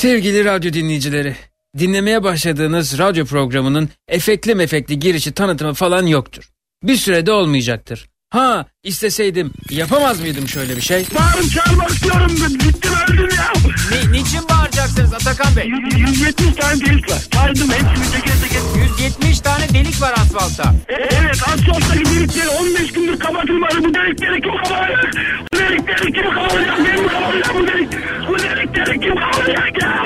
Sevgili radyo dinleyicileri, dinlemeye başladığınız radyo programının efekli mefekli girişi tanıtımı falan yoktur. Bir sürede olmayacaktır. Ha isteseydim yapamaz mıydım şöyle bir şey? Bağırıp çağırmak istiyorum. Bittim öldüm ya. Ni, niçin bağıracaksınız Atakan Bey? 170 tane delik var. Saydım hepsini teker teker. 170 tane delik var asfaltta. E, evet asfalttaki delikleri 15 gündür kapatılmadı. Bu delikleri kim kapatacak? Bu delikleri kim kapatacak? Benim mi kapatacak bu delik? Bu delikleri kim kapatacak ya?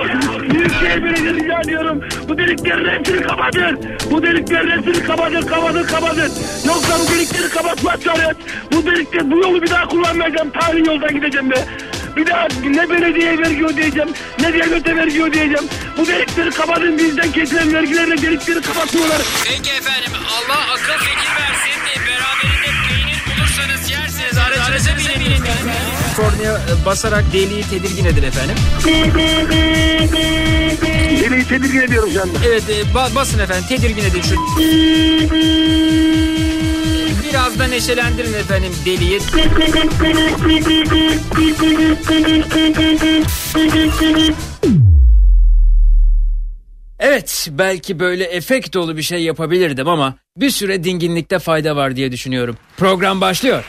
Büyükşehir Belediyesi rica ediyorum. Bu deliklerin hepsini kapatın. Bu deliklerin hepsini kapatın, kapatın, kapatın. Yoksa bu delikleri kapatmazsanız bu delikleri, bu yolu bir daha kullanmayacağım. Tarihi yoldan gideceğim be. Bir daha ne belediyeye vergi ödeyeceğim, ne devlete vergi ödeyeceğim. Bu delikleri kapatın bizden kesilen vergilerle delikleri kapatmıyorlar. Peki efendim Allah akıl fikir versin. Beraberinde peynir bulursanız yersiniz. Aracınıza binin. Kornaya e, basarak deliği tedirgin edin efendim. Deliği tedirgin ediyorum şu anda. Evet e, ba- basın efendim tedirgin edin şu. Biraz da neşelendirin efendim deliği. Evet belki böyle efekt dolu bir şey yapabilirdim ama bir süre dinginlikte fayda var diye düşünüyorum. Program başlıyor.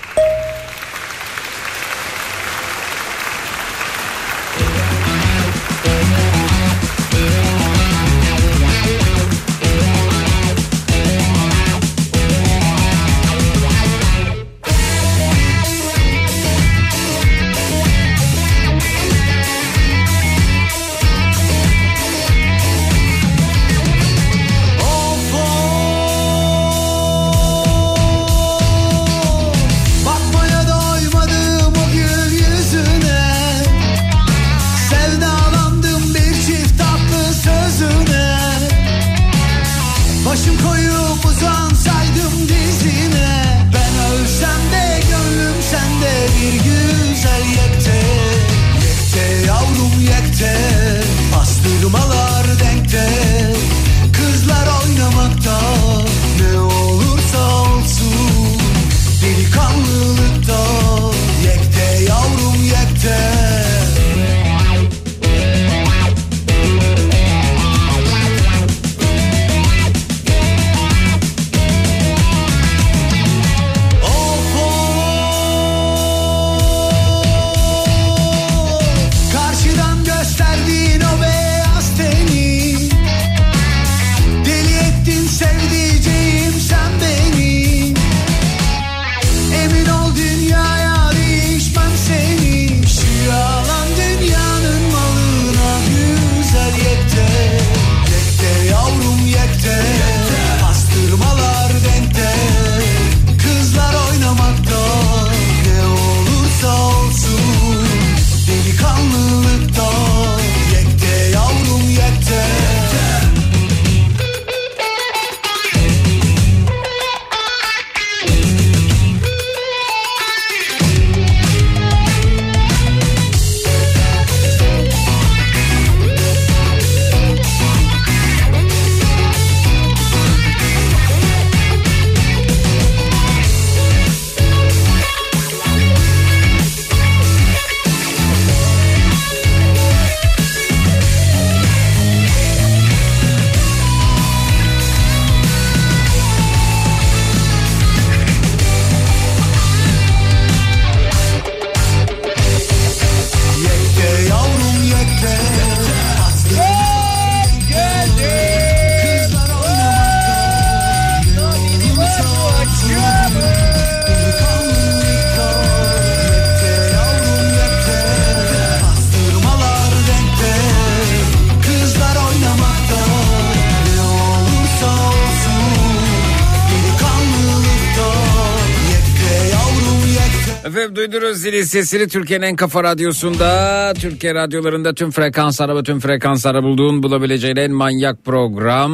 Duydunuz zili sesini Türkiye'nin en kafa radyosunda, Türkiye radyolarında tüm frekanslara ve tüm frekanslara bulduğun bulabileceğin en manyak program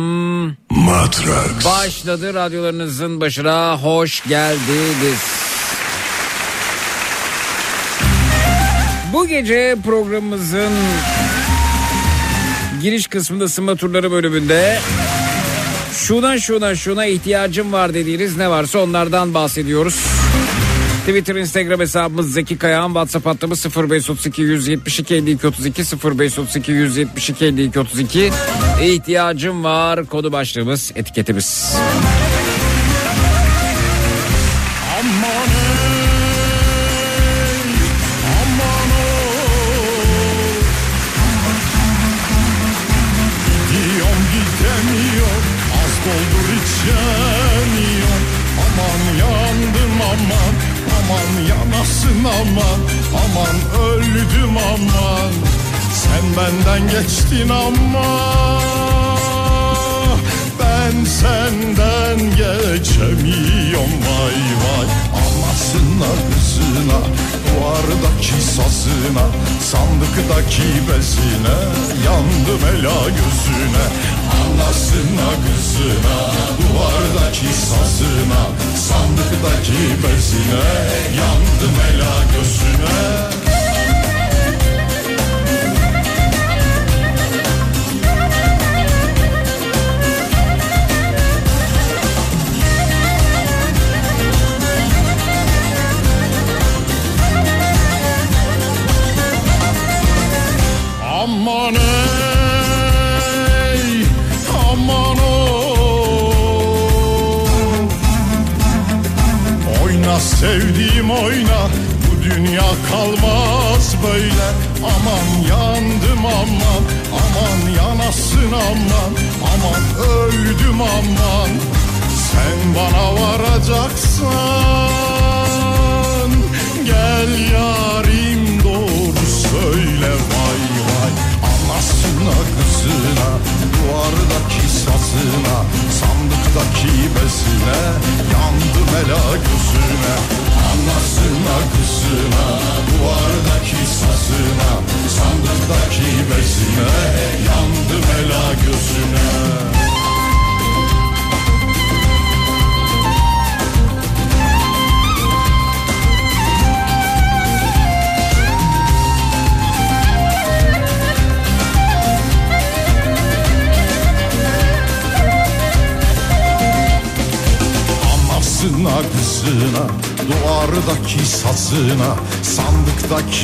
Matrax. başladı. Radyolarınızın başına hoş geldiniz. Bu gece programımızın giriş kısmında ısınma turları bölümünde şuna şuna şuna ihtiyacım var dediğiniz ne varsa onlardan bahsediyoruz. Twitter, Instagram hesabımız Zeki Kayağan. WhatsApp hattımız 0532 172 52 32 0532 172 52 32. İhtiyacım var. Kodu başlığımız, etiketimiz. Aman ama Ben senden geçemiyorum vay vay. Anasına kızına Duvardaki sazına Sandıktaki bezine Yandım ela gözüne. Anasına kızına Duvardaki sazına Sandıktaki bezine Yandım ela gözüne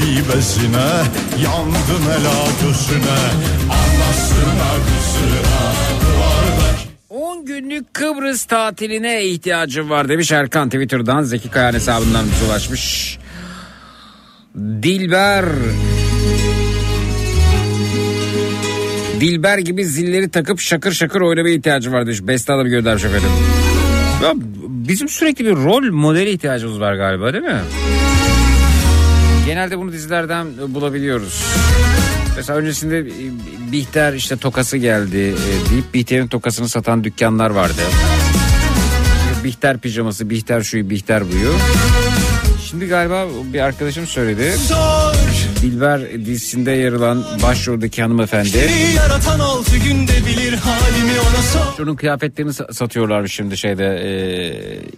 Sandıktaki bezine Yandım ela gözüne Anasına kızına Duvardaki 10 günlük Kıbrıs tatiline ihtiyacım var demiş Erkan Twitter'dan Zeki Kayan hesabından bize ulaşmış. Dilber Dilber gibi zilleri takıp şakır şakır oynamaya ihtiyacım var demiş. Beste Hanım göndermiş efendim. Ya bizim sürekli bir rol modeli ihtiyacımız var galiba değil mi? Genelde bunu dizilerden bulabiliyoruz. Mesela öncesinde e, Bihter işte tokası geldi e, deyip Bihter'in tokasını satan dükkanlar vardı. Bihter pijaması, Bihter şuyu, Bihter buyu. Şimdi galiba bir arkadaşım söyledi. Dilber dizisinde yer alan başroldeki hanımefendi. Yaratan altı günde bilir halimi ona sor. Onun kıyafetlerini sa- satıyorlarmış şimdi şeyde e,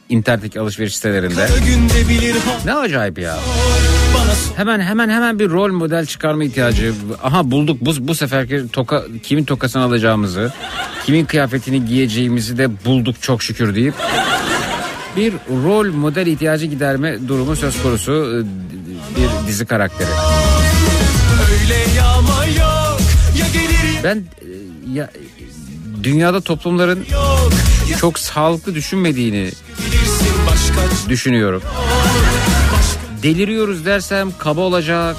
internetteki alışveriş sitelerinde. Ne acayip ya. Hemen hemen hemen bir rol model çıkarma ihtiyacı. Aha bulduk bu, bu seferki toka kimin tokasını alacağımızı, kimin kıyafetini giyeceğimizi de bulduk çok şükür deyip bir rol model ihtiyacı giderme durumu söz konusu e, bir dizi karakteri. Öyle yağma yok ya gelir Ben e, ya dünyada toplumların yok ya çok sağlıklı düşünmediğini başka düşünüyorum. Deliriyoruz dersem kaba olacak.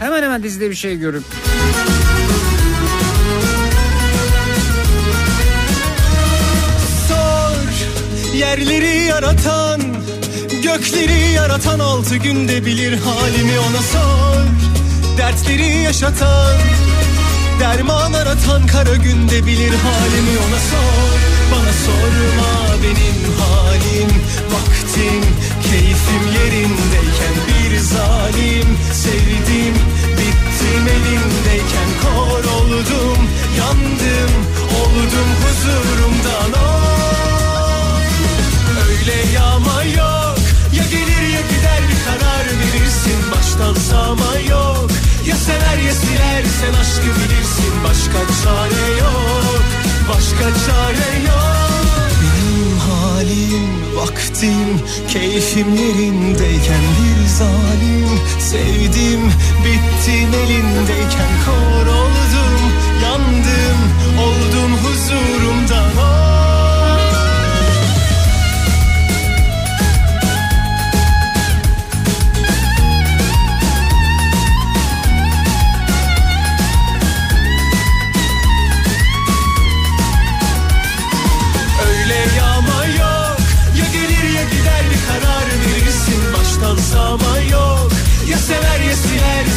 Hemen hemen dizide bir şey görüp Yerleri yaratan Gökleri yaratan altı günde bilir halimi ona sor. Dertleri yaşatan Derman aratan kara günde bilir halimi ona sor. Bana sorma benim halim Vaktim keyfim yerindeyken bir zalim. Sevdim bittim elimdeyken kor oldum Yandım oldum huzurumdan. Oh. Öyle yağma yok ya gelir ya gider bir karar verirsin. Baştan sağma yok. Ya sever ya silersen aşkı bilirsin. Başka çare yok. Başka çare yok. Benim halim, vaktim, keyfim yerindeyken bir zalim. Sevdim, bittim elindeyken kor oldum,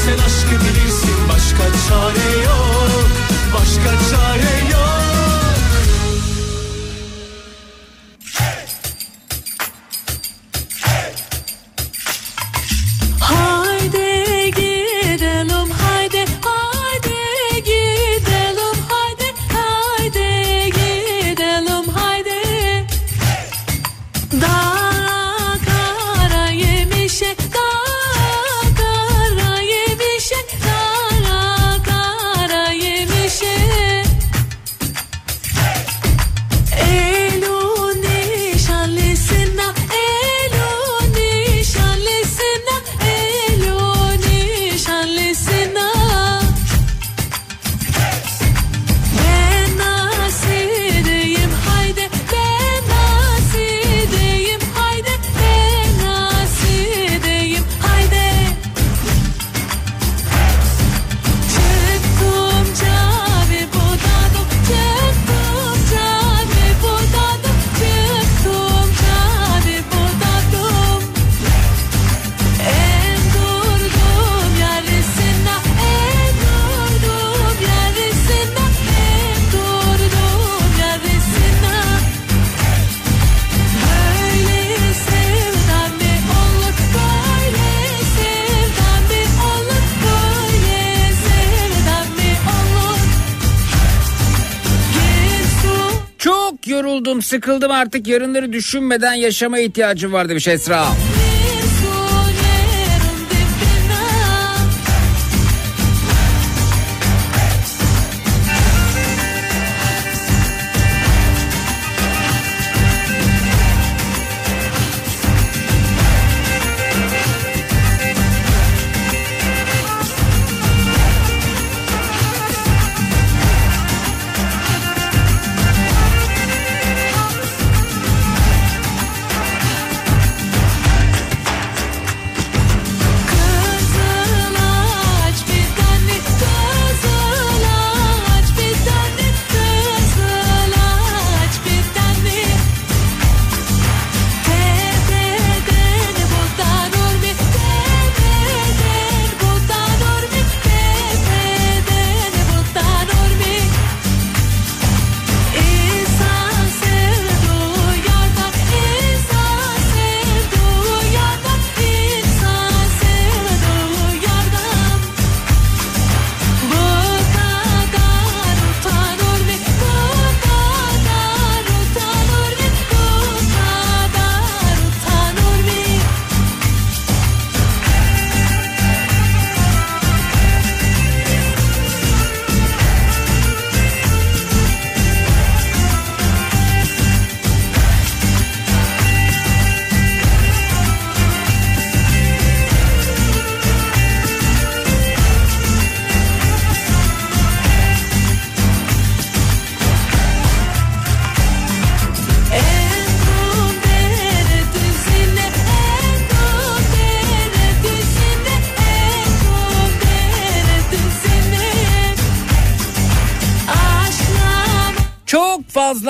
silersen aşkı bilirsin Başka çare yok. Başka çare yok yoruldum sıkıldım artık yarınları düşünmeden yaşama ihtiyacım var demiş Esra. bir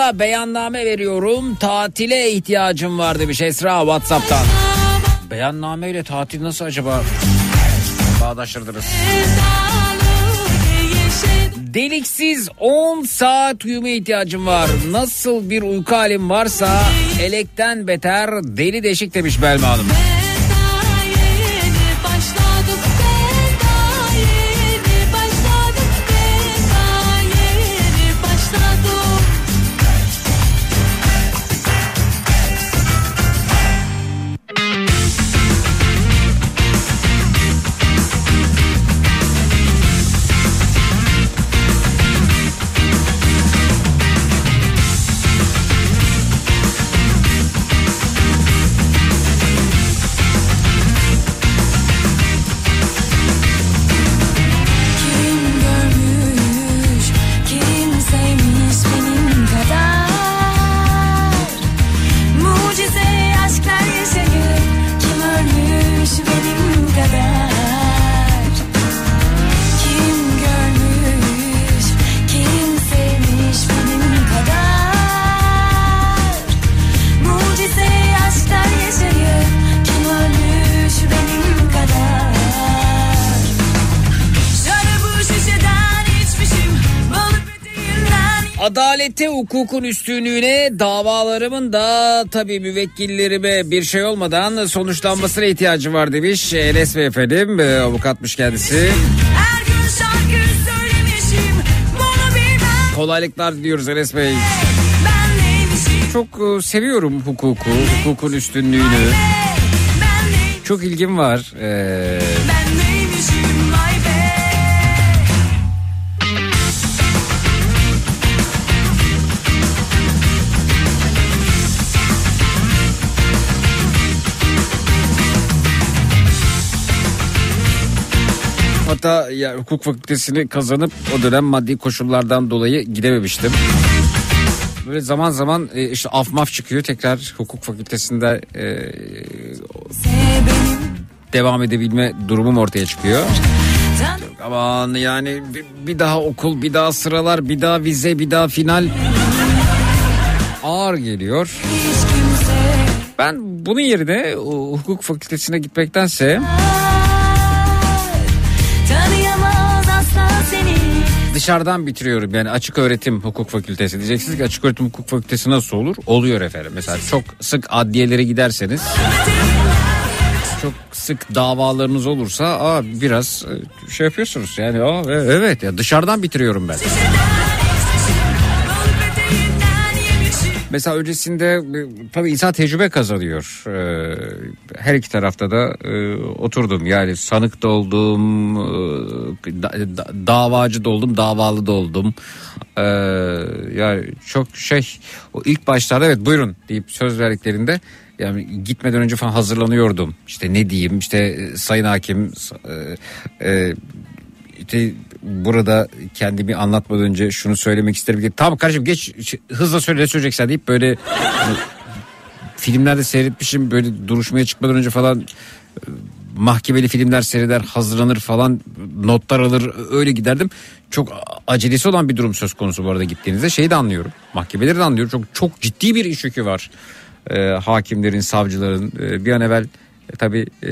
Fazla beyanname veriyorum tatile ihtiyacım var demiş Esra Whatsapp'tan. Beyanname ile tatil nasıl acaba bağdaştırdınız? Deliksiz 10 saat uyumaya ihtiyacım var. Nasıl bir uyku halim varsa elekten beter deli deşik demiş Belma Hanım. Adalete hukukun üstünlüğüne davalarımın da tabii müvekkillerime bir şey olmadan sonuçlanmasına ihtiyacı var demiş Enes efendim e, avukatmış kendisi. Kolaylıklar diliyoruz Enes Bey. Çok e, seviyorum hukuku, hukukun üstünlüğünü. Çok ilgim var. Ee, hatta ya, hukuk fakültesini kazanıp o dönem maddi koşullardan dolayı gidememiştim. Böyle zaman zaman e, işte af maf çıkıyor tekrar hukuk fakültesinde e, devam edebilme durumum ortaya çıkıyor. Aman yani bir, daha okul, bir daha sıralar, bir daha vize, bir daha final ağır geliyor. Ben bunun yerine o, hukuk fakültesine gitmektense dışarıdan bitiriyorum yani açık öğretim hukuk fakültesi diyeceksiniz ki açık öğretim hukuk fakültesi nasıl olur? Oluyor efendim. Mesela çok sık adliyelere giderseniz çok sık davalarınız olursa aa, biraz e, şey yapıyorsunuz yani aa, e- evet ya dışarıdan bitiriyorum ben. Mesela öncesinde e, tabii insan tecrübe kazanıyor. Ee, her iki tarafta da e, oturdum. Yani sanık da oldum, e, da- da- davacı da oldum, davalı da oldum. Yani çok şey o ilk başlarda evet buyurun deyip söz verdiklerinde yani gitmeden önce falan hazırlanıyordum. İşte ne diyeyim işte e, sayın hakim e, e, işte burada kendimi anlatmadan önce şunu söylemek isterim ki tamam kardeşim geç ş- hızla söyle ne söyleyeceksen deyip böyle hani, filmlerde seyretmişim böyle duruşmaya çıkmadan önce falan e, mahkemeli filmler seyreder hazırlanır falan notlar alır öyle giderdim. Çok acelesi olan bir durum söz konusu bu arada gittiğinizde şeyi de anlıyorum. Mahkemeleri de anlıyorum. Çok çok ciddi bir iş yükü var. Ee, hakimlerin, savcıların e, bir an evvel e, tabii e,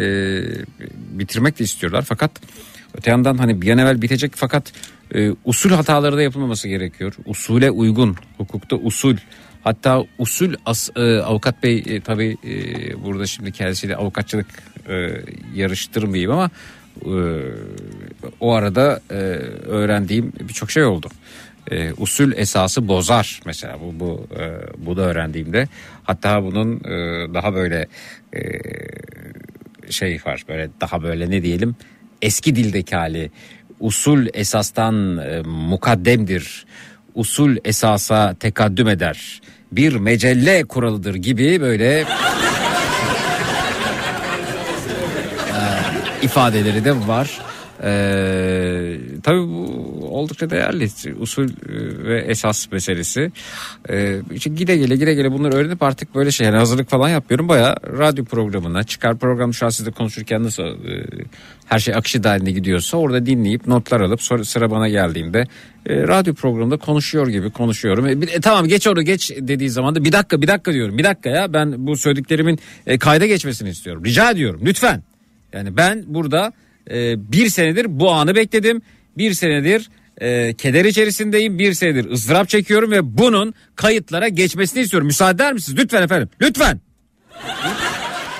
bitirmek de istiyorlar fakat öte yandan hani bir an evvel bitecek fakat e, usul hataları da yapılmaması gerekiyor. Usule uygun hukukta usul hatta usul as, e, avukat bey e, tabii e, burada şimdi kendisiyle avukatçılık e, yarıştırmayayım ama e, o arada e, öğrendiğim birçok şey oldu. E, usul esası bozar mesela bu bu e, bu da öğrendiğimde hatta bunun e, daha böyle e, şey var böyle daha böyle ne diyelim eski dildeki hali. Usul esastan e, mukaddemdir. Usul esasa tekaddüm eder. Bir mecelle kuralıdır gibi böyle ifadeleri de var. Ee, tabii bu oldukça değerli usul e, ve esas meselesi. Ee, işte gide gele gide gele bunları öğrenip artık böyle şey yani hazırlık falan yapıyorum. Baya radyo programına çıkar program şu an sizle konuşurken nasıl e, her şey akışı dahilinde gidiyorsa orada dinleyip notlar alıp sonra sıra bana geldiğinde e, radyo programında konuşuyor gibi konuşuyorum. E, bir- e, tamam geç onu geç dediği zaman da bir dakika bir dakika diyorum. Bir dakika ya ben bu söylediklerimin e, kayda geçmesini istiyorum. Rica ediyorum lütfen. Yani ben burada e, bir senedir bu anı bekledim. Bir senedir e, keder içerisindeyim. Bir senedir ızdırap çekiyorum ve bunun kayıtlara geçmesini istiyorum. Müsaade eder misiniz? Lütfen efendim. Lütfen.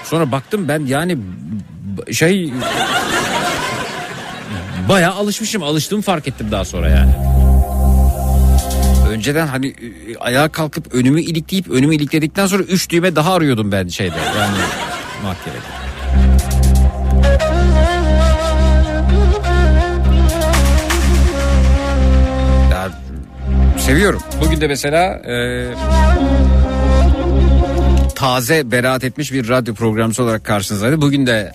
Sonra baktım ben yani şey bayağı alışmışım. Alıştığımı fark ettim daha sonra yani. Önceden hani ayağa kalkıp önümü ilikleyip önümü ilikledikten sonra üç düğme daha arıyordum ben şeyde yani mahkemede. Seviyorum. Bugün de mesela e, taze beraat etmiş bir radyo programcısı olarak karşınızdaydı. Bugün de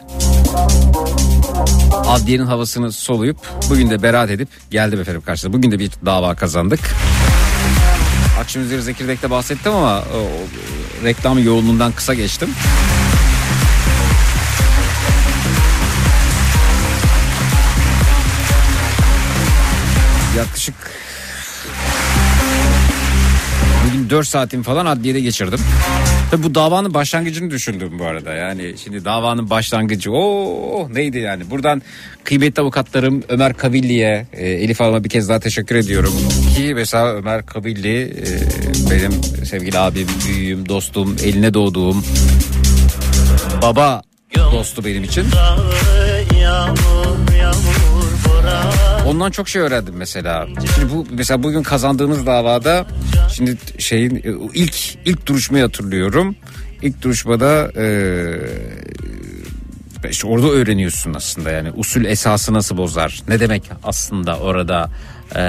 adliyenin havasını soluyup bugün de beraat edip geldim efendim karşınıza. Bugün de bir dava kazandık. Akşam üzeri Zekirdek'te bahsettim ama o, o, reklam yoğunluğundan kısa geçtim. Yaklaşık bugün 4 saatim falan adliyede geçirdim. Tabii bu davanın başlangıcını düşündüm bu arada. Yani şimdi davanın başlangıcı o neydi yani? Buradan kıymetli avukatlarım Ömer Kavilli'ye, e, Elif Hanım'a bir kez daha teşekkür ediyorum. Ki mesela Ömer Kavilli e, benim sevgili abim, büyüğüm, dostum, eline doğduğum baba dostu benim için. Ondan çok şey öğrendim mesela. Şimdi bu mesela bugün kazandığımız davada şimdi şeyin e, ilk ilk duruşmayı hatırlıyorum. İlk duruşmada e, işte orada öğreniyorsun aslında yani usul esası nasıl bozar? Ne demek aslında orada e,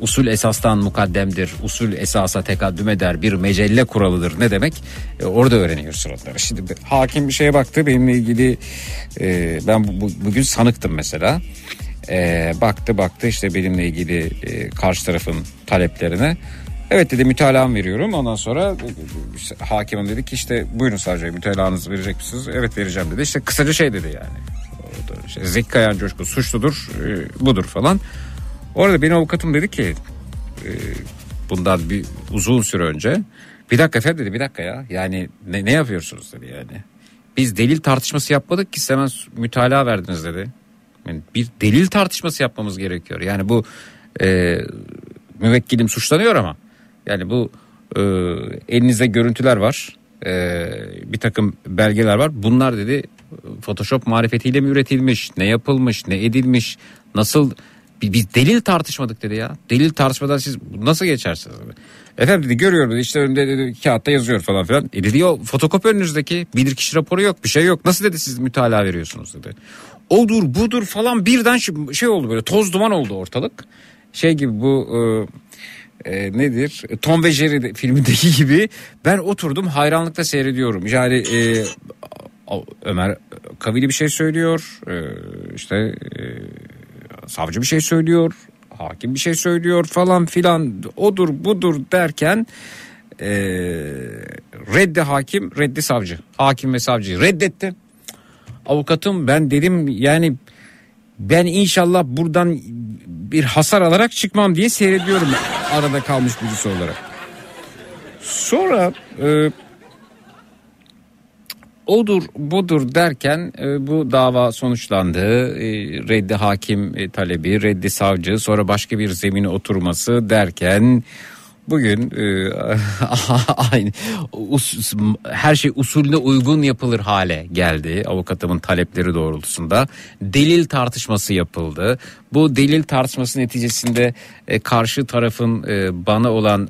usul esastan mukaddemdir, usul esasa tekaddüm eder, bir mecelle kuralıdır ne demek? E, orada öğreniyorsun onları. Şimdi hakim bir şeye baktı benimle ilgili e, ben bu, bu- bugün sanıktım mesela. E, baktı baktı işte benimle ilgili e, karşı tarafın taleplerine. Evet dedi mütalaam veriyorum. Ondan sonra e, hakimim dedi ki işte buyurun savcı bey, mütalaanızı verecek misiniz? Evet vereceğim dedi. İşte kısaca şey dedi yani. İşte, Zeki Kayan suçludur e, budur falan. Orada benim avukatım dedi ki e, bundan bir uzun süre önce bir dakika efendim dedi bir dakika ya yani ne, ne yapıyorsunuz dedi yani. Biz delil tartışması yapmadık ki hemen mütalaa verdiniz dedi. Yani bir delil tartışması yapmamız gerekiyor. Yani bu e, müvekkilim suçlanıyor ama yani bu e, elinizde görüntüler var. E, bir takım belgeler var. Bunlar dedi Photoshop marifetiyle mi üretilmiş? Ne yapılmış? Ne edilmiş? Nasıl biz delil tartışmadık dedi ya. Delil tartışmadan siz nasıl geçersiniz dedi. Efendim dedi görüyorum dedi işte önümde dedi, kağıtta yazıyor falan filan. E dedi o fotokopi önünüzdeki bilirkişi raporu yok bir şey yok. Nasıl dedi siz mütalaa veriyorsunuz dedi. Odur budur falan birden şey- oldu böyle toz duman oldu ortalık. Şey gibi bu e, e, nedir? Tom ve Jerry de- filmindeki gibi ben oturdum hayranlıkla seyrediyorum. Yani e, Ömer Kavili bir şey söylüyor. E, işte e, savcı bir şey söylüyor. Hakim bir şey söylüyor falan filan odur budur derken e, reddi hakim reddi savcı. Hakim ve savcıyı reddetti. Avukatım ben dedim yani ben inşallah buradan bir hasar alarak çıkmam diye seyrediyorum arada kalmış birisi olarak. Sonra e, odur budur derken e, bu dava sonuçlandı. E, reddi hakim e, talebi, reddi savcı, sonra başka bir zemine oturması derken bugün e, aynı her şey usulüne uygun yapılır hale geldi avukatımın talepleri doğrultusunda. Delil tartışması yapıldı. Bu delil tartışması neticesinde e, karşı tarafın e, bana olan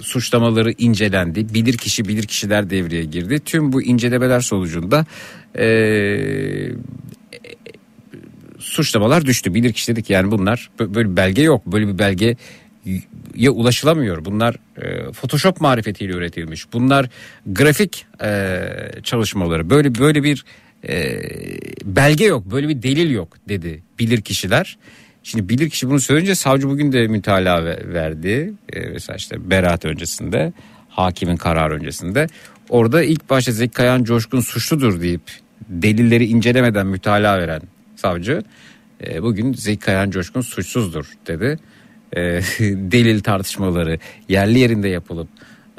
suçlamaları incelendi. Bilir kişi bilir kişiler devreye girdi. Tüm bu incelemeler sonucunda suçlamalar düştü. Bilir kişi dedik yani bunlar bö- böyle belge yok. Böyle bir belge ya ulaşılamıyor. Bunlar e, Photoshop marifetiyle üretilmiş. Bunlar grafik e, çalışmaları. Böyle böyle bir e, belge yok. Böyle bir delil yok dedi bilir kişiler. Şimdi bilir kişi bunu söyleyince savcı bugün de mütalaa ve- verdi. E, mesela işte beraat öncesinde, hakimin kararı öncesinde. Orada ilk başta Zeki Kayan Coşkun suçludur deyip delilleri incelemeden mütalaa veren savcı e, bugün Zeki Kayan Coşkun suçsuzdur dedi. E, delil tartışmaları yerli yerinde yapılıp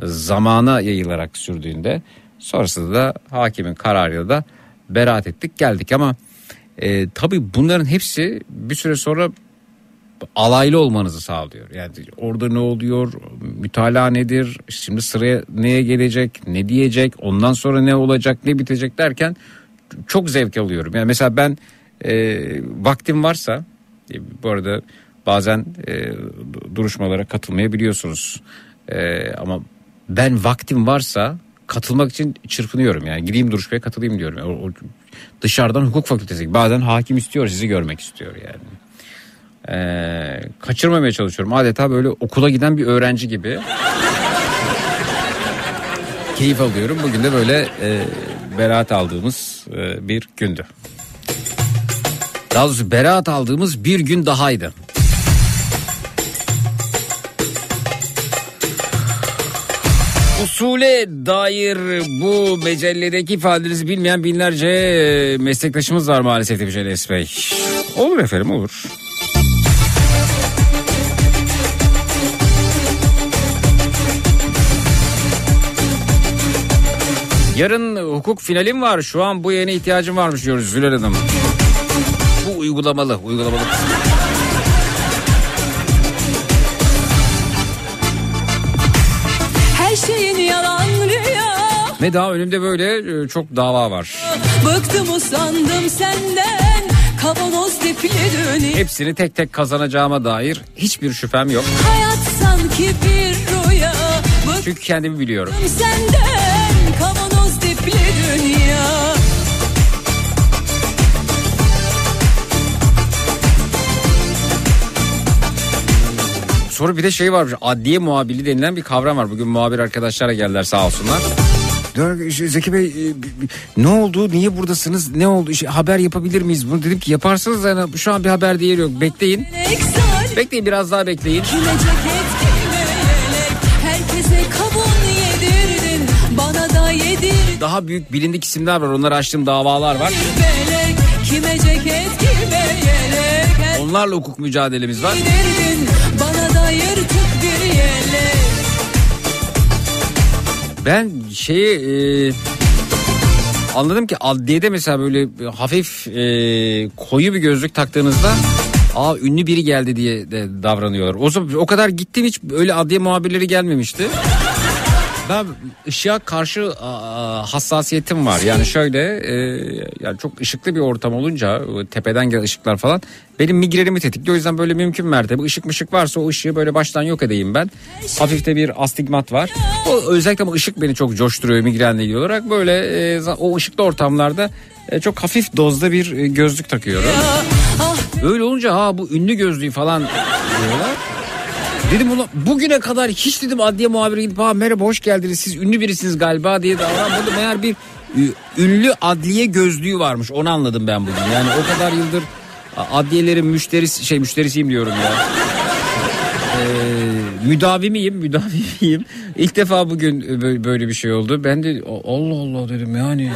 zamana yayılarak sürdüğünde sonrasında da hakimin kararıyla da beraat ettik geldik ama e, tabii bunların hepsi bir süre sonra alaylı olmanızı sağlıyor. Yani orada ne oluyor, mütalaa nedir, şimdi sıraya neye gelecek, ne diyecek, ondan sonra ne olacak, ne bitecek derken çok zevk alıyorum. Yani mesela ben e, vaktim varsa, e, bu arada bazen e, duruşmalara katılmayabiliyorsunuz. E, ama ben vaktim varsa katılmak için çırpınıyorum yani gideyim duruşmaya katılayım diyorum. O, o dışarıdan hukuk fakültesi bazen hakim istiyor sizi görmek istiyor yani. Ee, kaçırmamaya çalışıyorum. Adeta böyle okula giden bir öğrenci gibi. Keyif alıyorum. Bugün de böyle e, beraat aldığımız e, bir gündü. Daha doğrusu beraat aldığımız bir gün dahaydı. Usule dair bu mecelledeki ifadeleri bilmeyen binlerce meslektaşımız var maalesef demiş Enes Bey. Olur efendim olur. Yarın hukuk finalim var. Şu an bu yayına ihtiyacım varmış diyoruz Zülal Hanım. Bu uygulamalı, uygulamalı. Ve daha önümde böyle e, çok dava var. Bıktım usandım senden Kavanoz dünya Hepsini tek tek kazanacağıma dair hiçbir şüphem yok. Hayat sanki bir rüya Bıktım Çünkü kendimi biliyorum. senden Kavanoz tipli dünya Sonra bir de şey varmış. Adliye muhabirliği denilen bir kavram var. Bugün muhabir arkadaşlara geldiler sağ olsunlar. Zeki Bey e, ne oldu? Niye buradasınız? Ne oldu? İşte haber yapabilir miyiz? Bunu dedim ki yaparsınız yani şu an bir haber değeri yok. Bekleyin. Bekleyin biraz daha bekleyin. Daha büyük bilindik isimler var onları açtığım davalar var. Onlarla hukuk mücadelemiz var. Bana da yırtık ben şeyi e, anladım ki adliyede mesela böyle hafif e, koyu bir gözlük taktığınızda Aa ünlü biri geldi diye de davranıyorlar. O zaman o kadar gittim hiç öyle adliye muhabirleri gelmemişti. Ben ışığa karşı aa, hassasiyetim var. Yani şöyle e, yani çok ışıklı bir ortam olunca tepeden gelen ışıklar falan benim migrenimi tetikliyor. O yüzden böyle mümkün mertebe ışık mışık varsa o ışığı böyle baştan yok edeyim ben. Hafif de bir astigmat var. O özellikle ama ışık beni çok coşturuyor migrenle ilgili olarak. Böyle e, o ışıklı ortamlarda e, çok hafif dozda bir gözlük takıyorum. Ah Öyle olunca ha bu ünlü gözlüğü falan diyorlar. Dedim ulan bugüne kadar hiç dedim adliye muhabiri gidip ha merhaba hoş geldiniz siz ünlü birisiniz galiba diye davranmadım. Meğer bir ünlü adliye gözlüğü varmış onu anladım ben bugün. Yani o kadar yıldır adliyelerin müşterisi şey müşterisiyim diyorum ya. Ee, müdavimiyim müdavimiyim. İlk defa bugün bö- böyle bir şey oldu. Ben de "A- Allah Allah dedim yani.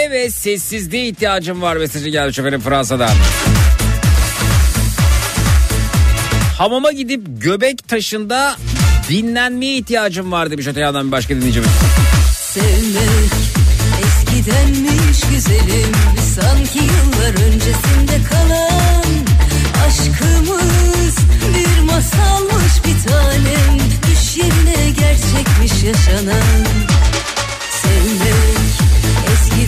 Sakinliğe ve sessizliğe ihtiyacım var. Mesajı gelmiş efendim Fransa'dan. Hamama gidip göbek taşında dinlenmeye ihtiyacım var demiş öte yandan bir başka dinleyicimiz. Sevmek eskidenmiş güzelim. Sanki yıllar öncesinde kalan Aşkımız. Bir masalmış bir tanem. Düş yerine gerçekmiş yaşanan. Sevmek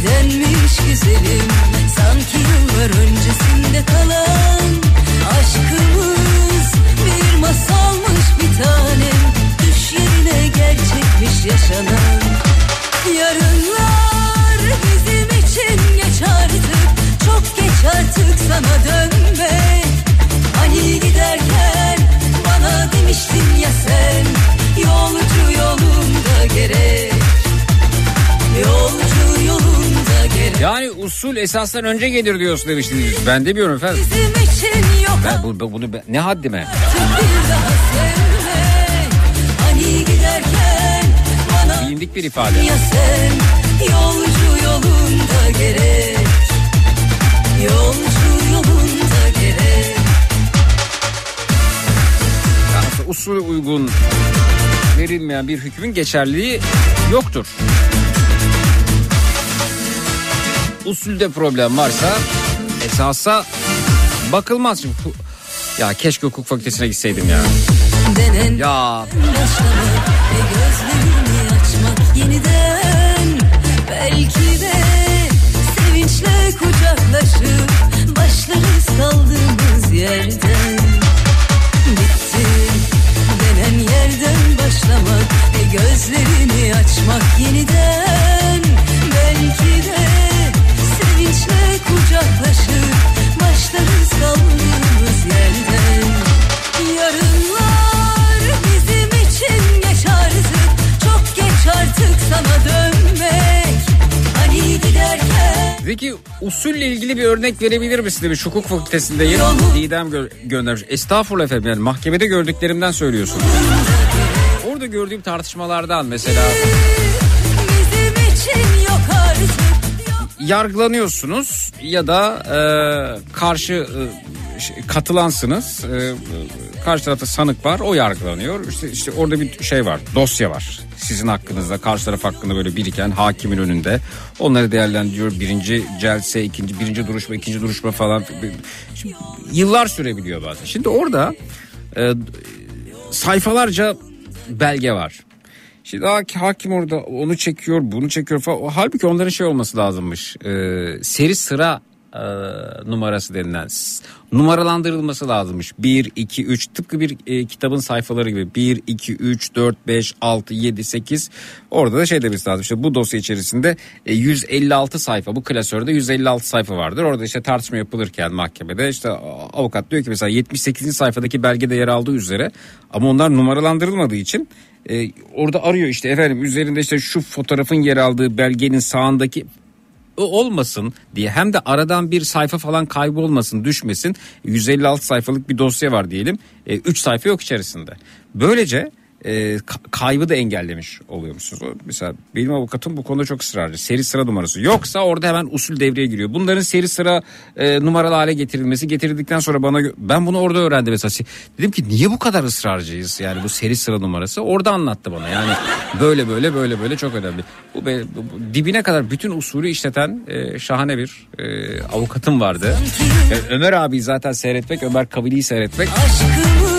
eskidenmiş güzelim Sanki yıllar öncesinde kalan Aşkımız. Bir masalmış bir tanem Düş yerine gerçekmiş yaşanan. Yarınlar bizim için geç artık. Çok geç artık sana dönmek Hani giderken bana demiştin ya sen. Yolcu yolunda gerek. Yolcu Yani usul esasdan önce gelir diyorsun demiştiniz. Ben demiyorum efendim. Ben bu, bu- bunu ben- ne haddime? Hani Bilindik bir ifade. Ya sen yolcu yolunda gerek Yolcu yolunda gerek Yani usul uygun verilmeyen bir hükmün geçerliliği yoktur. Usulde problem varsa esasa bakılmaz. Şimdi Ya keşke hukuk fakültesine gitseydim ya. Denen Ya. yeniden. Belki de sevinçle kucaklaşıp başlarız kaldığımız yerden. Bitti. Denen yerden başlamak ve gözlerini açmak yeniden. Belki de Peki usulle ilgili bir örnek verebilir misin? Demiş hukuk fakültesinde yer Didem gö- göndermiş. Estağfurullah efendim. Yani mahkemede gördüklerimden söylüyorsun. Orada gördüğüm tartışmalardan mesela. Yargılanıyorsunuz ya da e, karşı e, şey, katılansınız. E, karşı tarafta sanık var o yargılanıyor. İşte, işte orada bir şey var dosya var. Sizin hakkınızda karşı taraf hakkında böyle biriken hakimin önünde onları değerlendiriyor. Birinci celse, ikinci birinci duruşma, ikinci duruşma falan Şimdi yıllar sürebiliyor bazen. Şimdi orada e, sayfalarca belge var. Şimdi hak- hakim orada onu çekiyor bunu çekiyor falan. Halbuki onların şey olması lazımmış. Ee, seri sıra e, numarası denilen numaralandırılması lazımmış. 1, 2, 3 tıpkı bir e, kitabın sayfaları gibi. 1, 2, 3, 4, 5, 6, 7, 8 orada da şey demesi lazım. İşte bu dosya içerisinde e, 156 sayfa bu klasörde 156 sayfa vardır. Orada işte tartışma yapılırken mahkemede işte avukat diyor ki mesela 78. sayfadaki belgede yer aldığı üzere ama onlar numaralandırılmadığı için e, orada arıyor işte efendim üzerinde işte şu fotoğrafın yer aldığı belgenin sağındaki olmasın diye hem de aradan bir sayfa falan kaybolmasın düşmesin. 156 sayfalık bir dosya var diyelim. 3 sayfa yok içerisinde. Böylece e, ka- kaybı da engellemiş oluyormuşsunuz. O, Mesela benim avukatım bu konuda çok ısrarcı. Seri sıra numarası. Yoksa orada hemen usul devreye giriyor. Bunların seri sıra e, numaralı hale getirilmesi getirildikten sonra bana ben bunu orada öğrendim mesela. Dedim ki niye bu kadar ısrarcıyız yani bu seri sıra numarası? Orada anlattı bana. Yani böyle böyle böyle böyle çok önemli. Bu, be- bu- dibine kadar bütün usulü işleten e, şahane bir e, avukatım vardı. E, Ömer abi zaten seyretmek, Ömer Kavili'yi seyretmek aşkımız bir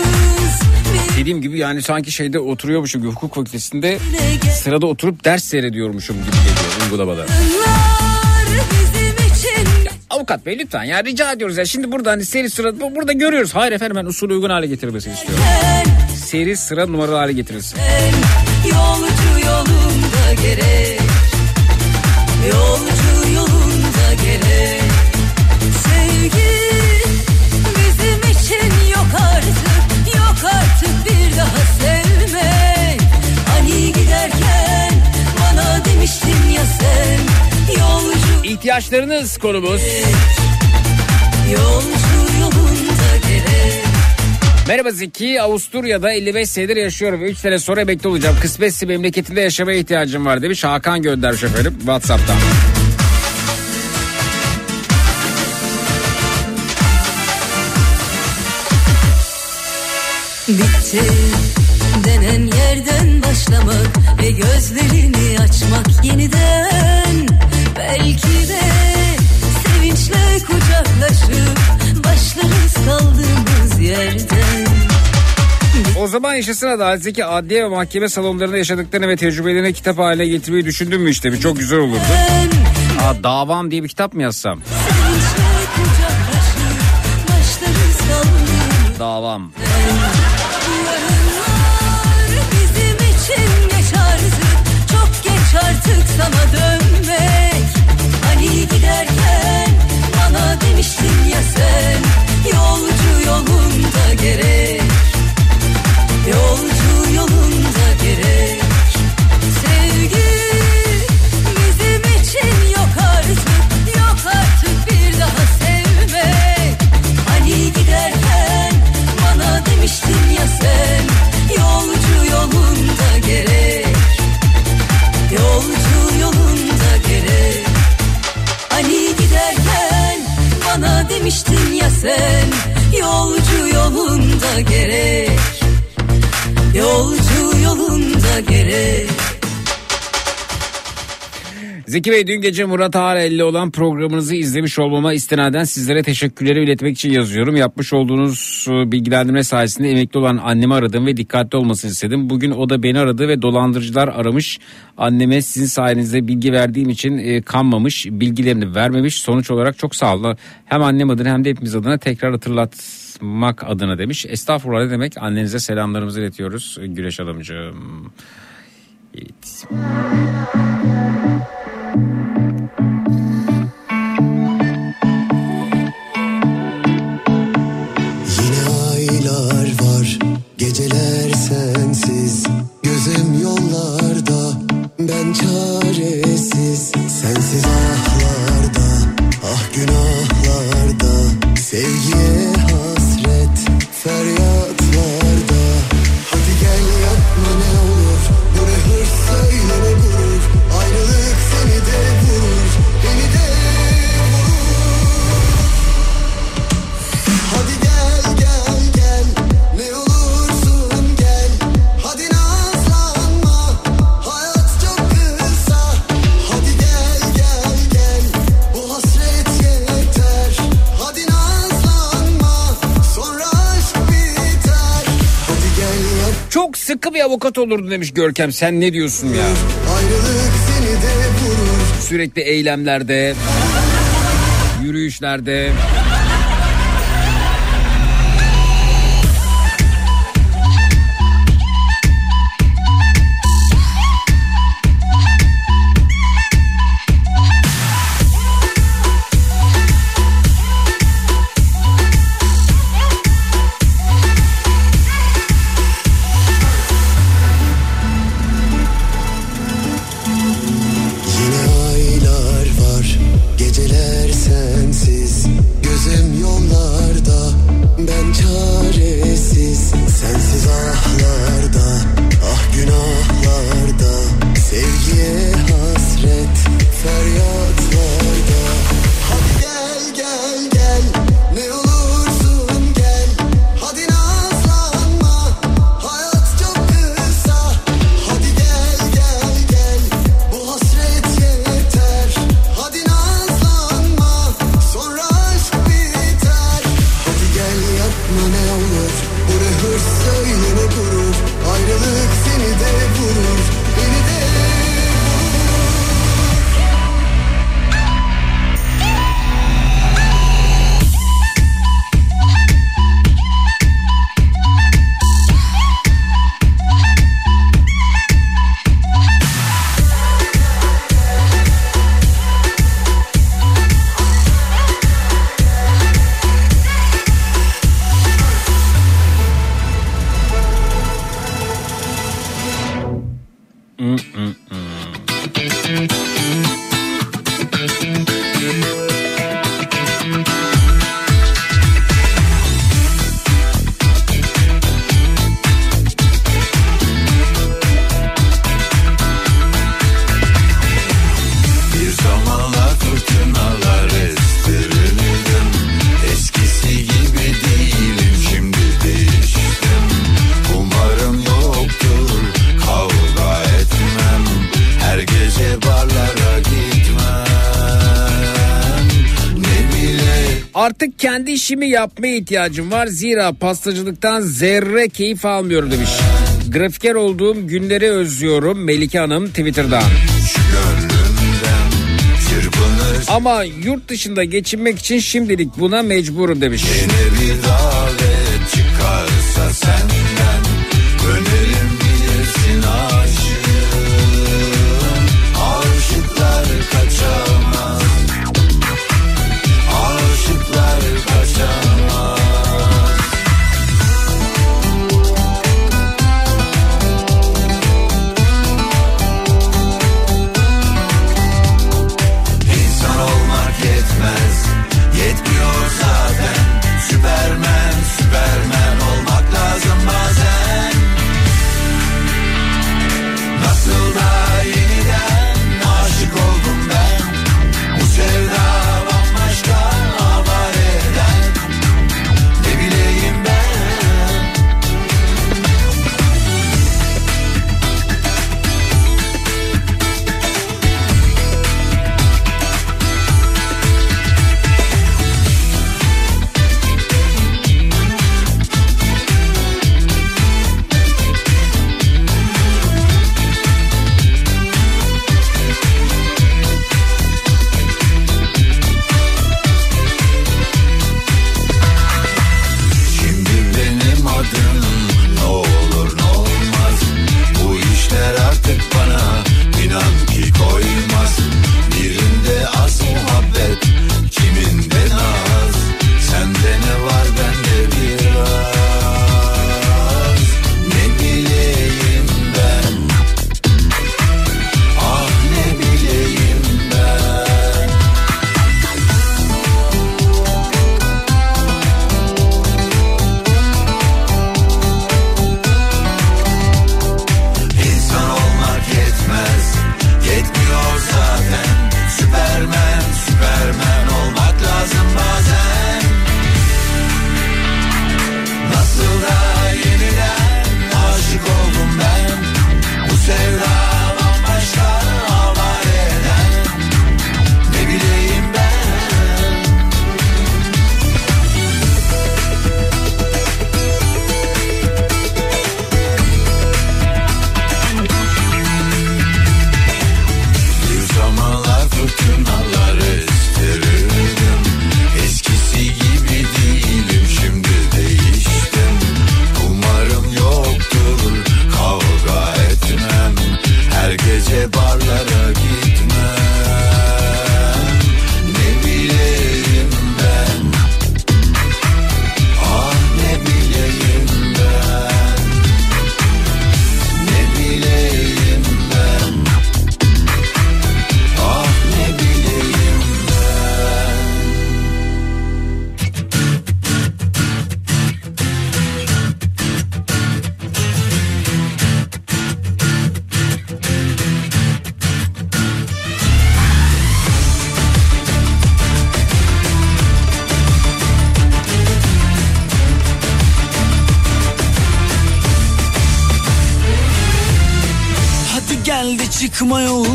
Dediğim gibi yani sanki şeyde oturuyormuşum gibi hukuk fakültesinde sırada oturup ders seyrediyormuşum gibi geliyor uygulamada. Avukat bey lütfen ya rica ediyoruz ya şimdi burada hani seri sıra bu- burada görüyoruz. Hayır efendim ben usulü uygun hale getirilmesini istiyorum. Seri sıra numaralı hale getirilsin. Yolcu yolunda gerek Yolcu İhtiyaçlarınız konumuz. Merhaba Zeki. Avusturya'da 55 senedir yaşıyorum ve 3 sene sonra emekli olacağım. Kısmetse memleketinde yaşamaya ihtiyacım var demiş. Hakan göndermiş efendim Whatsapp'tan. Bitti başlamak ve gözlerini açmak yeniden belki de sevinçle kucaklaşıp başlarız kaldığımız yerden O zaman yaşasın adalet Zeki adliye ve mahkeme salonlarında yaşadıklarını ve tecrübelerini kitap haline getirmeyi düşündün mü işte? Bir çok güzel olurdu. Aa, davam diye bir kitap mı yazsam? Davam. Yarınlar artık sana dönmek. Hani giderken bana demiştin ya sen Yolcu yolunda gerek. Yolcu yolunda gerek. Sevgi bizim için yok artık Yok artık bir daha sevmek. Hani giderken bana demiştin ya sen Yolcu yolunda gerek Yolcu yolunda gerek. Hani giderken bana demiştin ya sen Yolcu yolunda gerek. Yolcu yolunda gerek Zeki Bey dün gece Murat Ağarelli olan programınızı izlemiş olmama istinaden sizlere teşekkürleri iletmek için yazıyorum. Yapmış olduğunuz e, bilgilendirme sayesinde emekli olan annemi aradım ve dikkatli olmasını istedim. Bugün o da beni aradı ve dolandırıcılar aramış. Anneme sizin sayenizde bilgi verdiğim için e, kanmamış, bilgilerini vermemiş. Sonuç olarak çok sağ olun. Hem annem adına hem de hepimiz adına tekrar hatırlatmak adına demiş. Estağfurullah ne demek annenize selamlarımızı iletiyoruz Güneş Hanımcığım. Evet. Yine rahat olurdu demiş Görkem. Sen ne diyorsun ya? Sürekli eylemlerde, yürüyüşlerde. artık kendi işimi yapmaya ihtiyacım var. Zira pastacılıktan zerre keyif almıyorum demiş. Grafiker olduğum günleri özlüyorum Melike Hanım Twitter'dan. Ama yurt dışında geçinmek için şimdilik buna mecburum demiş. Yine bir daha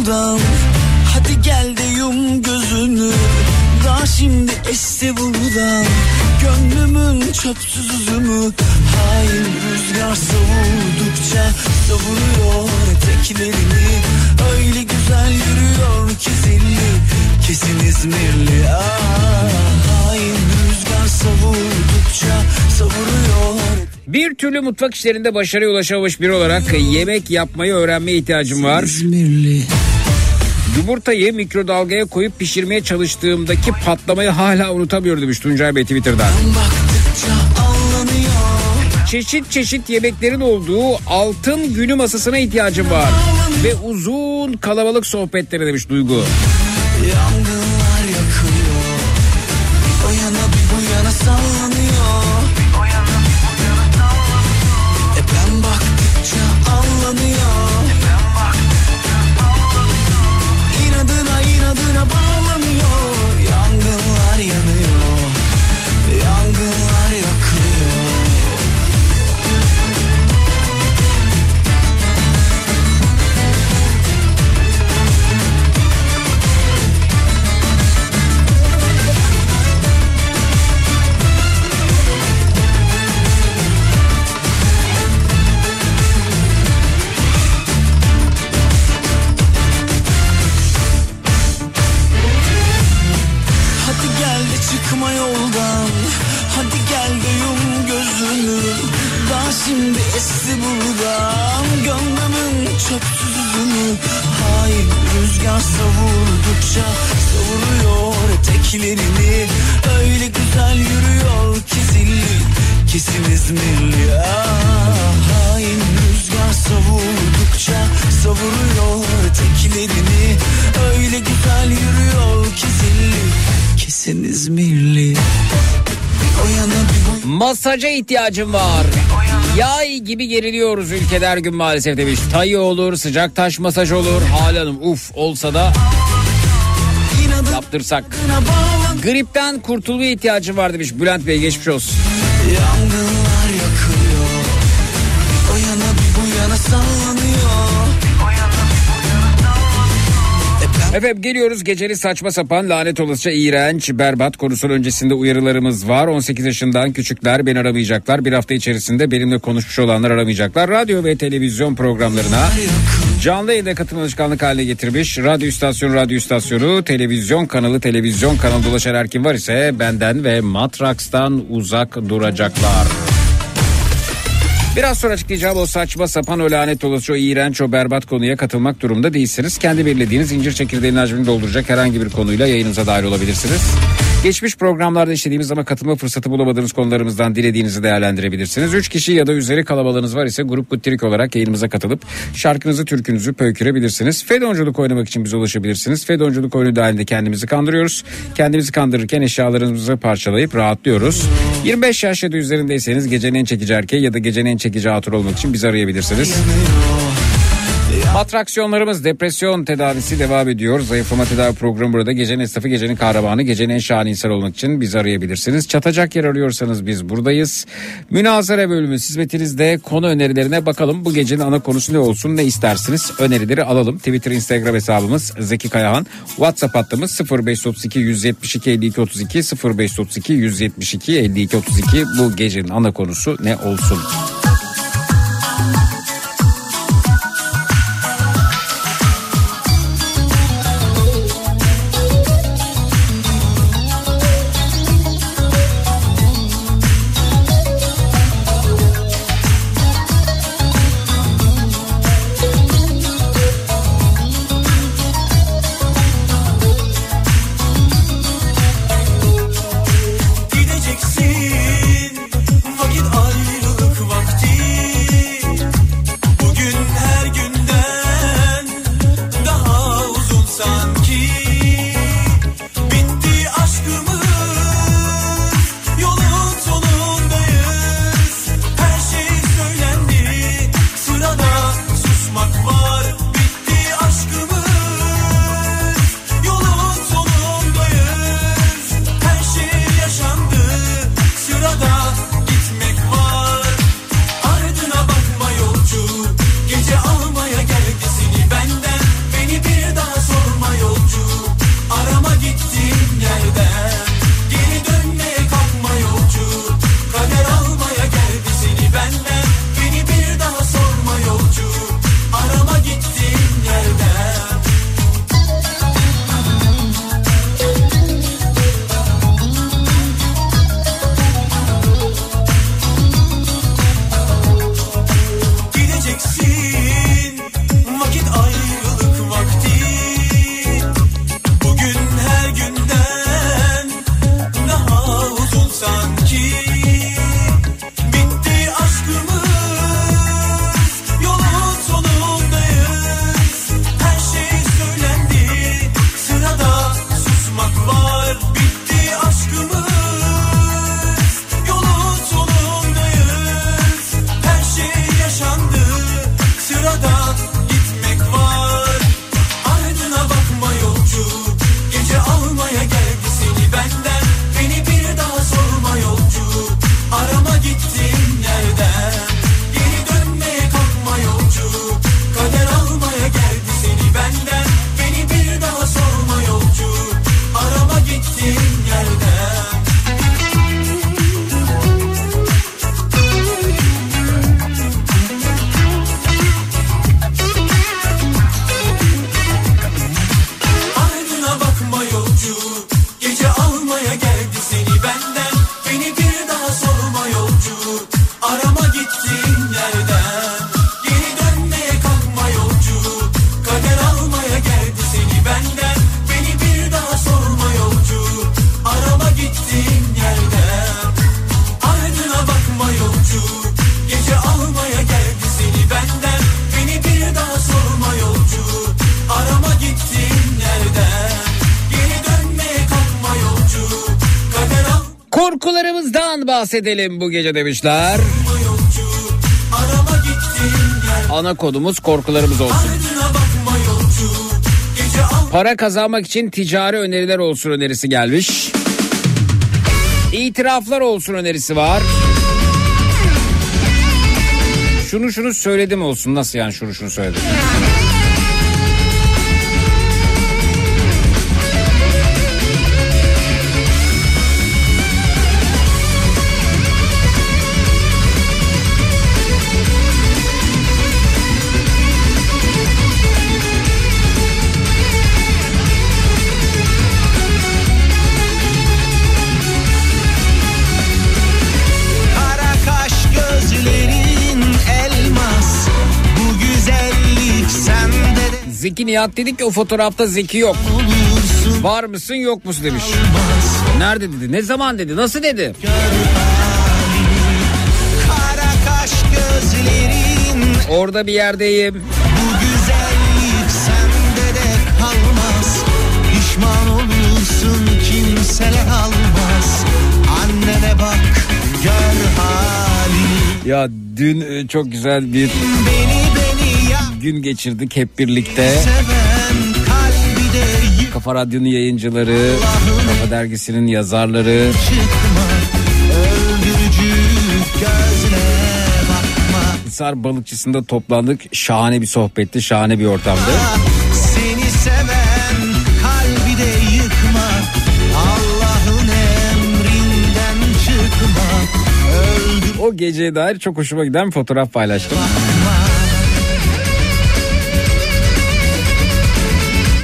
yoldan Hadi gel de yum gözünü Daha şimdi esti buradan. Gönlümün çöpsüz üzümü Hain rüzgar savurdukça Savuruyor eteklerini. Öyle güzel yürüyor ki zilli Kesin İzmirli. Ah, Hain rüzgar savurdukça Savuruyor Bir türlü mutfak işlerinde başarıya ulaşamamış biri olarak yemek yapmayı öğrenmeye ihtiyacım var. İzmirli Yumurtayı mikrodalgaya koyup pişirmeye çalıştığımdaki patlamayı hala unutamıyorum demiş Tuncay Bey Twitter'dan. Çeşit çeşit yemeklerin olduğu altın günü masasına ihtiyacım var. Ve uzun kalabalık sohbetleri demiş Duygu. Gibi geriliyoruz ülkede her gün maalesef demiş. Tayı olur, sıcak taş masaj olur. Halanım uf olsa da yaptırsak. Gripten kurtulmaya ihtiyacım var demiş Bülent Bey geçmiş olsun. Efendim geliyoruz geceli saçma sapan lanet olasıca iğrenç berbat konusunun öncesinde uyarılarımız var. 18 yaşından küçükler beni aramayacaklar. Bir hafta içerisinde benimle konuşmuş olanlar aramayacaklar. Radyo ve televizyon programlarına canlı yayında katılım alışkanlık haline getirmiş. Radyo istasyonu radyo istasyonu, televizyon kanalı televizyon kanalı dolaşan her kim var ise benden ve Matraks'tan uzak duracaklar. Biraz sonra açıklayacağım o saçma sapan o lanet olası o iğrenç o berbat konuya katılmak durumunda değilsiniz. Kendi belirlediğiniz incir çekirdeğinin hacmini dolduracak herhangi bir konuyla yayınımıza dahil olabilirsiniz. Geçmiş programlarda işlediğimiz ama katılma fırsatı bulamadığınız konularımızdan dilediğinizi değerlendirebilirsiniz. 3 kişi ya da üzeri kalabalığınız var ise grup guttirik olarak yayınımıza katılıp şarkınızı türkünüzü pöykürebilirsiniz. Fedonculuk oynamak için bize ulaşabilirsiniz. Fedonculuk oyunu dahilinde kendimizi kandırıyoruz. Kendimizi kandırırken eşyalarımızı parçalayıp rahatlıyoruz. 25 yaş ya da üzerindeyseniz gecenin en çekici erkeği ya da gecenin en çekici hatır olmak için bizi arayabilirsiniz. Atraksiyonlarımız depresyon tedavisi devam ediyor. Zayıflama tedavi programı burada. Gecenin esnafı, gecenin kahramanı, gecenin en şahane insan olmak için bizi arayabilirsiniz. Çatacak yer arıyorsanız biz buradayız. Münazara bölümü hizmetinizde konu önerilerine bakalım. Bu gecenin ana konusu ne olsun ne istersiniz? Önerileri alalım. Twitter, Instagram hesabımız Zeki Kayahan. WhatsApp hattımız 0532 172 52 32 0532 172 52 32. Bu gecenin ana konusu ne olsun? Bahsedelim bu gece demişler. Ana kodumuz korkularımız olsun. Para kazanmak için ticari öneriler olsun önerisi gelmiş. İtiraflar olsun önerisi var. Şunu şunu söyledim olsun. Nasıl yani şunu şunu söyledim? Zeki Nihat dedik ki o fotoğrafta Zeki yok. Var mısın yok musun demiş. Nerede dedi? Ne zaman dedi? Nasıl dedi? Kara kaş gözlerin Orada bir yerdeyim. Bu güzellik sende de kalmaz Pişman olursun kimseler almaz Annene bak gör halini Ya dün e, çok güzel bir gün geçirdik hep birlikte. Kafa Radyo'nun yayıncıları, Kafa Dergisi'nin yazarları, Hisar Balıkçısı'nda toplandık. Şahane bir sohbetti, şahane bir ortamdı. Seni seven kalbi de yıkma Allah'ın emrinden çıkma Öldür O geceye dair çok hoşuma giden fotoğraf paylaştım.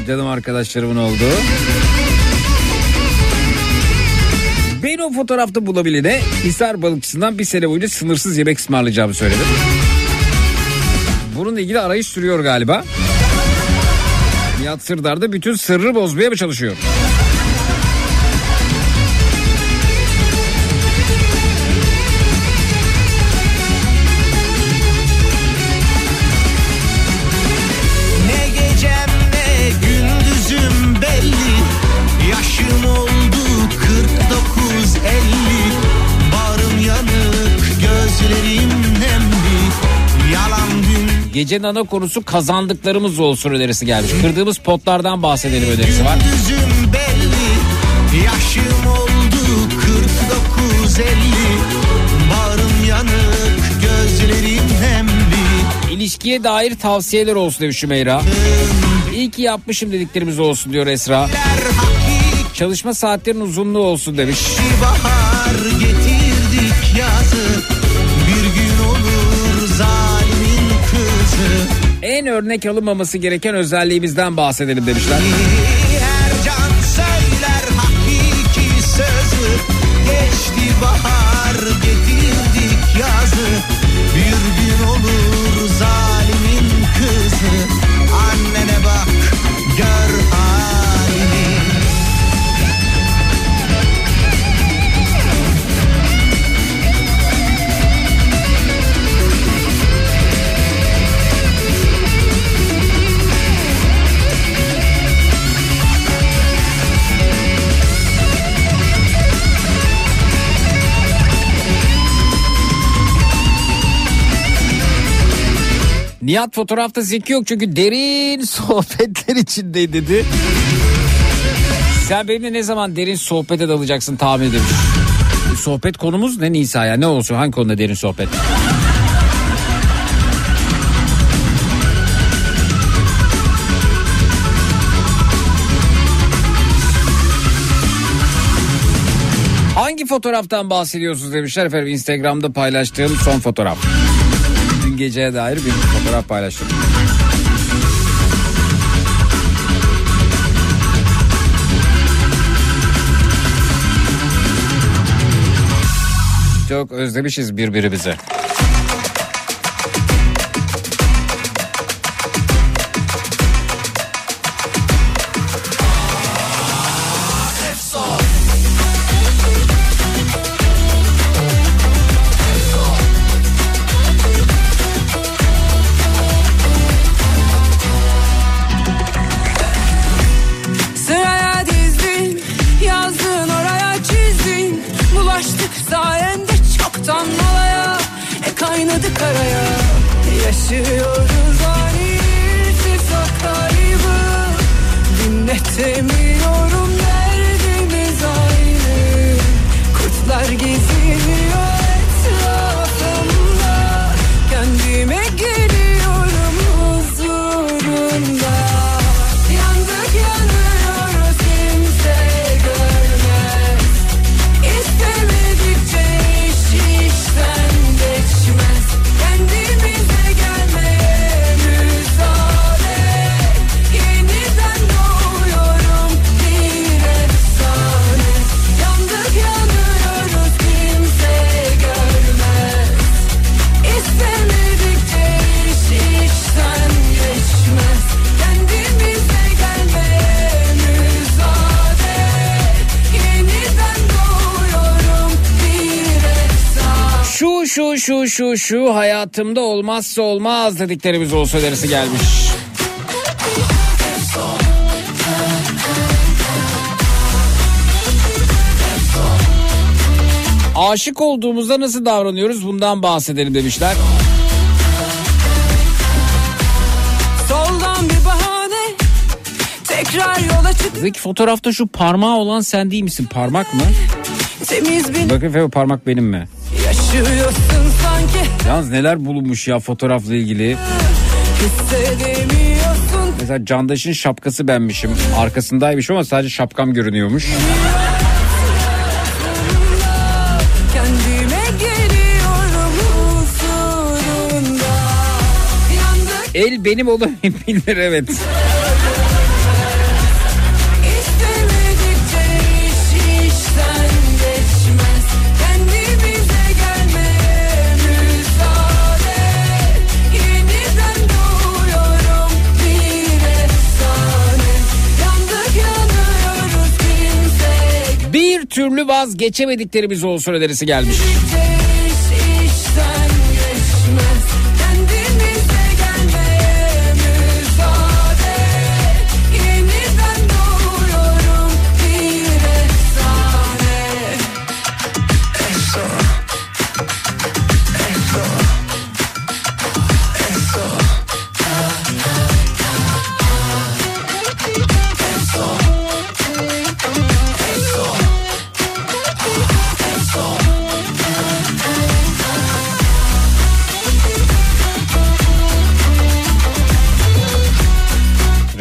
Canım arkadaşlarımın oldu. Ben o fotoğrafta bulabilene Hisar Balıkçısı'ndan bir sene boyunca sınırsız yemek ısmarlayacağımı söyledim. Bununla ilgili arayış sürüyor galiba. Nihat Sırdar da bütün sırrı bozmaya mı çalışıyor? Gecenin ana konusu kazandıklarımız olsun önerisi gelmiş. Kırdığımız potlardan bahsedelim önerisi var. belli Yaşım oldu 49 50 Bağrım yanık gözlerim nemli İlişkiye dair tavsiyeler olsun demiş Şümeyra. İyi ki yapmışım dediklerimiz olsun diyor Esra. Çalışma saatlerin uzunluğu olsun demiş. bahar En örnek alınmaması gereken özelliğimizden bahsedelim demişler. Ercan söyler hakiki sözü Geçti bahar Nihat fotoğrafta zeki yok çünkü derin sohbetler içindeydi dedi. Sen benimle ne zaman derin sohbete dalacaksın tahmin demiş. Sohbet konumuz ne Nisa ya ne olsun hangi konuda derin sohbet? Hangi fotoğraftan bahsediyorsunuz demişler efendim Instagram'da paylaştığım son fotoğraf. Dün geceye dair bir fotoğraf paylaştım. Çok özlemişiz birbirimizi. Şu şu hayatımda olmazsa olmaz dediklerimiz olsa derisi gelmiş. Aşık olduğumuzda nasıl davranıyoruz bundan bahsedelim demişler. Zeki fotoğrafta şu parmağı olan sen değil misin? Parmak mı? Temiz bir Bakın Feo parmak benim mi? yaşıyorsun Yalnız neler bulunmuş ya fotoğrafla ilgili. Mesela Candaş'ın şapkası benmişim. Arkasındaymış ama sadece şapkam görünüyormuş. El benim olamayabilir evet. Türlü vazgeçemediklerimiz olsun önerisi gelmiş. iş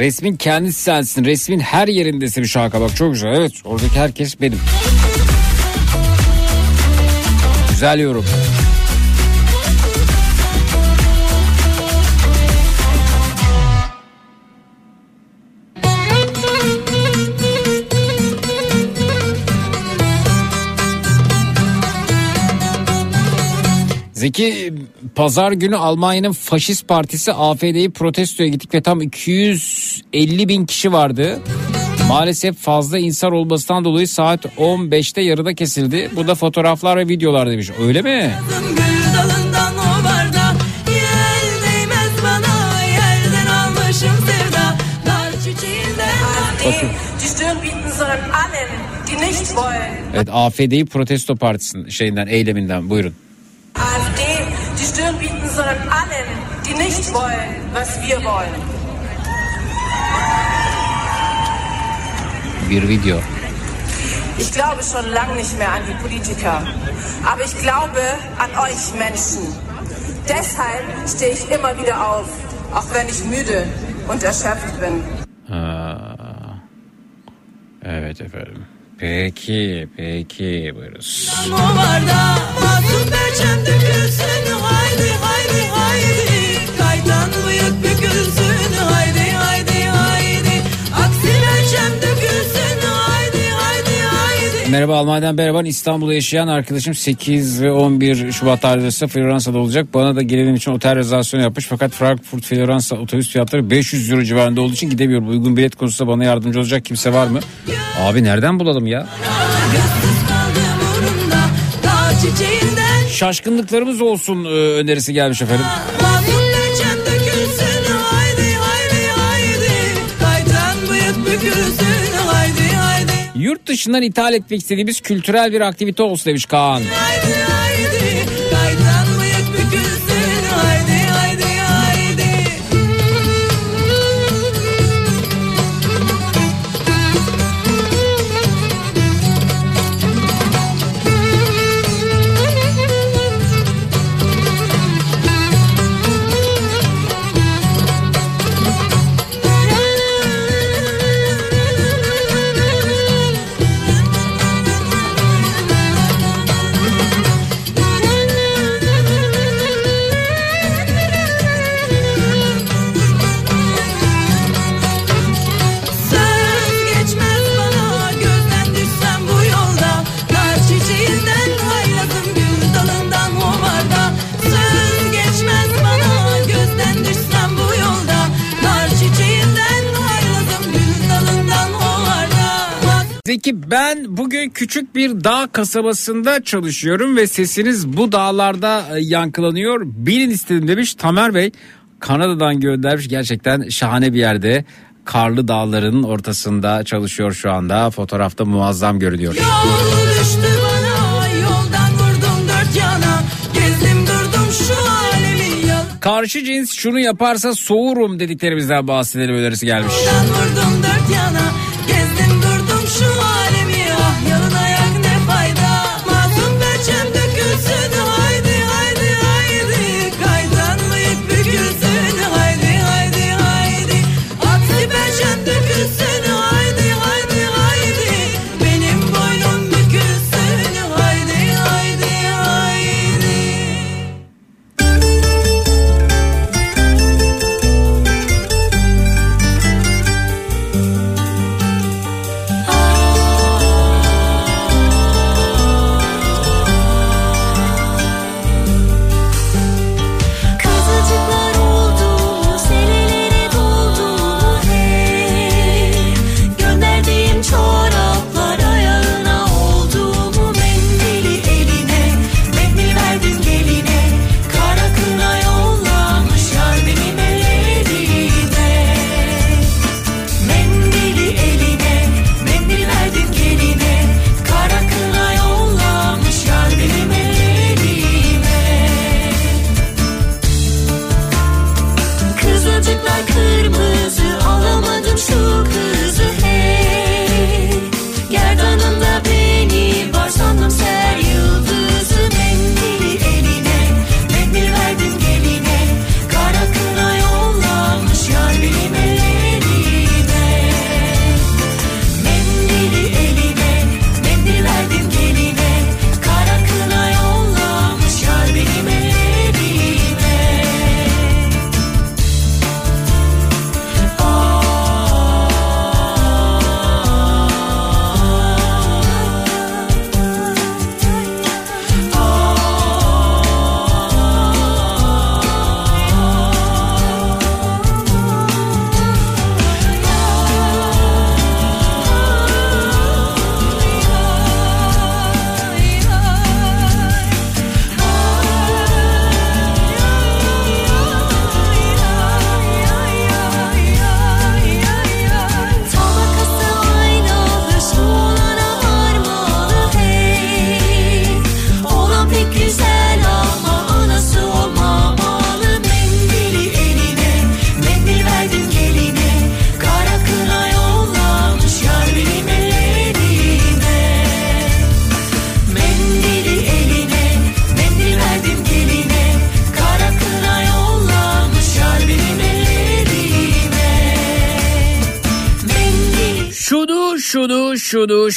Resmin kendisi sensin. Resmin her yerindesin bir şaka bak çok güzel. Evet oradaki herkes benim. Güzel yorum. Zeki pazar günü Almanya'nın faşist partisi AFD'yi protestoya gittik ve tam 250 bin kişi vardı. Maalesef fazla insan olmasından dolayı saat 15'te yarıda kesildi. Bu da fotoğraflar ve videolar demiş. Öyle mi? Bakın. Evet AFD'yi protesto partisinin şeyinden eyleminden buyurun. AfD, die Stirn bieten, sondern allen, die nicht wollen, was wir wollen. Bir video. Ich glaube schon lange nicht mehr an die Politiker. Aber ich glaube an euch Menschen. Deshalb stehe ich immer wieder auf, auch wenn ich müde und erschöpft bin. Ha. Evet efendim. Peki, peki buyuruz. Barda Masum perçem dökülsün haydi haydi Merhaba Almanya'dan merhaba. İstanbul'da yaşayan arkadaşım 8 ve 11 Şubat tarihleri Floransa'da olacak. Bana da gelelim için otel rezervasyonu yapmış. Fakat Frankfurt Floransa otobüs fiyatları 500 euro civarında olduğu için gidemiyorum. Uygun bilet konusunda bana yardımcı olacak kimse var mı? Abi nereden bulalım ya? Şaşkınlıklarımız olsun e, önerisi gelmiş efendim. Yurt dışından ithal etmek istediğimiz kültürel bir aktivite olsun demiş Kaan. Haydi haydi haydi küçük bir dağ kasabasında çalışıyorum ve sesiniz bu dağlarda e, yankılanıyor. Bilin istedim demiş Tamer Bey. Kanada'dan göndermiş gerçekten şahane bir yerde. Karlı dağların ortasında çalışıyor şu anda. Fotoğrafta muazzam görünüyor. Yol Karşı cins şunu yaparsa soğurum dediklerimizden bahsedelim önerisi gelmiş. Yoldan vurdum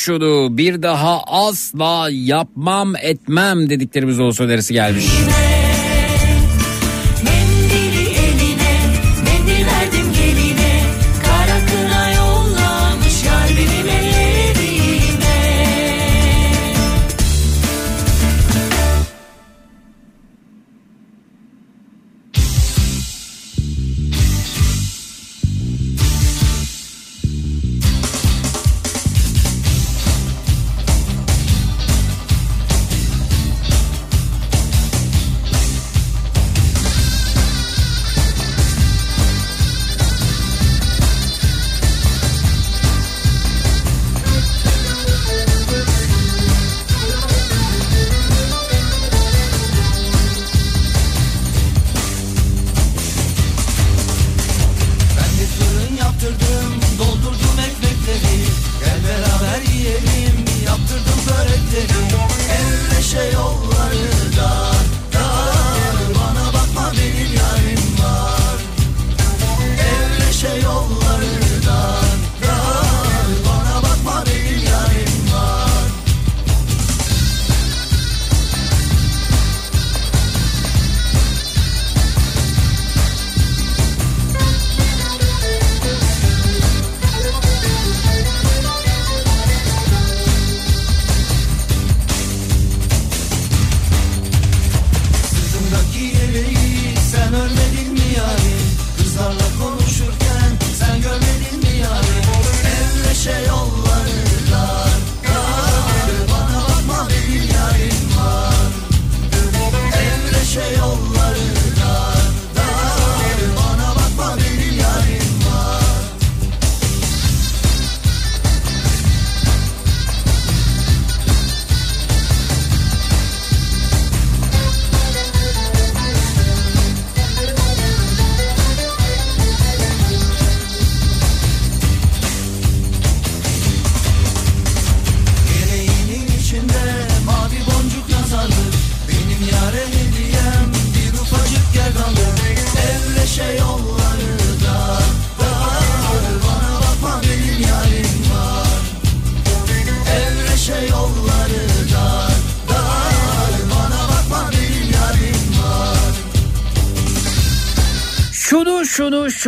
şunu bir daha asla yapmam etmem dediklerimiz olsun önerisi gelmiş. Yine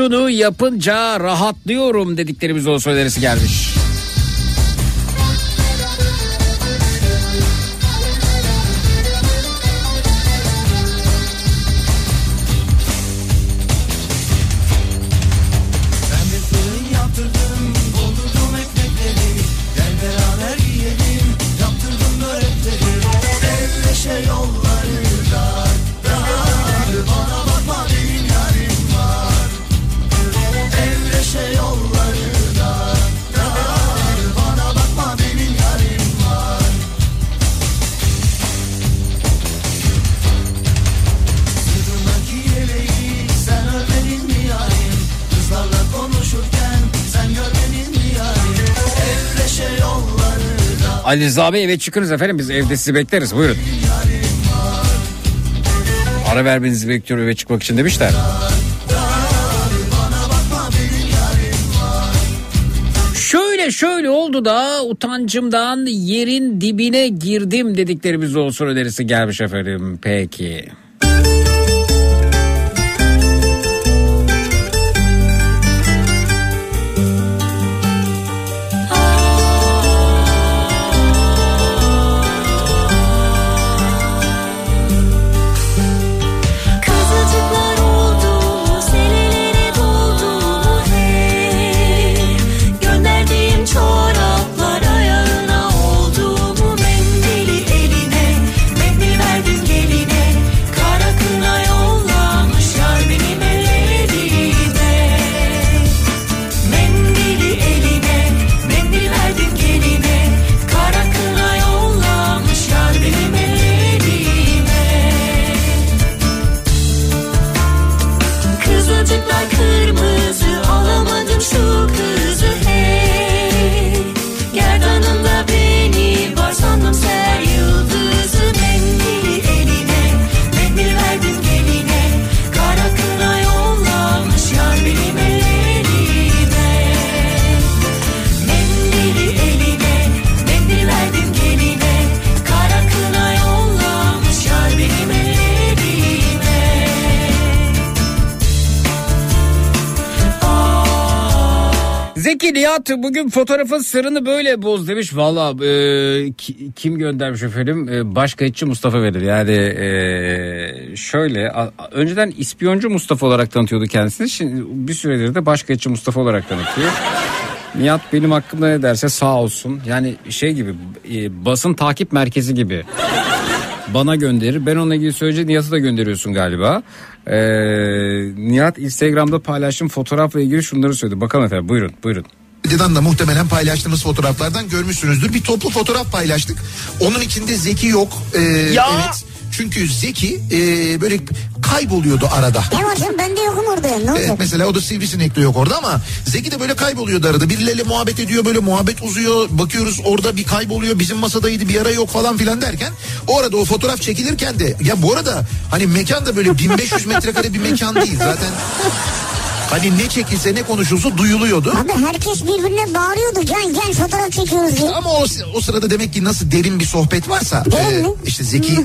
şunu yapınca rahatlıyorum dediklerimiz olsa önerisi gelmiş. Ali Rıza Bey eve çıkınız efendim biz evde sizi bekleriz buyurun. Ara vermenizi bekliyorum eve çıkmak için demişler. Şöyle şöyle oldu da utancımdan yerin dibine girdim dediklerimiz olsun önerisi gelmiş efendim. Peki. Nihat bugün fotoğrafın sırrını böyle boz demiş. Valla e, ki- kim göndermiş efendim? E, başkayıtçı Mustafa verir. Yani e, şöyle a- önceden ispiyoncu Mustafa olarak tanıtıyordu kendisini. Şimdi bir süredir de başkayıtçı Mustafa olarak tanıtıyor. Nihat benim hakkımda ne derse sağ olsun. Yani şey gibi e, basın takip merkezi gibi. Bana gönderir. Ben onunla ilgili söyleyince Nihat'a da gönderiyorsun galiba. Ee, Nihat Instagram'da paylaştığım fotoğrafla ilgili şunları söyledi. Bakalım efendim buyurun buyurun. Medyadan da muhtemelen paylaştığımız fotoğraflardan görmüşsünüzdür. Bir toplu fotoğraf paylaştık. Onun içinde Zeki yok. Ee, Evet. Çünkü Zeki e, böyle kayboluyordu arada. Ne var canım ben de yokum orada ya ne Evet, olacak? mesela o da sivrisinek de yok orada ama Zeki de böyle kayboluyordu arada. Birileriyle muhabbet ediyor böyle muhabbet uzuyor. Bakıyoruz orada bir kayboluyor bizim masadaydı bir ara yok falan filan derken. O arada o fotoğraf çekilirken de ya bu arada hani mekan da böyle 1500 metrekare bir mekan değil zaten. Hani ne çekilse ne konuşulsa duyuluyordu. Abi herkes birbirine bağırıyordu gel gel fotoğraf çekiyoruz diye. Ama o, o sırada demek ki nasıl derin bir sohbet varsa Derin e, mi? işte Zeki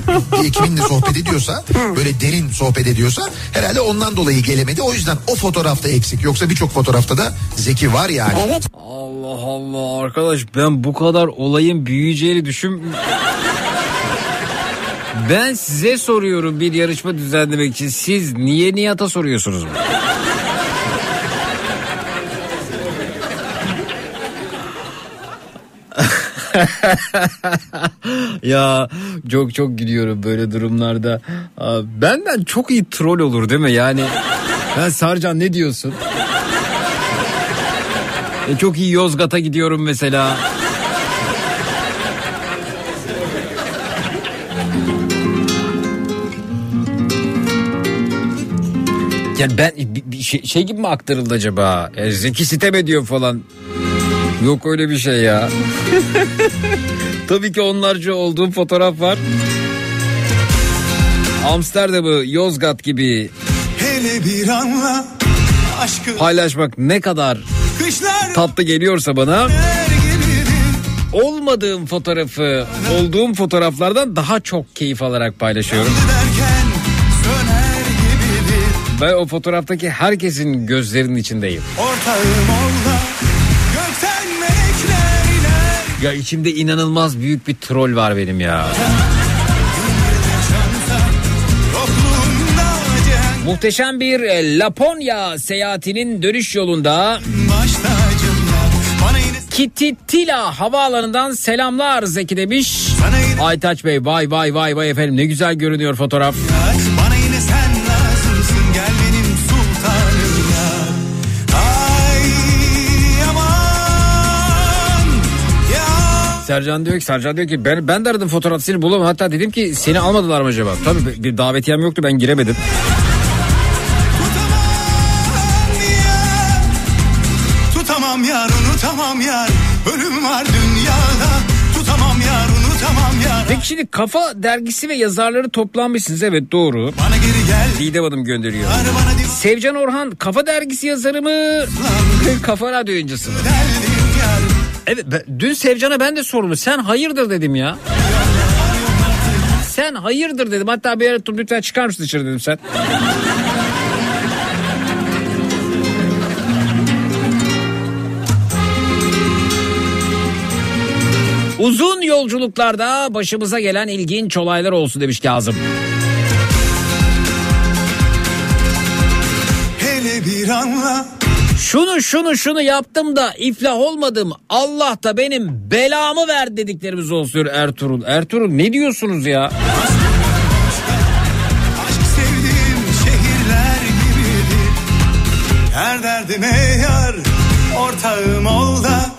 kiminle sohbet ediyorsa böyle derin sohbet ediyorsa herhalde ondan dolayı gelemedi. O yüzden o fotoğrafta eksik. Yoksa birçok fotoğrafta da Zeki var yani. Evet. Allah Allah arkadaş ben bu kadar olayın büyüyeceğini düşün... Ben size soruyorum bir yarışma düzenlemek için. Siz niye Nihat'a soruyorsunuz bunu? ya çok çok gülüyorum böyle durumlarda. Aa, Benden çok iyi troll olur değil mi? Yani ben Sarcan ne diyorsun? E, çok iyi Yozgat'a gidiyorum mesela. Yani ben şey, şey gibi mi aktarıldı acaba? Yani Zeki sitem ediyor falan. Yok öyle bir şey ya. Tabii ki onlarca olduğum fotoğraf var. Amsterdam'ı Yozgat gibi Hele bir anla aşkı paylaşmak ne kadar kışlar tatlı geliyorsa bana olmadığım fotoğrafı olduğum fotoğraflardan daha çok keyif alarak paylaşıyorum. derken. Ben o fotoğraftaki herkesin gözlerinin içindeyim. Ortağım ol Ya içimde inanılmaz büyük bir troll var benim ya. Muhteşem bir e, Laponya seyahatinin dönüş yolunda ya yine Kititila havaalanından selamlar Zeki demiş. Aytaç Bey vay vay vay vay efendim ne güzel görünüyor fotoğraf. Bana Sercan diyor ki Sercan diyor ki ben, ben de aradım fotoğraf seni bulamadım. Hatta dedim ki seni almadılar mı acaba? Tabii bir- davetiyem yoktu ben giremedim. Tutamam yar unutamam yar Ölüm var dünyada Tutamam yar unutamam yar Peki şimdi Kafa dergisi ve yazarları toplanmışsınız evet doğru. Bana geri gel Didem Hanım gönderiyor. Sevcan Orhan Kafa dergisi yazarı mı? Kafa radyo oyuncusu mu? Evet dün Sevcan'a ben de sordum. Sen hayırdır dedim ya. Sen hayırdır dedim. Hatta bir ara "Dur, lütfen çıkar mısın dışarı dedim sen. Uzun yolculuklarda başımıza gelen ilginç olaylar olsun demiş Kazım. Hele bir anla Şunu şunu şunu yaptım da iflah olmadım. Allah da benim belamı ver dediklerimiz olsun Ertuğrul. Ertuğrul ne diyorsunuz ya? Her derdime yar Ortağım ol da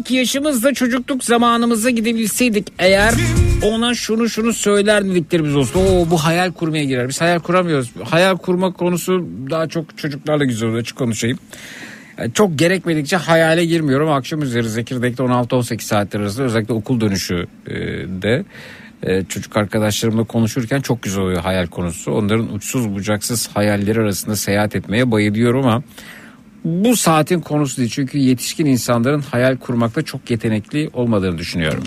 Şimdiki yaşımızda çocukluk zamanımıza gidebilseydik eğer ona şunu şunu söyler dediklerimiz olsun. Oo bu hayal kurmaya girer. Biz hayal kuramıyoruz. Hayal kurma konusu daha çok çocuklarla güzel oluyor. Açık konuşayım. Yani çok gerekmedikçe hayale girmiyorum. Akşam üzeri Zekirdek'te 16-18 saatler arasında özellikle okul dönüşü e, de e, çocuk arkadaşlarımla konuşurken çok güzel oluyor hayal konusu. Onların uçsuz bucaksız hayalleri arasında seyahat etmeye bayılıyorum ama bu saatin konusu değil. Çünkü yetişkin insanların hayal kurmakta çok yetenekli olmadığını düşünüyorum.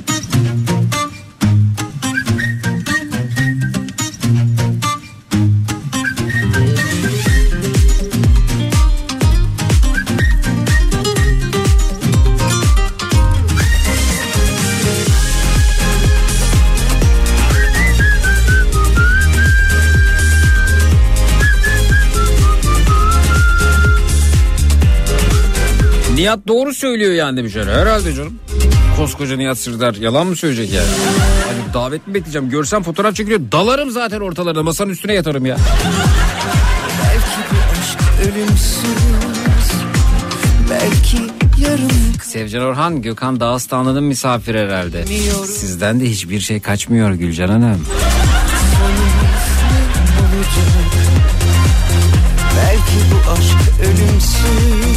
Nihat doğru söylüyor yani demiş. öyle. Herhalde canım. Koskoca Nihat Sırdar yalan mı söyleyecek yani? Hani davet mi bekleyeceğim? Görsem fotoğraf çekiliyor. Dalarım zaten ortalarına. Masanın üstüne yatarım ya. Belki aşk ölümsüz Belki Sevcan Orhan Gökhan Dağıstanlı'nın misafir herhalde. Sizden de hiçbir şey kaçmıyor Gülcan Hanım. Belki bu aşk ölümsüz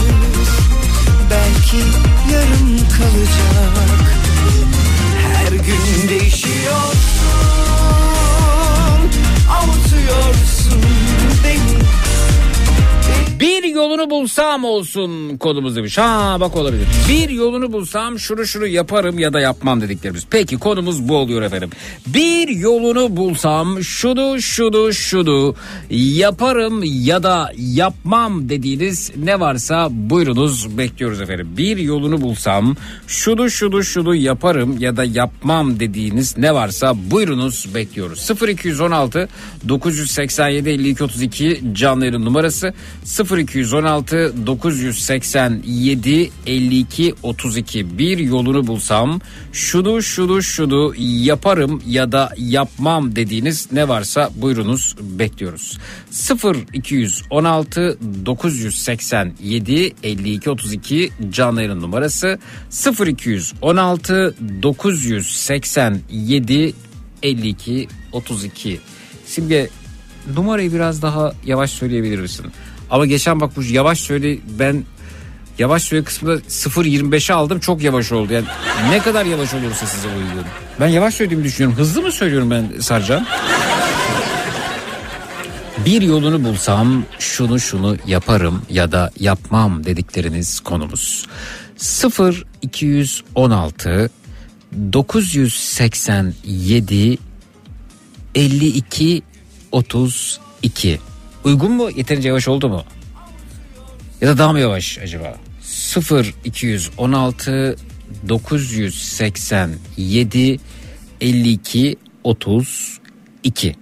yolunu bulsam olsun konumuz demiş. Ha bak olabilir. Bir yolunu bulsam şunu şunu yaparım ya da yapmam dediklerimiz. Peki konumuz bu oluyor efendim. Bir yolunu bulsam şunu şunu şunu yaparım ya da yapmam dediğiniz ne varsa buyurunuz bekliyoruz efendim. Bir yolunu bulsam şunu şunu şunu yaparım ya da yapmam dediğiniz ne varsa buyurunuz bekliyoruz. 0216 987 52 32 canlı numarası 0216 987 52 32 bir yolunu bulsam şunu şunu şunu yaparım ya da yapmam dediğiniz ne varsa buyurunuz bekliyoruz. 0216 987 52 32 canlı yayın numarası 0216 987 52 32. Simge numarayı biraz daha yavaş söyleyebilir misin? Ama geçen bak bu yavaş söyle ben yavaş söyle kısmında 0.25'e aldım çok yavaş oldu. Yani ne kadar yavaş olursa size uygun. Ben yavaş söylediğimi düşünüyorum. Hızlı mı söylüyorum ben Sarcan? Bir yolunu bulsam şunu şunu yaparım ya da yapmam dedikleriniz konumuz. 0 216 987 52 32 Uygun mu? Yeterince yavaş oldu mu? Ya da daha mı yavaş acaba? 0 216 987 52 32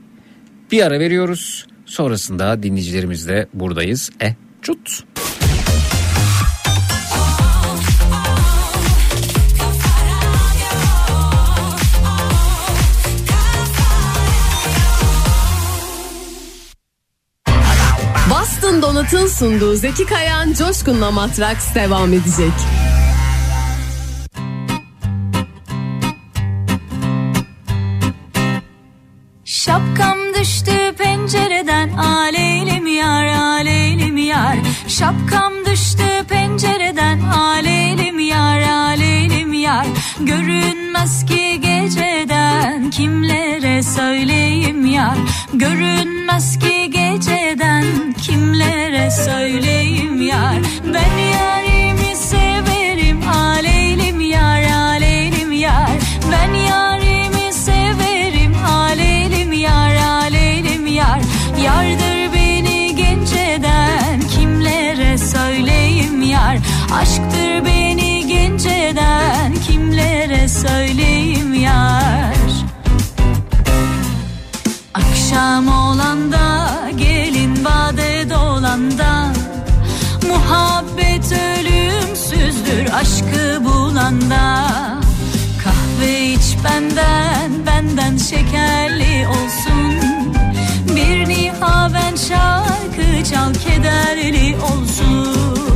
Bir ara veriyoruz. Sonrasında dinleyicilerimizle buradayız. E çut. Donut'un sunduğu Zeki Kayan Coşkun'la Matraks devam edecek. Şapkam düştü pencereden aleylim yar aleylim yar Şapkam düştü pencereden aleylim yar aleylim yar Görünmez ki kimlere söyleyeyim yar? Görünmez ki geceden kimlere söyleyeyim yar? Ben yarimi severim aleylim yar aleylim yar. Ben yarimi severim aleylim yar aleylim yar. Yardır beni genceden kimlere söyleyeyim yar? Aşktır beni genceden kimlere söyleyeyim yar Akşam olanda gelin bade dolanda Muhabbet ölümsüzdür aşkı bulanda Kahve iç benden benden şekerli olsun. Bir nihaven şarkı çal kederli olsun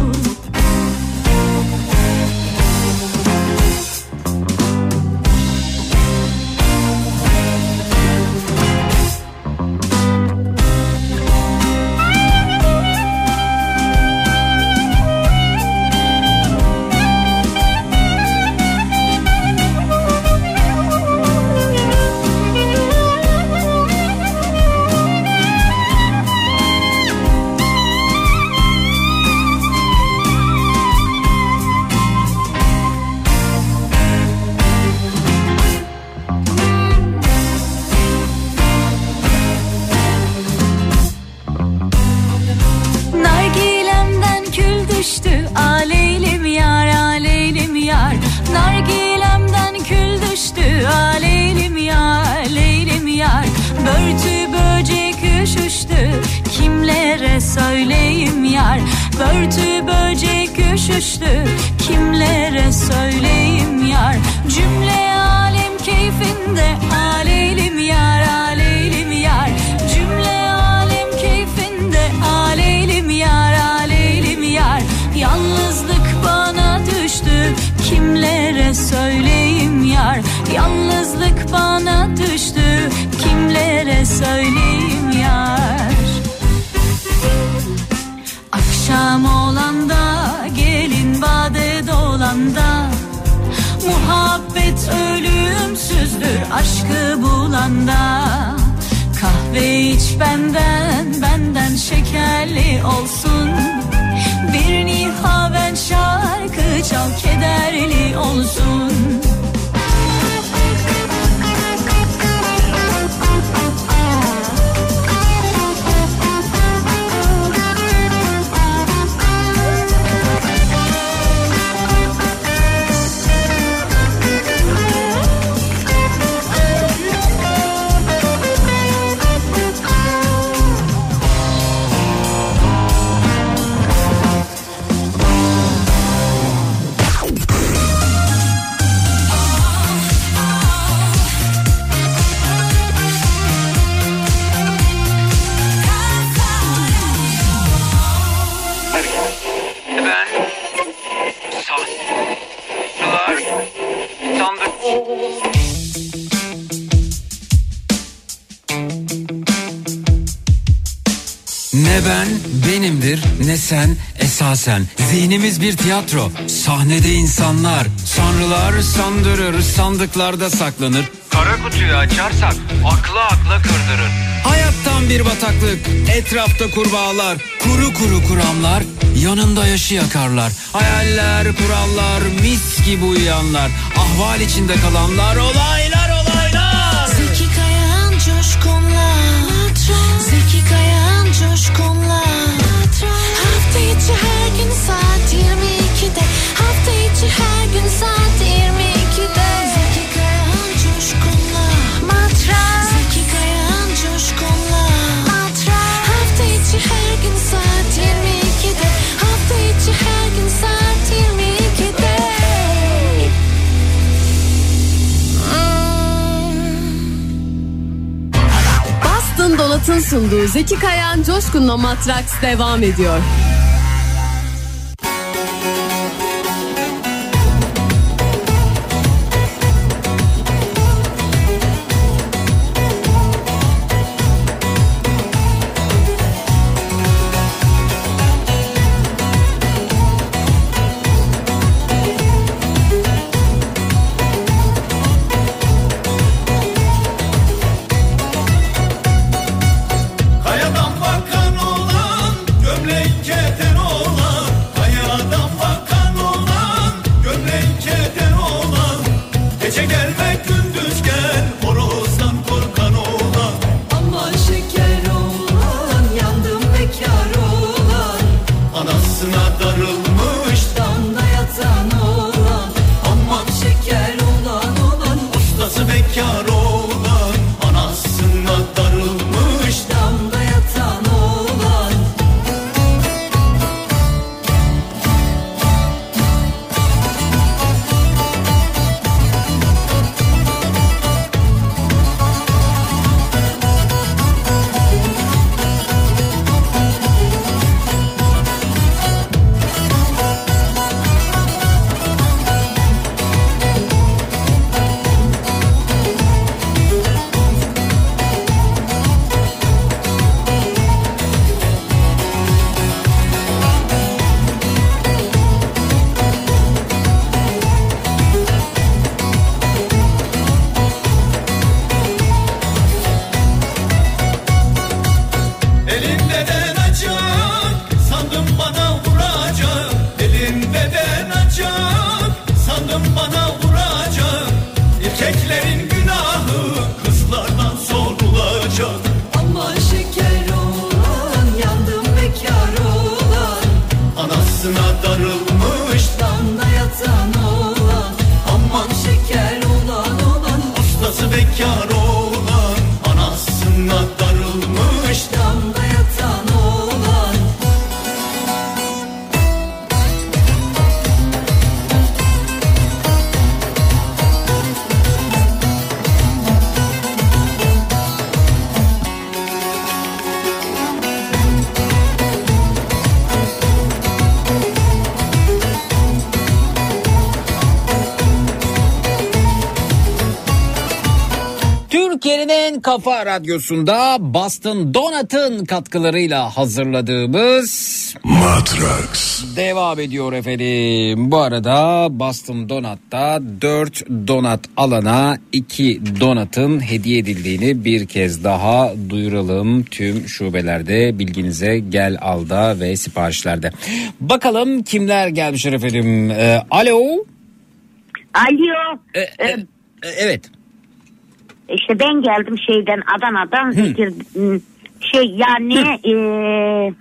kimlere söyleyeyim yar. Börtü böcek üşüştü kimlere söyleyeyim yar? Cümle alem keyfinde aleylim yar aleylim yar. Cümle alem keyfinde aleylim yar aleylim yar. Yalnızlık bana düştü kimlere söyleyeyim yar? Yalnızlık bana düştü kimlere söyleyeyim Akşam olanda gelin bade dolanda Muhabbet ölümsüzdür aşkı bulanda Kahve iç benden benden şekerli olsun. Bir nihaven şarkı çal kederli olsun Ne ben benimdir ne sen esasen. Zihnimiz bir tiyatro sahnede insanlar. Sanrılar sandırır sandıklarda saklanır. Kara kutuyu açarsak akla akla kırdırır. Hayattan bir bataklık, etrafta kurbağalar, kuru kuru kuramlar, yanında yaşı yakarlar. Hayaller, kurallar, mis gibi uyuyanlar, ahval içinde kalanlar, olaylar olaylar. Zeki Kayan Coşkun'la Zeki Kayan Coşkun'la Hafta içi her gün saat 22'de Hafta içi her gün saat 22'de içi her gün saat 22'de Hafta içi her gün saat 22'de Boston Donat'ın sunduğu Zeki Kayan Coşkun'la Matraks devam ediyor. Kafa radyosunda Boston Donat'ın katkılarıyla hazırladığımız Matrax. devam ediyor efendim. Bu arada Boston Donat'ta 4 donat alana 2 donatın hediye edildiğini bir kez daha duyuralım. Tüm şubelerde bilginize gel alda ve siparişlerde. Bakalım kimler gelmişler efendim. Ee, alo. Alo. E, e, e, evet. İşte ben geldim şeyden Adana'dan Zeki şey yani eee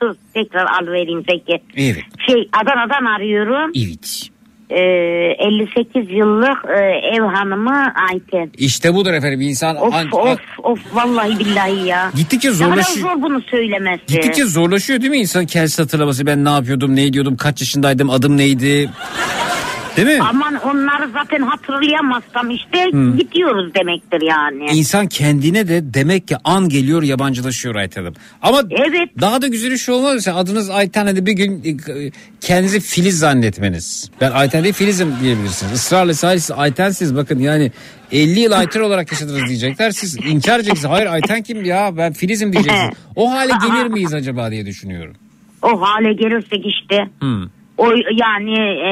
dur tekrar al vereyim Zeki. Evet. Şey Adana'dan arıyorum. Evet. Eee 58 yıllık eee, ev hanımı Ayten. İşte budur efendim insan Of an- of of vallahi billahi ya. Gittikçe Ne kadar zorlaşıyor. zor bunu söylemesi. Gittikçe zorlaşıyor değil mi insan kendisi hatırlaması ben ne yapıyordum ne ediyordum kaç yaşındaydım adım neydi Değil mi? Aman onları zaten hatırlayamazsam işte Hı. gidiyoruz demektir yani. İnsan kendine de demek ki an geliyor yabancılaşıyor Ayten Hanım. Ama daha da güzeli şu olmaz mesela adınız Ayten hadi bir gün e, kendinizi Filiz zannetmeniz. Ben Ayten değil Filiz'im diyebilirsiniz. Israrla sadece siz Ayten'siz bakın yani 50 yıl Ayten olarak yaşadınız diyecekler. Siz inkar edeceksiniz. Hayır Ayten kim ya ben Filiz'im diyeceksiniz. O hale gelir miyiz acaba diye düşünüyorum. O hale gelirsek işte Hmm. O yani e,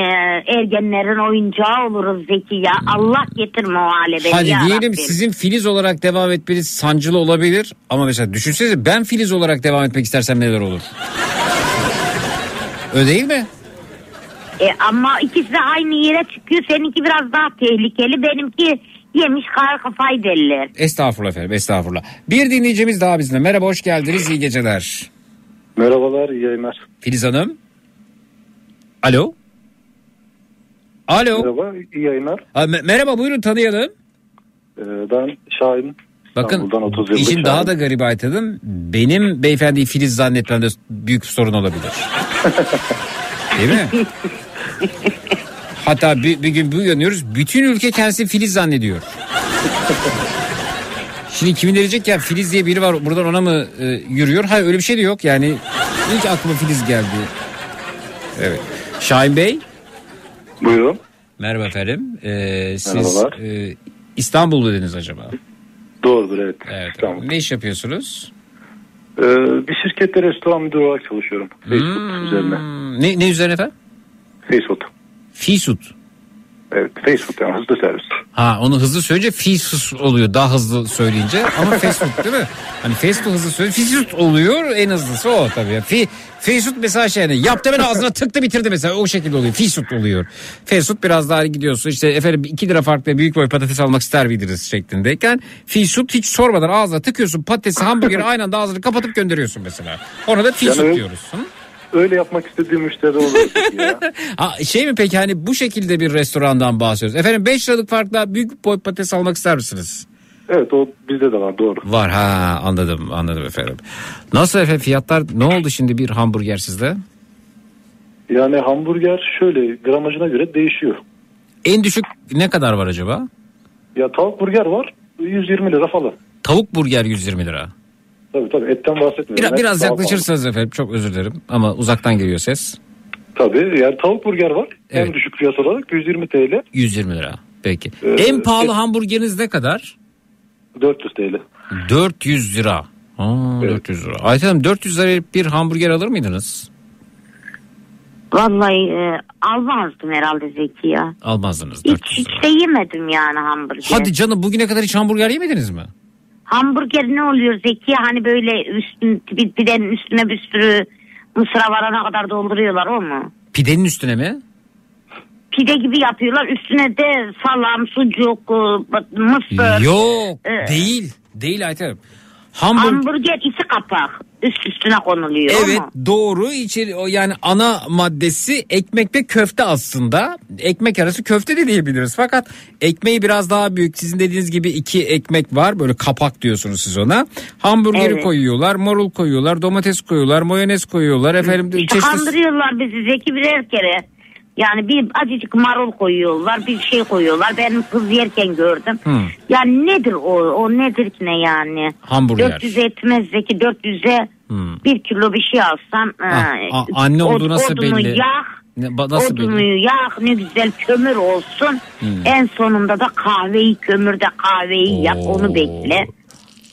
ergenlerin oyuncağı oluruz Zeki ya. Allah getirme o hale beni Hadi ya diyelim Rabbim. sizin Filiz olarak devam etmeniz sancılı olabilir. Ama mesela düşünsenize ben Filiz olarak devam etmek istersem neler olur? Öyle değil mi? E, ama ikisi de aynı yere çıkıyor. Seninki biraz daha tehlikeli. Benimki yemiş kar kafayı derler. Estağfurullah efendim estağfurullah. Bir dinleyicimiz daha bizimle. Merhaba hoş geldiniz iyi geceler. Merhabalar, iyi yayınlar. Filiz Hanım. Alo. Alo. Merhaba, iyi yayınlar. Ha, me- merhaba buyurun tanıyalım. Ee, ben Şahin. Bakın İstanbul'dan 30 yıllık işin daha da garip Aytad'ım. Benim beyefendiyi Filiz zannetmemde büyük sorun olabilir. Değil mi? Hatta bir, bir gün bir uyanıyoruz. Bütün ülke kendisi Filiz zannediyor. Şimdi kimin diyecek ya Filiz diye biri var buradan ona mı e, yürüyor? Hayır öyle bir şey de yok yani. İlk aklıma Filiz geldi. Evet. Şahin Bey. Buyurun. Merhaba efendim. Ee, siz Merhabalar. e, İstanbul dediniz acaba? Doğrudur evet. Evet. Ne iş yapıyorsunuz? Ee, bir şirkette restoran müdürü olarak çalışıyorum. Facebook Hmm. üzerine. Ne, ne üzerine efendim? Facebook. Fisut. Evet yani hızlı servis. Ha onu hızlı söyleyince fisut oluyor daha hızlı söyleyince ama Facebook değil mi? Hani Facebook hızlı söyleyince fisut oluyor en hızlısı o tabii. Fi, fisut mesela şey yani yaptı ben ağzına tıktı bitirdi mesela o şekilde oluyor. Fisut oluyor. Fisut biraz daha gidiyorsun işte efendim 2 lira farklı büyük boy patates almak ister miydiniz şeklindeyken fisut hiç sormadan ağzına tıkıyorsun patatesi hamburgeri aynı anda ağzını kapatıp gönderiyorsun mesela. Ona da fisut Yani- diyoruz. Hı? Öyle yapmak istediğim müşteri olur. ya. Ha, şey mi peki hani bu şekilde bir restorandan bahsediyoruz. Efendim 5 liralık farkla büyük boy patates almak ister misiniz? Evet o bizde de var doğru. Var ha anladım anladım efendim. Nasıl efendim fiyatlar ne oldu şimdi bir hamburger sizde? Yani hamburger şöyle gramajına göre değişiyor. En düşük ne kadar var acaba? Ya tavuk burger var 120 lira falan. Tavuk burger 120 lira. Tabii tabii etten bahsetmiyorum. Biraz, Et biraz yaklaşırsanız efendim çok özür dilerim ama uzaktan geliyor ses. Tabii yani tavuk burger var. Evet. En düşük fiyat olarak 120 TL. 120 lira peki. Ee, en pahalı hamburgeriniz ne kadar? 400 TL. 400 lira. Aa, 400 lira. Ayten Hanım 400 liraya bir hamburger alır mıydınız? Vallahi e, almazdım herhalde Zeki ya. Almazdınız. Hiç, 400 hiç de yemedim yani hamburger. Hadi canım bugüne kadar hiç hamburger yemediniz mi? Hamburger ne oluyor Zeki? Hani böyle üstün, bir, pidenin üstüne bir sürü mısıra varana kadar dolduruyorlar o mu? Pidenin üstüne mi? Pide gibi yapıyorlar. Üstüne de salam, sucuk, e, mısır. Yok e, değil. Değil Ayten Hanım. Hamburger Hamburger içi kapak. Üst üstüne konuluyor Evet ama. doğru içeri o yani ana maddesi ekmek ve köfte aslında. Ekmek arası köfte de diyebiliriz. Fakat ekmeği biraz daha büyük. Sizin dediğiniz gibi iki ekmek var. Böyle kapak diyorsunuz siz ona. Hamburgeri Evet. koyuyorlar, marul koyuyorlar, domates koyuyorlar, mayonez koyuyorlar. Efendim çeşitli kandırıyorlar bizi Zeki birer kere. Yani bir acıcık marul koyuyorlar, bir şey koyuyorlar. Benim kız yerken gördüm. Hı. Yani nedir o? O nedir ki ne yani? Hamburger. 400 etmez Zeki. 400'e Hmm. bir kilo bir şey alsan. Ah, e, a- anne olduğu od- nasıl belli? yak. Ne, nasıl odunu belli? yak ne güzel kömür olsun. Hmm. En sonunda da kahveyi kömürde kahveyi yap onu bekle.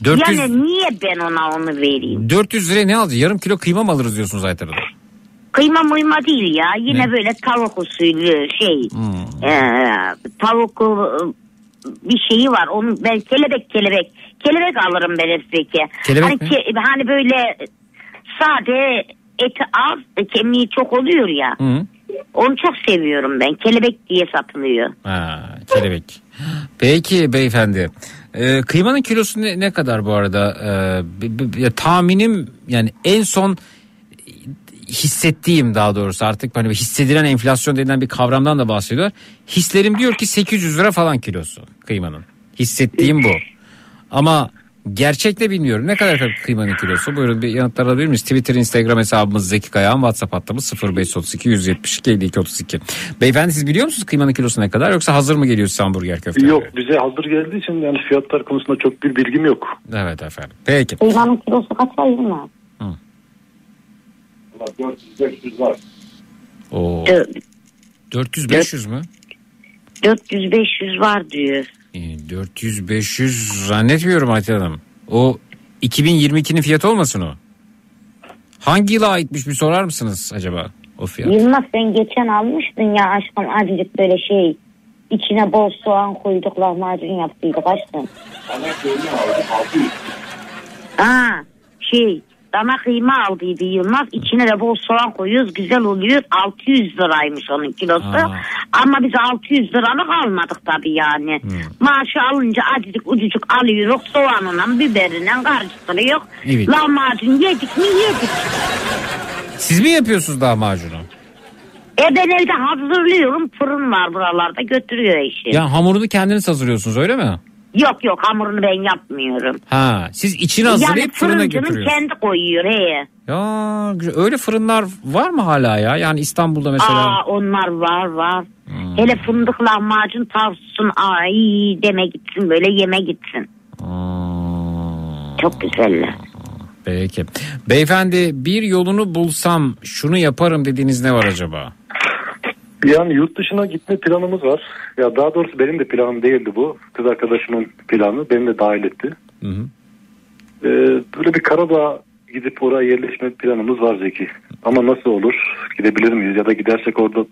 400 Yani niye ben ona onu vereyim? 400 liraya ne alacağız? Yarım kilo kıyma mı alırız diyorsunuz Ayten Hanım? Kıyma mıyma değil ya. Yine Ne? böyle tavuk usulü şey. Hmm. Ee, tavuk e, bir şeyi var. Onun ben kelebek kelebek. Kelebek alırım ben hep Zeki. Kelebek hani, mi? ke- hani böyle sade eti az e, kemiği çok oluyor ya. Hı. Onu çok seviyorum ben. Kelebek diye satılıyor. Ha, kelebek. Peki beyefendi. Ee, kıymanın kilosu ne, ne kadar bu arada? Ee, tahminim yani en son hissettiğim daha doğrusu artık hani hissedilen enflasyon denilen bir kavramdan da bahsediyorlar. Hislerim diyor ki 800 lira falan kilosu kıymanın. Hissettiğim bu. Ama Gerçek de bilmiyorum. Ne kadar kıymanın kilosu? Buyurun bir yanıtlar alabilir miyiz? Twitter, Instagram hesabımız Zeki Kayağan. WhatsApp hattımız 0532 172 52 32. Beyefendi siz biliyor musunuz kıymanın kilosu ne kadar? Yoksa hazır mı geliyor size hamburger köfte? Yok bize hazır geldiği için yani fiyatlar konusunda çok bir bilgim yok. Evet efendim. Peki. Kıymanın kilosu kaç ayırma? 400-500 var. Oo. 400-500 mü? 400-500 var diyor. 400-500 zannetmiyorum Ayten Hanım. O 2022'nin fiyatı olmasın o? Hangi yıla aitmiş bir sorar mısınız acaba o fiyat? Yılmaz sen geçen almıştın ya aşkım azıcık böyle şey içine bol soğan koyduk lahmacun yaptıydık aşkım. Ha şey dana kıyma aldıydı Yılmaz. İçine de bol soğan koyuyoruz. Güzel oluyor. 600 liraymış onun kilosu. Ama biz 600 liralık almadık tabii yani. Maaşı alınca azıcık ucucuk alıyoruz. Soğanla biberine karıştırıyor. Evet. lahmacun yedik mi yedik. Siz mi yapıyorsunuz lahmacunu? E ben evde hazırlıyorum. Fırın var buralarda. Götürüyor eşi. Ya hamurunu kendiniz hazırlıyorsunuz öyle mi? Yok yok hamurunu ben yapmıyorum. Ha, siz içini hazırlayıp yani fırına götürüyorsunuz. kendi koyuyor he. Ya öyle fırınlar var mı hala ya? Yani İstanbul'da mesela. Hmm. Aa onlar var var. Hele fındık lahmacun tavsiyon ay deme gitsin böyle yeme gitsin. Hmm. Çok güzeller. Peki. Beyefendi bir yolunu bulsam şunu yaparım dediğiniz ne var acaba? Yani yurt dışına gitme planımız var. Ya daha doğrusu benim de planım değildi bu. Kız arkadaşımın planı. Beni de dahil etti. Hı hı. Ee, böyle bir Karadağ gidip oraya yerleşme planımız var Zeki. Ama nasıl olur? Gidebilir miyiz? Ya da gidersek orada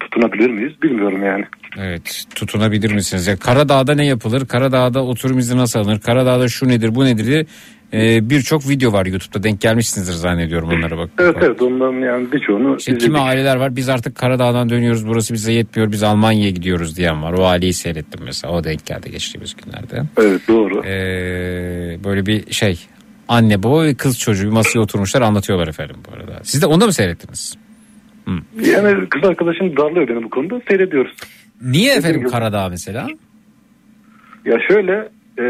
tutunabilir miyiz? Bilmiyorum yani. Evet tutunabilir misiniz? Ya Karadağ'da ne yapılır? Karadağ'da oturum izni nasıl alınır? Karadağ'da şu nedir bu nedir diye e, birçok video var YouTube'da denk gelmişsinizdir zannediyorum onlara bak. Evet evet ondan yani birçoğunu İşte izledik. kimi aileler var biz artık Karadağ'dan dönüyoruz burası bize yetmiyor biz Almanya'ya gidiyoruz diyen var. O aileyi seyrettim mesela o denk geldi geçtiğimiz günlerde. Evet doğru. Ee, böyle bir şey anne baba ve kız çocuğu bir masaya oturmuşlar anlatıyorlar efendim bu arada. Siz de onu da mı seyrettiniz? Yani kız arkadaşım darlıyor beni bu konuda. Seyrediyoruz. Niye efendim Karadağ mesela? Ya şöyle e,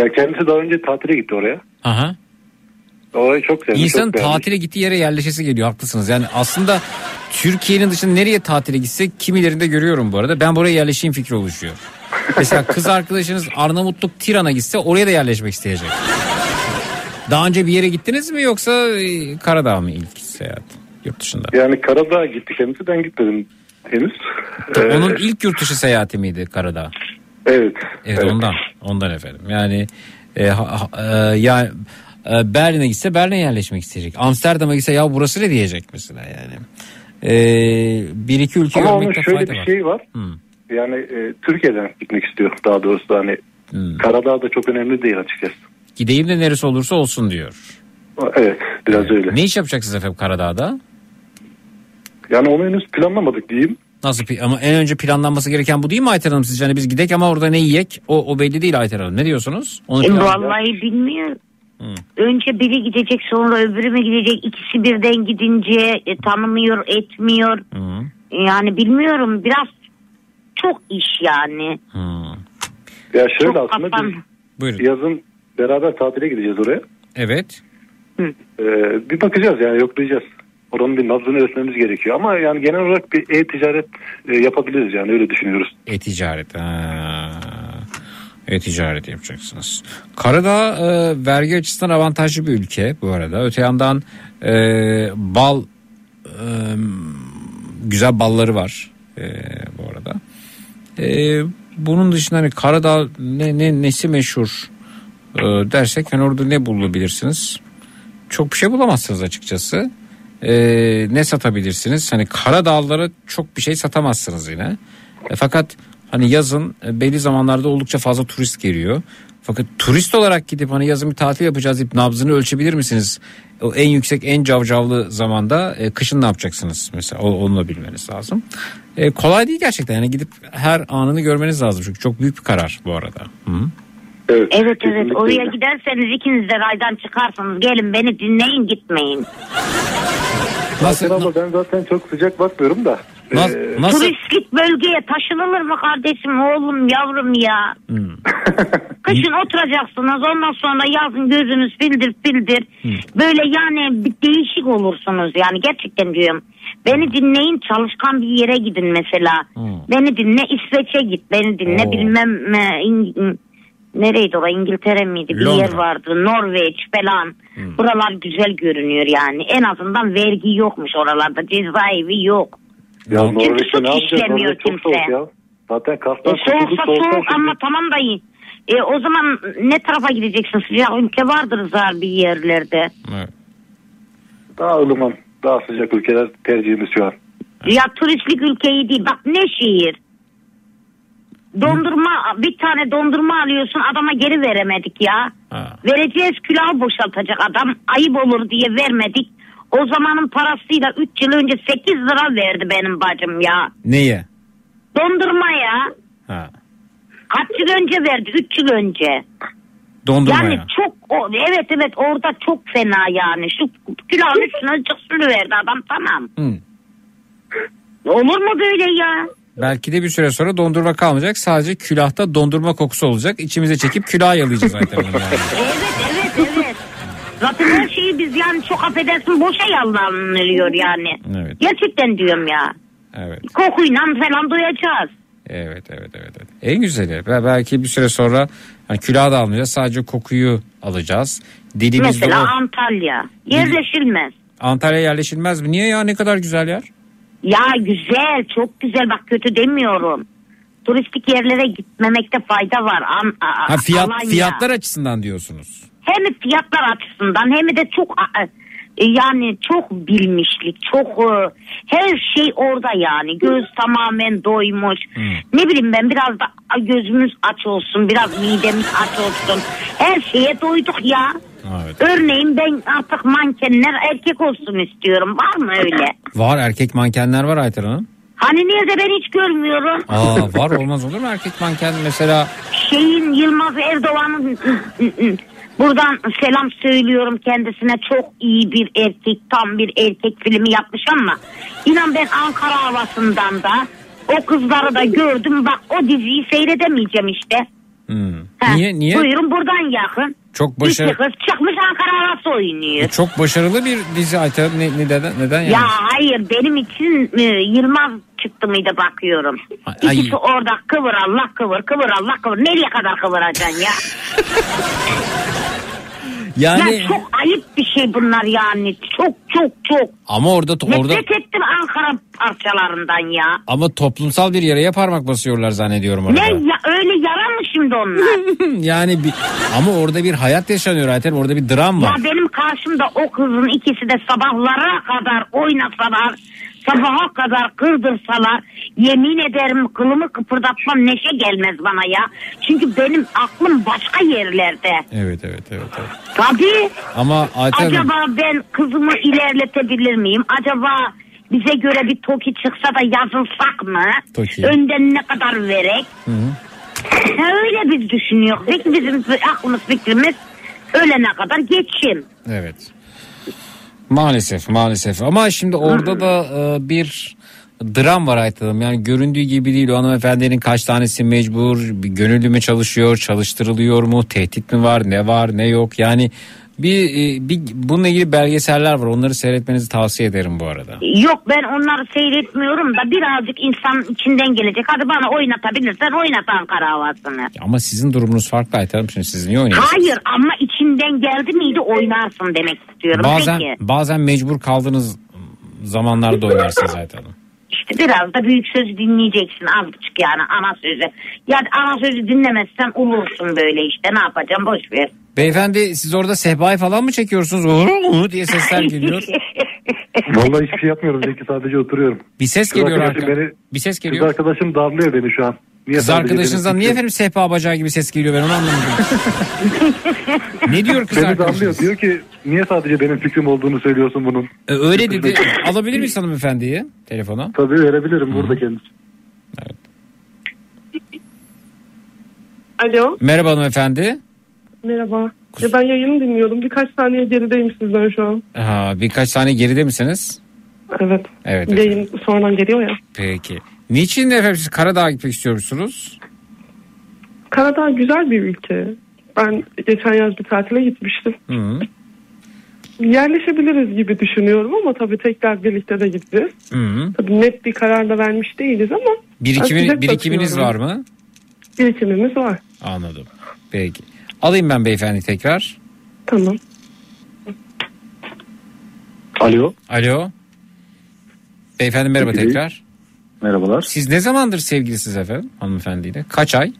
ya kendisi daha önce tatile gitti oraya. Aha. Orayı çok sevdi. İnsan çok tatile gittiği yere yerleşesi geliyor haklısınız. Yani aslında Türkiye'nin dışında nereye tatile gitse kimilerinde görüyorum bu arada. Ben buraya yerleşeyim fikri oluşuyor. Mesela kız arkadaşınız Arnavutluk Tiran'a gitse oraya da yerleşmek isteyecek. Daha önce bir yere gittiniz mi yoksa e, Karadağ mı ilk seyahat yurt dışında? Yani Karadağ gitti kendisi ben gitmedim henüz. Ee, Onun ilk yurt dışı seyahati miydi Karadağ? Evet. Evet, ondan. Ondan efendim. Yani e, ha- e, ya e, Berlin'e gitse Berlin'e yerleşmek isteyecek. Amsterdam'a gitse ya burası ne diyecek mesela yani. E, bir iki ülke Ama onun şöyle bir var. şey var. Yani e, Türkiye'den gitmek istiyor daha doğrusu hani Karadağ da çok önemli değil açıkçası. Gideyim de neresi olursa olsun diyor. Evet biraz öyle. Ne iş yapacaksınız efendim Karadağ'da? Yani onu henüz planlamadık diyeyim. Nasıl ama en önce planlanması gereken bu değil mi Ayten Hanım sizce? Hani biz gidek ama orada ne yiyek o, o belli değil Ayten Hanım. Ne diyorsunuz? Onu E, vallahi bilmiyorum. Önce biri gidecek sonra öbürü mü gidecek ikisi birden gidince e, tanımıyor etmiyor. Yani bilmiyorum biraz çok iş yani. Ya şöyle Çok aslında kafam- biz yazın beraber tatile gideceğiz oraya. Evet. Ee, bir bakacağız yani yoklayacağız. Oranın bir nabzını ölçmemiz gerekiyor. Ama yani genel olarak bir e-ticaret e, yapabiliriz yani öyle düşünüyoruz. E-ticaret. Ha. E-ticaret yapacaksınız. Karadağ e, vergi açısından avantajlı bir ülke bu arada. Öte yandan e, bal e, güzel balları var e, bu arada. E, bunun dışında hani Karadağ ne, ne nesi meşhur e, dersek hani orada ne bulabilirsiniz? Çok bir şey bulamazsınız açıkçası. E, ne satabilirsiniz? Hani Karadağlara çok bir şey satamazsınız yine. E, fakat hani yazın e, belli zamanlarda oldukça fazla turist geliyor. Fakat turist olarak gidip hani yazın bir tatil yapacağız deyip nabzını ölçebilir misiniz? O en yüksek en cavcavlı zamanda e, kışın ne yapacaksınız mesela o, onu da bilmeniz lazım. E, kolay değil gerçekten yani gidip her anını görmeniz lazım çünkü çok büyük bir karar bu arada. Hı. Evet, Evet evet oraya giderseniz ikiniz de raydan çıkarsınız gelin beni dinleyin gitmeyin. Nasıl? Abla ben zaten çok sıcak bakmıyorum da. Nas- Ee, nasıl? Turistik bölgeye taşınılır mı kardeşim oğlum yavrum ya. Hmm. Kışın oturacaksınız ondan sonra yazın gözünüz fildir fildir. Böyle yani bir değişik olursunuz yani gerçekten diyorum. Beni dinleyin çalışkan bir yere gidin mesela. Beni dinle İsveç'e git. Beni dinle Oo. bilmem e, nereydi o İngiltere miydi bir Londra. yer vardı Norveç falan. Buralar güzel görünüyor yani. En azından vergi yokmuş oralarda cezaevi yok. Ya Çünkü Norveç'te suç ne yapacağız? işlemiyor kimse. ya. Zaten E, Kars'tan soğuksa soğuk ama tamam da iyi. E, o zaman ne tarafa gideceksin? Sıcak ülke vardır zar bir yerlerde. Daha ılıman, daha sıcak ülkeler tercihimiz şu an. Ya turistlik ülkeyi değil. Bak ne şehir. Dondurma bir tane dondurma alıyorsun adama geri veremedik ya. Vereceğiz külahı boşaltacak adam ayıp olur diye vermedik. O zamanın parasıyla 3 yıl önce 8 lira verdi benim bacım ya. Neye? Dondurma ya. Ha. Kaç yıl önce verdi? 3 yıl önce. Dondurmaya. Yani çok o, evet evet orada çok fena yani. Şu külahın üstüne sürü verdi adam tamam. Hı. Olur mu böyle ya? Belki de bir süre sonra dondurma kalmayacak. Sadece külahta dondurma kokusu olacak. İçimize çekip külah yalayacağız zaten. yani. Evet evet evet. Zaten her şeyi biz yani çok affedersin boşa yalanılıyor yani. Evet. Gerçekten diyorum ya. Evet. Kokuyla falan duyacağız. Evet evet evet. evet. En güzeli. Belki bir süre sonra hani külah da almayacağız. Sadece kokuyu alacağız. Dilimizde Mesela o. Antalya. Yerleşilmez. Antalya yerleşilmez mi? Niye ya ne kadar güzel yer? Ya güzel çok güzel bak kötü demiyorum. Turistik yerlere gitmemekte fayda var. An, a- Ha fiyat Alanya. fiyatlar açısından diyorsunuz. Hem fiyatlar açısından hem de çok e, yani çok bilmişlik çok e, her şey orada yani. Göz tamamen doymuş. Ne bileyim ben biraz da gözümüz aç olsun biraz midemiz aç olsun. Her şeye doyduk ya. Örneğin ben artık mankenler erkek olsun istiyorum. Var mı öyle? Var erkek mankenler var Aytar Hanım. hani nerede ben hiç görmüyorum? Aa var olmaz olur mu? Erkek manken mesela şeyin Yılmaz Erdoğan'ın buradan selam söylüyorum kendisine çok iyi bir erkek tam bir erkek filmi yapmış ama inan ben Ankara havasından da o kızları da gördüm bak o diziyi seyredemeyeceğim işte. Hmm. Ha, Niye niye? Buyurun buradan yakın. Çok başarılı. İki kız çıkmış Ankara havası oynuyor. Çok başarılı bir dizi Hanım. Ne, ne- neden, neden yani? Ya hayır benim için e, Yılmaz çıktı mıydı bakıyorum. ay. İkisi orada kıvır Allah kıvır kıvır Allah kıvır. Nereye kadar kıvıracaksın ya? Yani Ya çok ayıp bir şey bunlar yani. Çok çok çok. ama orada orada Nefret ettim Ankara parçalarından ya. ama toplumsal bir yaraya parmak basıyorlar zannediyorum orada. Ne ya öyle yara şimdi onlar? yani bir, ama orada bir hayat yaşanıyor Aytar Orada bir dram ya var. benim karşımda o kızın ikisi de sabahlara kadar oynasalar, sabaha kadar kırdırsalar yemin ederim kılımı kıpırdatmam neşe gelmez bana ya. Çünkü benim aklım başka yerlerde. Evet evet evet. evet. Tabii. Ama Hanım, Acaba ben kızımı ilerletebilir miyim? Acaba bize göre bir TOKİ çıksa da yazılsak mı? TOKİ. Önden ne kadar vererek? Hı hı. Öyle biz düşünüyoruz. Peki bizim aklımız fikrimiz ölene kadar geçim. Evet. Maalesef maalesef ama şimdi orada da e, bir dram var Aytar Hanım. Yani göründüğü gibi değil o hanımefendinin kaç tanesi mecbur, gönüllü mü çalışıyor, çalıştırılıyor mu, tehdit mi var, ne var ne yok. Yani bir, e, bir bununla ilgili belgeseller var onları seyretmenizi tavsiye ederim bu arada. Yok ben onları seyretmiyorum da birazcık insan içinden gelecek. Hadi bana oynatabilirsen oynat Ankara havasını. Ama sizin durumunuz farklı Hanım. Şimdi siz niye oynuyorsunuz? Hayır ama içinden geldi miydi oynarsın demek istiyorum. Bazen, Peki. bazen mecbur kaldığınız zamanlarda oynarsınız Hanım. İşte biraz da büyük söz dinleyeceksin azıcık yani ana sözü. Yani ana sözü dinlemezsen ulursun böyle işte ne yapacağım boş ver. Beyefendi siz orada sehpayı falan mı çekiyorsunuz? Uhu diye sesler geliyor. Vallahi hiçbir şey yapmıyorum Zeki sadece oturuyorum. Bir ses Kız geliyor arkadaşım arka- beni- Bir ses Kız geliyor. arkadaşım darlıyor beni şu an. Niye Kız arkadaşınızdan niye efendim sehpa bacağı gibi ses geliyor ben onu anlamadım. ne diyor kız Beni arkadaşınız? darlıyor diyor ki niye sadece benim fikrim olduğunu söylüyorsun bunun. E, öyle dedi. Alabilir miyiz hanımefendiyi telefona? Tabii verebilirim burada kendisi. Alo Merhaba hanımefendi. merhaba. Ya ben yayını dinliyordum. Birkaç saniye gerideyim sizden şu an. Ha, birkaç saniye geride misiniz? Evet. Evet. Yayın sonradan geliyor ya. Peki. Niçin efendim siz Karadağ'a gitmek istiyorsunuz? Karadağ güzel bir ülke. Ben geçen yaz bir tatile gitmiştim. Hı. Yerleşebiliriz gibi düşünüyorum ama tabii tekrar birlikte de gideceğiz. Hı. Tabii net bir karar da vermiş değiliz ama ben Birikimi, sıcak birikiminiz var mı? Birikimimiz var. Anladım. Peki. Alayım ben beyefendi tekrar. Tamam. Alo. Alo. Beyefendi merhaba Peki. tekrar. Merhabalar. Siz ne zamandır sevgilisiniz efendim hanımefendiyle? Kaç ay?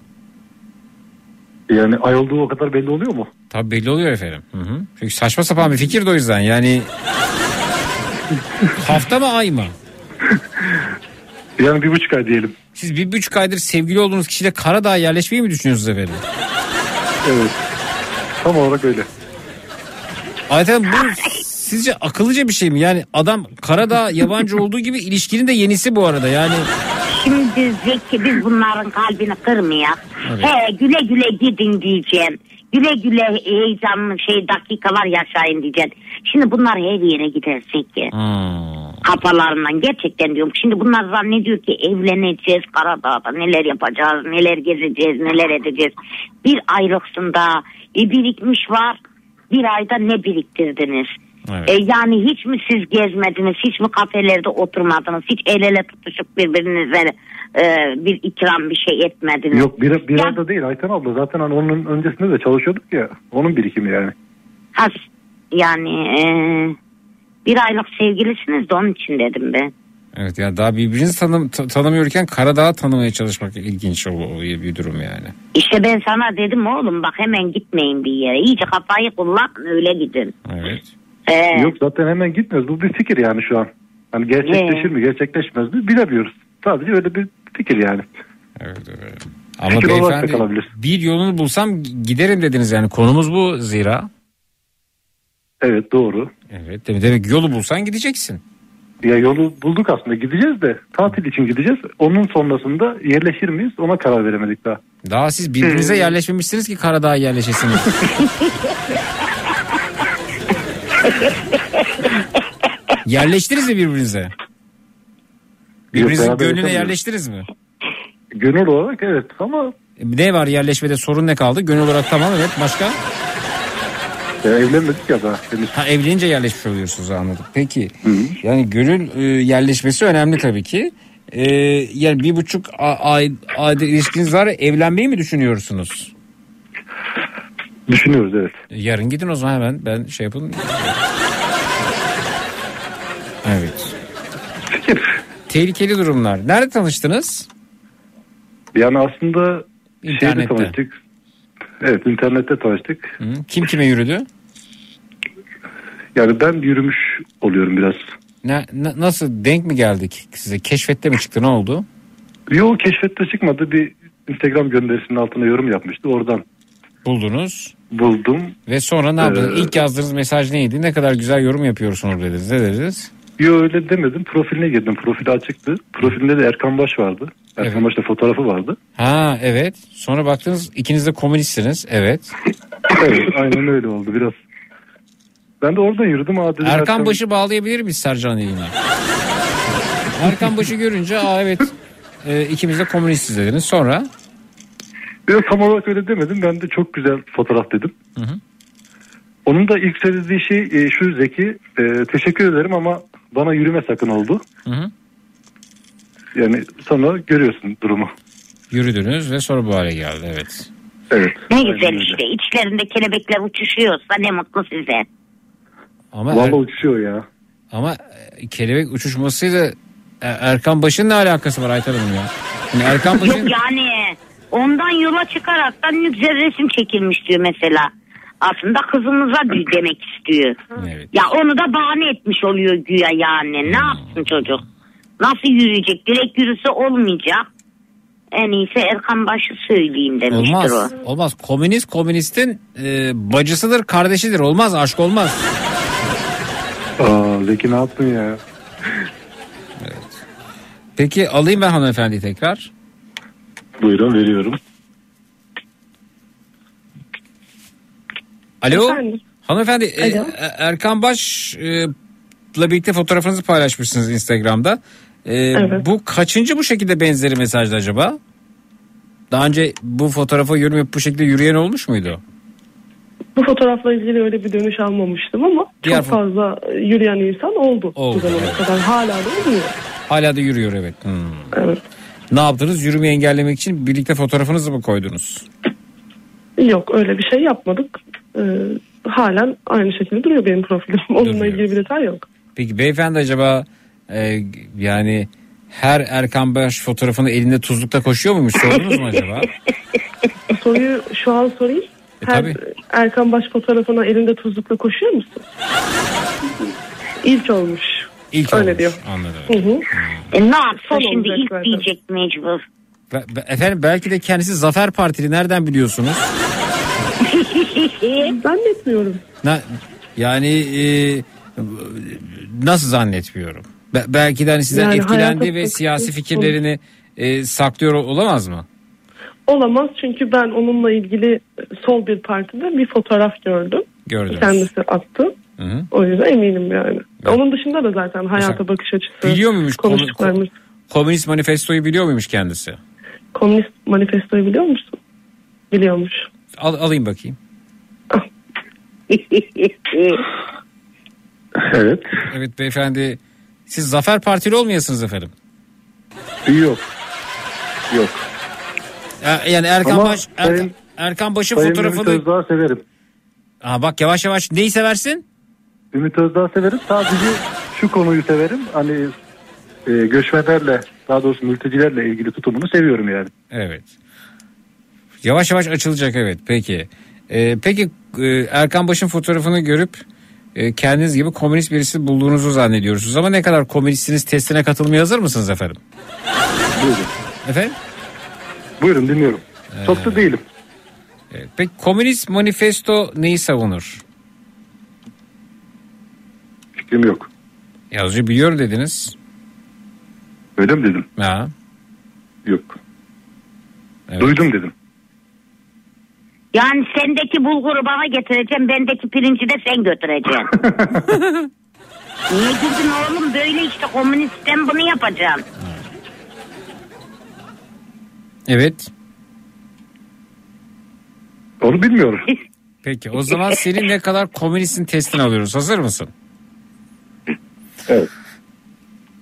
Yani ay olduğu o kadar belli oluyor mu? Tabii belli oluyor efendim. Hı hı. Çünkü saçma sapan bir fikir de o yüzden yani. Hafta mı ay mı? Yani bir buçuk ay diyelim. Siz bir buçuk aydır sevgili olduğunuz kişiyle Karadağ'a yerleşmeyi mi düşünüyorsunuz efendim? Evet. Tam olarak öyle. Ayten bu sizce akıllıca bir şey mi? Yani adam Karadağ yabancı olduğu gibi ilişkinin de yenisi bu arada yani. Şimdi Zeki biz bunların kalbini kırmayak. Evet. He güle güle gidin diyeceğim. Güle güle heyecanlı şey dakikalar yaşayın diyeceğim. Şimdi bunlar her yere gider Zeki. Kafalarından gerçekten diyorum. Şimdi bunlar zannediyor ki evleneceğiz Karadağ'da neler yapacağız, neler gezeceğiz, neler edeceğiz. Bir aylıksında e, birikmiş var. Bir ayda ne biriktirdiniz? Evet. E, yani hiç mi siz gezmediniz, hiç mi kafelerde oturmadınız, hiç el ele tutuşup birbirinize e, bir ikram bir şey etmediniz? Yok bir, bir ayda değil Ayten abla. Zaten hani onun öncesinde de çalışıyorduk ya. Onun birikimi yani. Has, yani e, bir aylık sevgilisiniz de onun için dedim ben. Evet yani daha birbirinizi tanım, ta- tanımıyorken Karadağ'ı tanımaya çalışmak ilginç o, o bir durum yani. İşte ben sana dedim oğlum bak hemen gitmeyin bir yere. İyice kafayı kullan öyle gidin. Evet. Ee, Yok zaten hemen gitmiyoruz. Bu bir fikir yani şu an. Hani gerçekleşir mi gerçekleşmez mi bilemiyoruz. Sadece öyle bir fikir yani. Evet evet. Ama Fikir beyefendi bir yolunu bulsam giderim dediniz yani konumuz bu zira. Evet doğru. Evet demek, demek yolu bulsan gideceksin. Ya yolu bulduk aslında gideceğiz de tatil için gideceğiz. Onun sonrasında yerleşir miyiz ona karar veremedik daha. Daha siz birbirinize yerleşmemişsiniz ki Karadağ'a yerleşesiniz. Yerleştiniz mi birbirinize? Birbirinizin beraber gönlüne yerleştiniz mi? Gönül olarak evet ama Ne var yerleşmede sorun ne kaldı? Gönül olarak tamam evet başka? ya evlenmedik ya daha henüz. Ha evlenince yerleşmiş oluyorsunuz anladım. Peki yani gönül e, yerleşmesi önemli tabii ki. E, yani bir buçuk a- ay ayda ilişkiniz var evlenmeyi mi düşünüyorsunuz? Düşünüyoruz evet. Yarın gidin o zaman hemen ben şey yapın. evet. Tehlikeli durumlar. Nerede tanıştınız? Yani aslında İnternette. şeyde tanıştık. Evet internette tanıştık. Hı, Kim kime yürüdü? Yani ben yürümüş oluyorum biraz. Ne, na- nasıl denk mi geldik size? Keşfette mi çıktı ne oldu? Yo keşfette çıkmadı bir Instagram gönderisinin altına yorum yapmıştı oradan Buldunuz. buldum. Ve sonra ne yaptınız? Ee, İlk yazdığınız mesaj neydi? Ne kadar güzel yorum yapıyorsunuz dediniz. Ne dediniz? Yo öyle demedim profiline girdim profili açıktı. Profilinde de Erkan Baş vardı. Erkan Evet. Baş'ta fotoğrafı vardı. Ha evet. Sonra baktınız ikiniz de komünistsiniz. Evet. Evet aynen öyle oldu biraz. Ben de oradan yürüdüm. Aa, dedim, Erkan başı bağlayabilir miyiz Sercan yayına? Erkan başı görünce aa evet e, ikimiz de komünistiz dediniz. Sonra Yok tam olarak öyle demedim. Ben de çok güzel fotoğraf dedim. Hı hı. Onun da ilk söylediği şey e, şu Zeki. e, teşekkür ederim ama bana yürüme sakın oldu. Hı hı. Yani sonra görüyorsun durumu. yürüdünüz ve sonra bu hale geldi. Evet. Evet. Ne güzel işte içlerinde kelebekler uçuşuyorsa ne mutlu size. Ama Vallahi Er- uçuyor ya. ama e, kelebek uçuşmasıyla e, Erkan Baş'ın ne alakası var Aytar Hanım ya? Yani Erkan Baş'ın Yok yani ondan yola çıkaraktan ne güzel resim çekilmiş diyor mesela. Aslında kızımıza demek istiyor. Evet. Ya onu da bahane etmiş oluyor güya yani. Ne yapsın çocuk? Nasıl yürüyecek? Direkt yürüse olmayacak. En iyisi Erkan Başı söyleyeyim demiştir Olmaz. o. Olmaz. Komünist komünistin e, bacısıdır, kardeşidir. Olmaz, aşk olmaz. Aa, Zeki ne yaptın ya? Peki alayım ben hanımefendiyi tekrar. Buyurun veriyorum. Alo. Efendim? Hanımefendi e, Alo. e, Erkan Baş e, birlikte fotoğrafınızı paylaşmışsınız Instagram'da. Ee, Evet. Bu kaçıncı bu şekilde benzeri mesajdı acaba? Daha önce bu fotoğrafa yapıp bu şekilde yürüyen olmuş muydu? Bu fotoğrafla ilgili öyle bir dönüş almamıştım ama Diğer çok fazla e, yürüyen insan oldu. Oldu, bu zamana kadar. Hala da oluyor. Hala da yürüyor evet. Hmm. Evet. Ne yaptınız? Yürümeyi engellemek için birlikte fotoğrafınızı mı koydunuz? Yok öyle bir şey yapmadık. Ee, halen aynı şekilde duruyor benim profilim. Onunla ilgili bir detay yok. Peki beyefendi acaba e, yani her Erkan Baş fotoğrafını elinde tuzlukta koşuyor muymuş sordunuz mu acaba? Soruyu şu an sorayım. E, Her tabii. Erkan Baş fotoğrafına elinde tuzlukla koşuyor musun? İlk olmuş. İlk Öyle olmuş. diyor. Anladım. Hı hı. E ne yapsın Son şimdi ilk zaten. diyecek mecbur. Be- be- Efendim belki de kendisi Zafer Partili nereden biliyorsunuz? Zannetmiyorum. Na, yani e, nasıl zannetmiyorum? Be- belki de hani sizden Yani etkilendi ve siyasi fikirlerini e, saklıyor olamaz mı? Olamaz çünkü ben onunla ilgili sol bir partide bir fotoğraf gördüm. Gördünüz. Kendisi attı. Hı hı. O yüzden eminim yani. Onun dışında da zaten hayata bakış açısı. Biliyor muymuş konuştuklarımız. Komünist manifestoyu biliyor muymuş kendisi? Komünist manifestoyu biliyor musun? Biliyormuş. Al, alayım bakayım. Evet. Evet beyefendi siz Zafer Partili olmayasınız efendim. Yok. Yok. E, Yani Erkan Ama Baş Erkan, Sayın- Erkan Baş'ın Sayın Ümit fotoğrafını Özdağ severim. Aa, bak yavaş yavaş neyi seversin? Ümit Özdağ severim. Sadece şu konuyu severim. Hani e, göçmenlerle daha doğrusu mültecilerle ilgili tutumunu seviyorum yani. Evet. Yavaş yavaş açılacak evet peki. Ee, peki Erkan Baş'ın fotoğrafını görüp e, kendiniz gibi komünist birisi bulduğunuzu zannediyorsunuz ama ne kadar komünistsiniz testine katılmaya hazır mısınız efendim? Buyurun. Efendim? Buyurun dinliyorum. Çok da değilim. Evet. Peki komünist manifesto neyi savunur? Fikrim yok. Ya az önce biliyorum dediniz. Öyle mi dedim? Ha. Yok. Evet. Duydum dedim. Yani sendeki bulguru bana getireceğim, bendeki pirinci de sen götüreceksin. Niye güldün oğlum? Böyle işte komünistten bunu yapacağım. Evet. Onu bilmiyorum. Peki o zaman senin ne kadar komünistsin testini alıyoruz. Hazır mısın? Evet.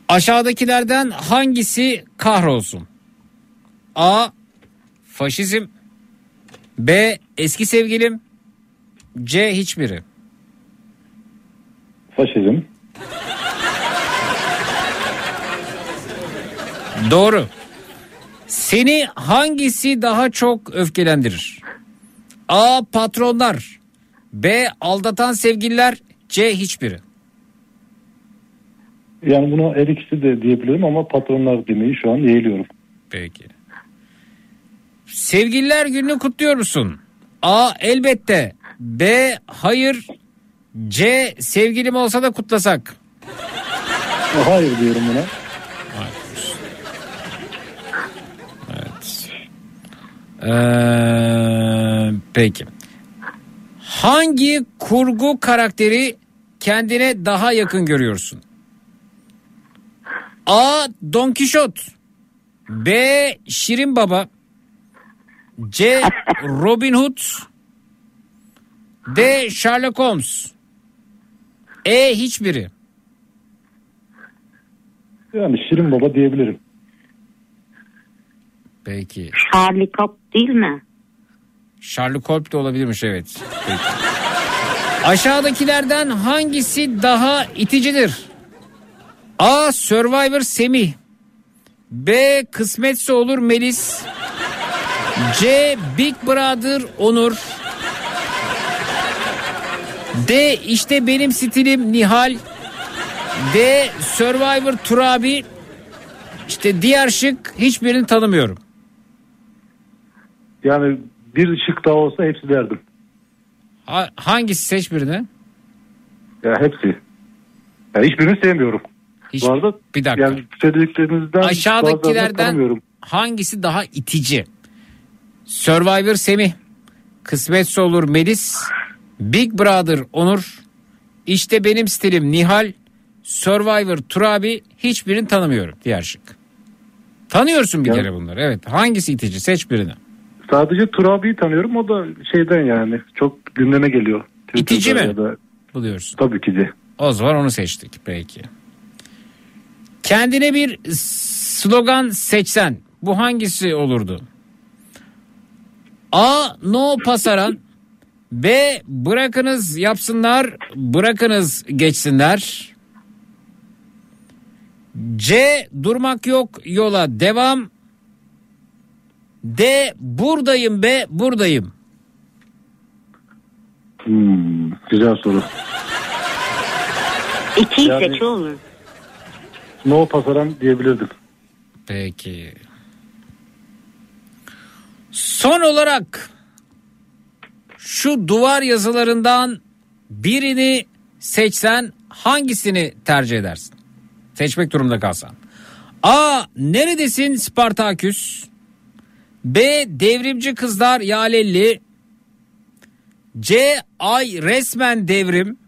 Aşağıdakilerden hangisi kahrolsun? A. Faşizm B. Eski sevgilim C. Hiçbiri Faşizm. Doğru. Seni hangisi daha çok öfkelendirir? A. Patronlar B. Aldatan sevgililer C. Hiçbiri Yani buna her ikisi de diyebilirim ama patronlar demeyi şu an yeğliyorum. Peki. Sevgililer gününü kutluyor musun? A. Elbette. B. Hayır. C. Sevgilim olsa da kutlasak. Hayır diyorum buna. Evet. Ee, peki. Hangi kurgu karakteri kendine daha yakın görüyorsun? A. Don Kişot B. Şirin Baba C. Robin Hood D. Sherlock Holmes E. Hiçbiri Yani Şirin Baba diyebilirim. Peki. Charlie Cop değil mi? Sherlock Holmes de olabilirmiş evet. Peki. Aşağıdakilerden hangisi daha iticidir? A. Survivor Semih B. Kısmetse olur Melis C. Big Brother Onur D. işte benim stilim Nihal D. Survivor Turabi İşte diğer şık hiçbirini tanımıyorum. Yani bir şık daha olsa hepsi derdim. Ha- hangisi seç birini? Ya hepsi. Ya hiçbirini sevmiyorum. Bu arada bir dakika. yani söylediklerinizden Aşağıdakilerden hangisi daha itici? Survivor Semih, Kısmetse olur Melis, Big Brother Onur, İşte benim stilim Nihal, Survivor, Turabi hiçbirini tanımıyorum. Diğer şık. Tanıyorsun bir Ya- kere bunları. Evet. Hangisi itici? Seç birini. Sadece Turabi'yi tanıyorum. O da şeyden yani çok gündeme geliyor. İtici mi? Da, Buluyorsun. tabii ki de. O zaman onu seçtik. Peki. Kendine bir slogan seçsen bu hangisi olurdu? A. No pasaran. B. Bırakınız yapsınlar. Bırakınız geçsinler. C. Durmak yok yola devam. D. Buradayım be buradayım. Hmm, güzel soru. İkiyi Yani- seç olur. No pasaran diyebilirdim. Peki. Son olarak şu duvar yazılarından birini seçsen hangisini tercih edersin? Seçmek durumunda kalsan. A. Neredesin Spartaküs? B. Devrimci kızlar Yalelli. C. Ay resmen devrim.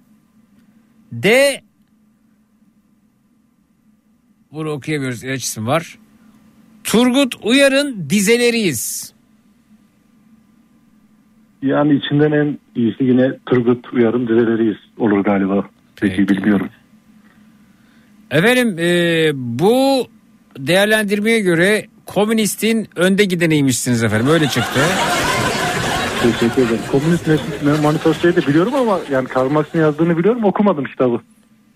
D. Bunu okuyamıyoruz. İlaç isim var. Turgut Uyar'ın dizeleriyiz. Yani içinden en iyisi yine Turgut Uyar'ın dizeleriyiz olur galiba. Peki, bilmiyorum. Efendim e, bu değerlendirmeye göre komünistin önde gideniymişsiniz efendim. Öyle çıktı. Teşekkür ederim. Komünist manifestoyu da biliyorum ama yani Karl Marx'ın yazdığını biliyorum okumadım kitabı.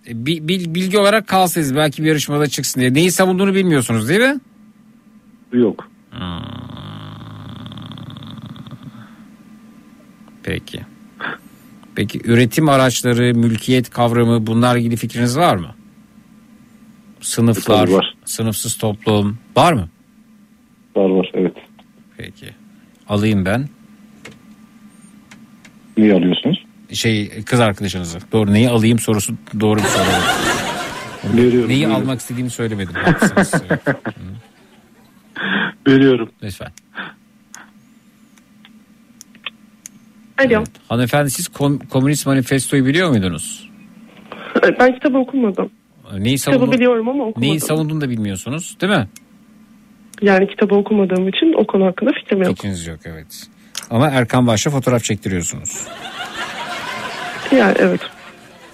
E, bi- bil- bilgi olarak kalsaydınız belki bir yarışmada çıksın diye. Neyi savunduğunu bilmiyorsunuz değil mi? Yok. Peki. Peki üretim araçları, mülkiyet kavramı bunlar ilgili fikriniz var mı? Sınıflar, var. sınıfsız toplum var mı? Var var evet. Peki. Alayım ben. Niye alıyorsunuz? Şey kız arkadaşınızı. Doğru neyi alayım sorusu doğru bir soru. Veriyorum. neyi buyurun. almak istediğimi söylemedim. Veriyorum. Lütfen. Alo. Hanımefendi siz kom- Komünist Manifesto'yu biliyor muydunuz? Ben kitabı okumadım. Neyi Kitabı savunduğunu, biliyorum ama okumadım. neyi savunduğunu da bilmiyorsunuz değil mi? Yani kitabı okumadığım için o konu hakkında fikrim yok. Fikriniz yok evet. Ama Erkan Baş'la fotoğraf çektiriyorsunuz. Yani evet.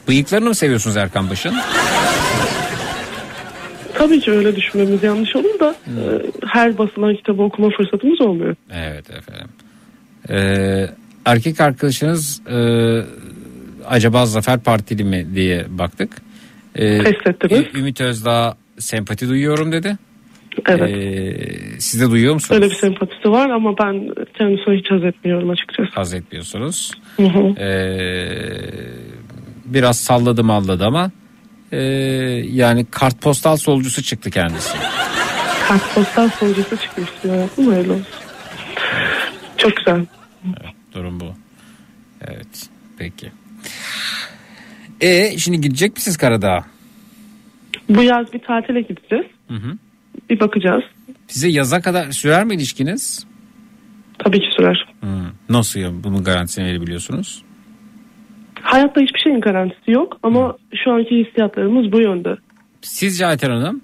Bıyıklarını mı seviyorsunuz Erkan Baş'ın? Tabii ki öyle düşünmemiz yanlış olur da Hmm. e, her basılan kitabı okuma fırsatımız olmuyor. Evet efendim. Ee, erkek arkadaşınız e, acaba Zafer Partili mi diye baktık. Ee, Test ettiniz. Ümit Özdağ sempati duyuyorum dedi. Evet. Ee, siz de duyuyor musunuz? Öyle bir sempatisi var ama ben kendisine hiç haz etmiyorum açıkçası. Haz etmiyorsunuz. Hı hı. Ee, biraz salladı malladı ama e, yani kartpostal solcusu çıktı kendisi. Kartpostal sonucusu çıkmış diyor. Öyle olsun. Çok güzel. Durum bu. Evet. Peki. E şimdi gidecek misiniz Karadağ'a? Bu yaz bir tatile gideceğiz. Hı hı. Bir bakacağız. Size yaza kadar sürer mi ilişkiniz? Tabii ki sürer. Hı. Nasıl ya? Bunun garantisini verebiliyorsunuz? Hayatta hiçbir şeyin garantisi yok ama şu anki hissiyatlarımız bu yönde. Sizce Ayten Hanım?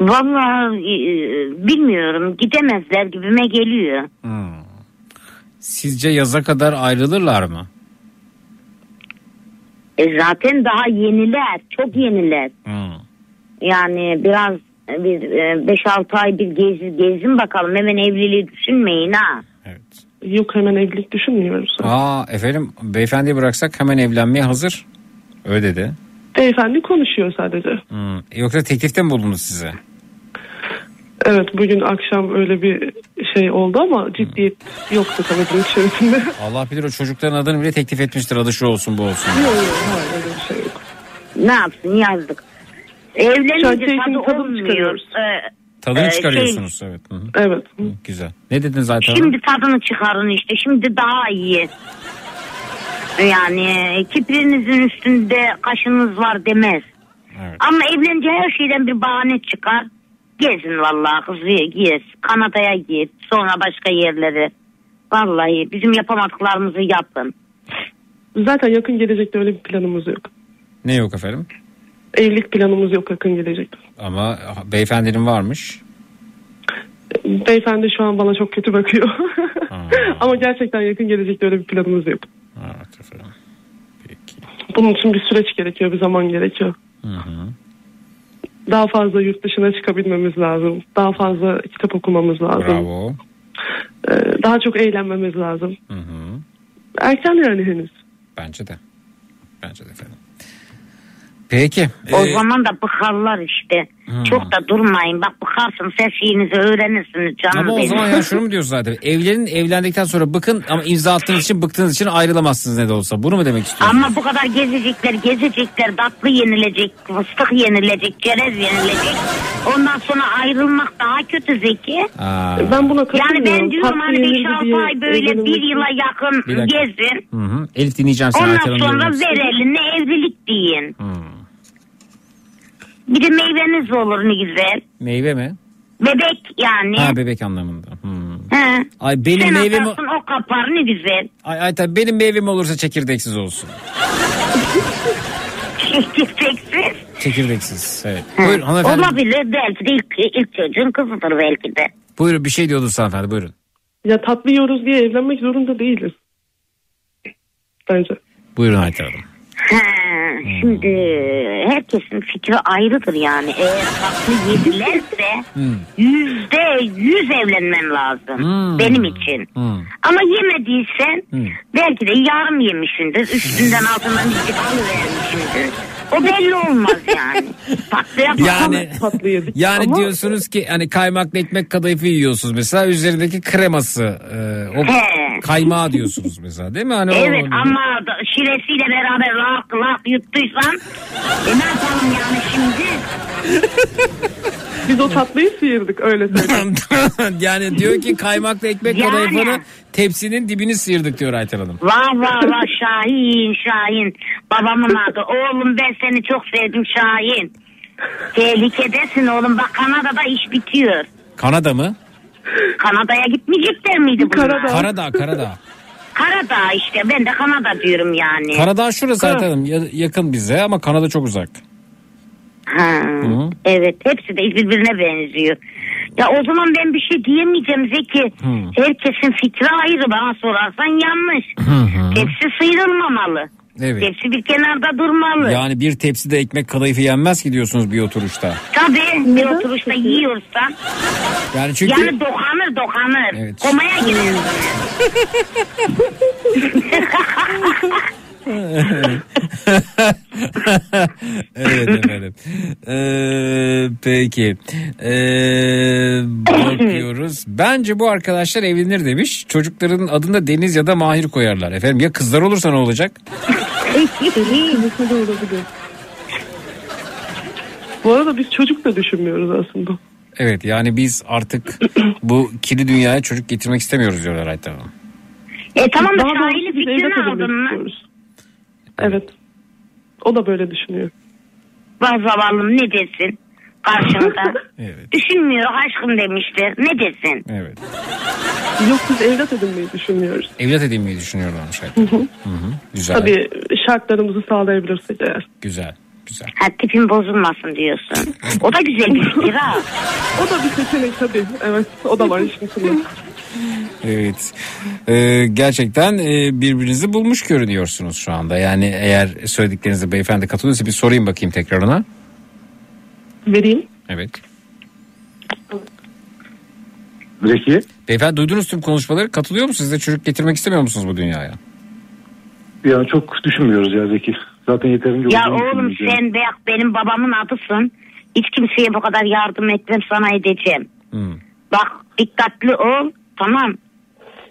Vallahi e, bilmiyorum gidemezler gibime geliyor. Sizce yaza kadar ayrılırlar mı? E zaten daha yeniler çok yeniler. Yani biraz e, bir 5-6 ay bir gezi, gezin bakalım hemen evliliği düşünmeyin ha. Yok hemen evlilik düşünmüyoruz. Aa efendim beyefendiyi bıraksak hemen evlenmeye hazır. Öyle dedi. Beyefendi konuşuyor sadece. Hı. Yoksa teklifte mi bulundu size? Evet bugün akşam öyle bir şey oldu ama ciddiyet yoktu tabii bunun içerisinde. Allah bilir o çocukların adını bile teklif etmiştir. Adı şu olsun bu olsun. yok yok hayır öyle bir şey yok. Ne yapsın yazdık. Evlenince tadı tadını olmuyor. çıkarıyoruz. Ee, Tadını Ee, çıkarıyorsunuz evet. Hı hı. Evet. Güzel. Ne dedin zaten? Şimdi tadını çıkarın işte. Şimdi daha iyi. Yani kipirinizin üstünde kaşınız var demez. Ama evlenince her şeyden bir bahane çıkar. Gezin vallahi kızı gez. Kanada'ya git. Sonra başka yerlere. Vallahi bizim yapamadıklarımızı yapın. Zaten yakın gelecekte öyle bir planımız yok. Ne yok efendim? Evlilik planımız yok yakın gelecekte. Ama beyefendinin varmış. Beyefendi şu an bana çok kötü bakıyor. Ama gerçekten yakın gelecekte öyle bir planımız yok. Evet efendim. Bunun için bir süreç gerekiyor, bir zaman gerekiyor. Hı hı. Daha fazla yurt dışına çıkabilmemiz lazım. Daha fazla kitap okumamız lazım. Bravo. Ee, daha çok eğlenmemiz lazım. Hı hı. Erken yani henüz. Bence de. Bence de efendim. Peki. O Ee, zaman da bıkarlar işte. Hmm. Çok da durmayın. Bak bıkarsınız her şeyinizi öğrenirsiniz canım Ama o benim. zaman ya şunu mu diyorsun zaten? Evlenin evlendikten sonra bıkın ama imza attığınız için bıktığınız için ayrılamazsınız ne de olsa. Bunu mu demek istiyorsun? Ama bu kadar gezecekler, gezecekler, tatlı yenilecek, fıstık yenilecek, çerez yenilecek. Ondan sonra ayrılmak daha kötü Zeki. Aa. Ben buna Yani katılmıyorum. ben diyorum Tatlı hani yenildi 5-6 diye ay böyle bir yıla yakın Bir dakika. gezin. Hı hı. Elif dinleyeceğim seni. Ondan sonra ver eline evlilik deyin. Bir de meyveniz olur ne güzel. Meyve mi? Bebek yani. Ha bebek anlamında. Hmm. He. Ay benim Sen meyvem atarsın o kapar ne güzel. Ay, ay tabii benim meyvem olursa çekirdeksiz olsun. Çekirdeksiz. Çekirdeksiz. Evet. Buyurun hanımefendi. Olabilir belki de ilk, ilk çocuğun kızıdır belki de. Buyurun bir şey diyordunuz hanımefendi buyurun. Ya tatlı yiyoruz diye evlenmek zorunda değiliz. Bence. Buyurun Ayten Hanım. Ha, şimdi herkesin fikri ayrıdır yani. Eğer tatlı yedilerse yüzde yüz evlenmen lazım. Hmm. Benim için. Ama yemediysen belki de yarım yemişsindir. Üstünden altından bir alıvermişsindir. O belli olmaz yani. Tatlıya Yani tatlı yedik. yani Ama- diyorsunuz ki hani kaymaklı ekmek kadayıfı yiyorsunuz mesela üzerindeki kreması e, o He. Kaymağı diyorsunuz mesela değil mi? Hani o- Evet ama da- şiresiyle beraber lak lak yuttuysan e ne yapalım yani şimdi? Biz o tatlıyı sıyırdık öyle söyleyeyim. yani diyor ki kaymaklı ekmek Yani. kadayıfını tepsinin dibini sıyırdık diyor Ayten Hanım. Vah vah vah Şahin Şahin. Babamın adı. Oğlum ben seni çok sevdim Şahin. Tehlikedesin oğlum. Bak Kanada'da iş bitiyor. Kanada mı? Kanada'ya gitmeyecekler miydi bunlar? Karadağ, Karadağ. Karadağ işte. Ben de Kanada diyorum yani. Karadağ şurası Hanım ya- yakın bize ama Kanada çok uzak. Ha, Hı. evet hepsi de birbirine benziyor. Ya o zaman ben bir şey diyemeyeceğim Zeki. Hı. Herkesin fikri ayrı bana sorarsan yanlış. Tepsi sıyrılmamalı. Evet. Tepsi bir kenarda durmalı. Yani bir tepside ekmek kadayıfı yenmez ki diyorsunuz bir oturuşta. Tabii bir oturuşta yiyorsan. Yani çünkü Yani dokanır dokanır. Evet. Komaya girer. evet efendim. Ee, peki. Ee, bakıyoruz. Bence bu arkadaşlar evlenir demiş. Çocukların adını Deniz ya da Mahir koyarlar. Efendim ya kızlar olursa ne olacak? Bu arada biz çocuk da düşünmüyoruz aslında. Evet yani biz artık bu kirli dünyaya çocuk getirmek istemiyoruz diyorlar Ayten Hanım. E tamam da biz fikrini aldın mı? Evet. O da böyle düşünüyor. Vay zavallım ne desin karşında? Evet. Düşünmüyor aşkım demiştir. Ne desin? Evet. Yok biz evlat edinmeyi düşünmüyoruz. Evlat edinmeyi düşünüyorlarmış Ayten. Hı hı. Hı hı. Güzel. Tabii şartlarımızı sağlayabilirsek eğer. Güzel. Güzel. Ha tipin bozulmasın diyorsun. O da güzel bir fikir ha. O da bir seçenek tabii. Evet o da var işin içinde. Evet. Ee, gerçekten e, birbirinizi bulmuş görünüyorsunuz şu anda. Yani eğer söylediklerinize beyefendi katılıyorsa bir sorayım bakayım tekrar ona. Vereyim. Evet. Zeki. Beyefendi duydunuz tüm konuşmaları. Katılıyor musunuz? Siz de çocuk getirmek istemiyor musunuz bu dünyaya? Ya çok düşünmüyoruz ya Zeki. Zaten yeterince Ya oğlum sen bak benim babamın adısın. Hiç kimseye bu kadar yardım etmem sana edeceğim. Hmm. Bak dikkatli ol tamam.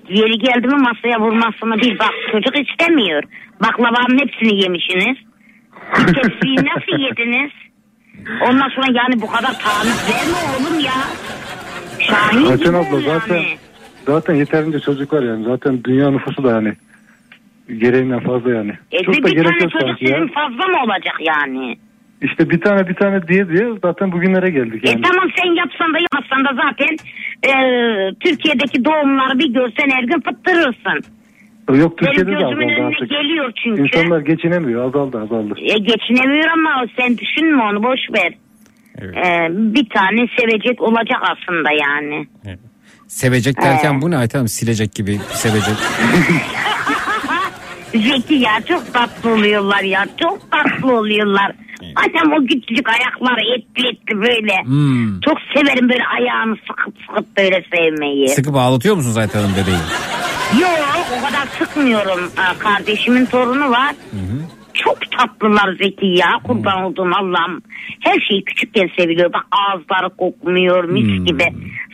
Yeri geldi mi masaya vurmasını bil. Bak çocuk istemiyor. Baklavanın hepsini yemişsiniz. Bir tepsiyi nasıl yediniz? Ondan sonra yani bu kadar taviz verme oğlum ya. Şahin Ayten abla zaten yani. zaten yeterince çocuk var yani. Zaten dünya nüfusu da yani gereğinden fazla yani. E, Çok bir da tane gerek yok çocuk sanki ya. sizin fazla mı olacak yani? İşte bir tane bir tane diye diye zaten bugünlere geldik yani. E tamam sen yapsan da yapmasan da zaten e, Türkiye'deki doğumları bir görsen her gün fıttırırsın. Yok Türkiye'de Benim de azaldı artık. geliyor çünkü. İnsanlar geçinemiyor azaldı azaldı. E, geçinemiyor ama sen düşünme onu boş ver. E, bir tane sevecek olacak aslında yani. Sevecek derken Ee. bu ne Ayten Hanım? Silecek gibi sevecek. Zeki ya çok tatlı oluyorlar ya çok tatlı oluyorlar. Annem o küçücük ayakları etli etli böyle. Hmm. Çok severim böyle ayağını sıkıp sıkıp böyle sevmeyi. Sıkıp ağlatıyor musunuz Ayten Hanım bebeği? Yok o kadar sıkmıyorum. Kardeşimin torunu var. Çok tatlılar Zeki ya kurban olduğum Allah'ım. Her şey küçükken seviliyor. Bak ağızları kokmuyor mis gibi.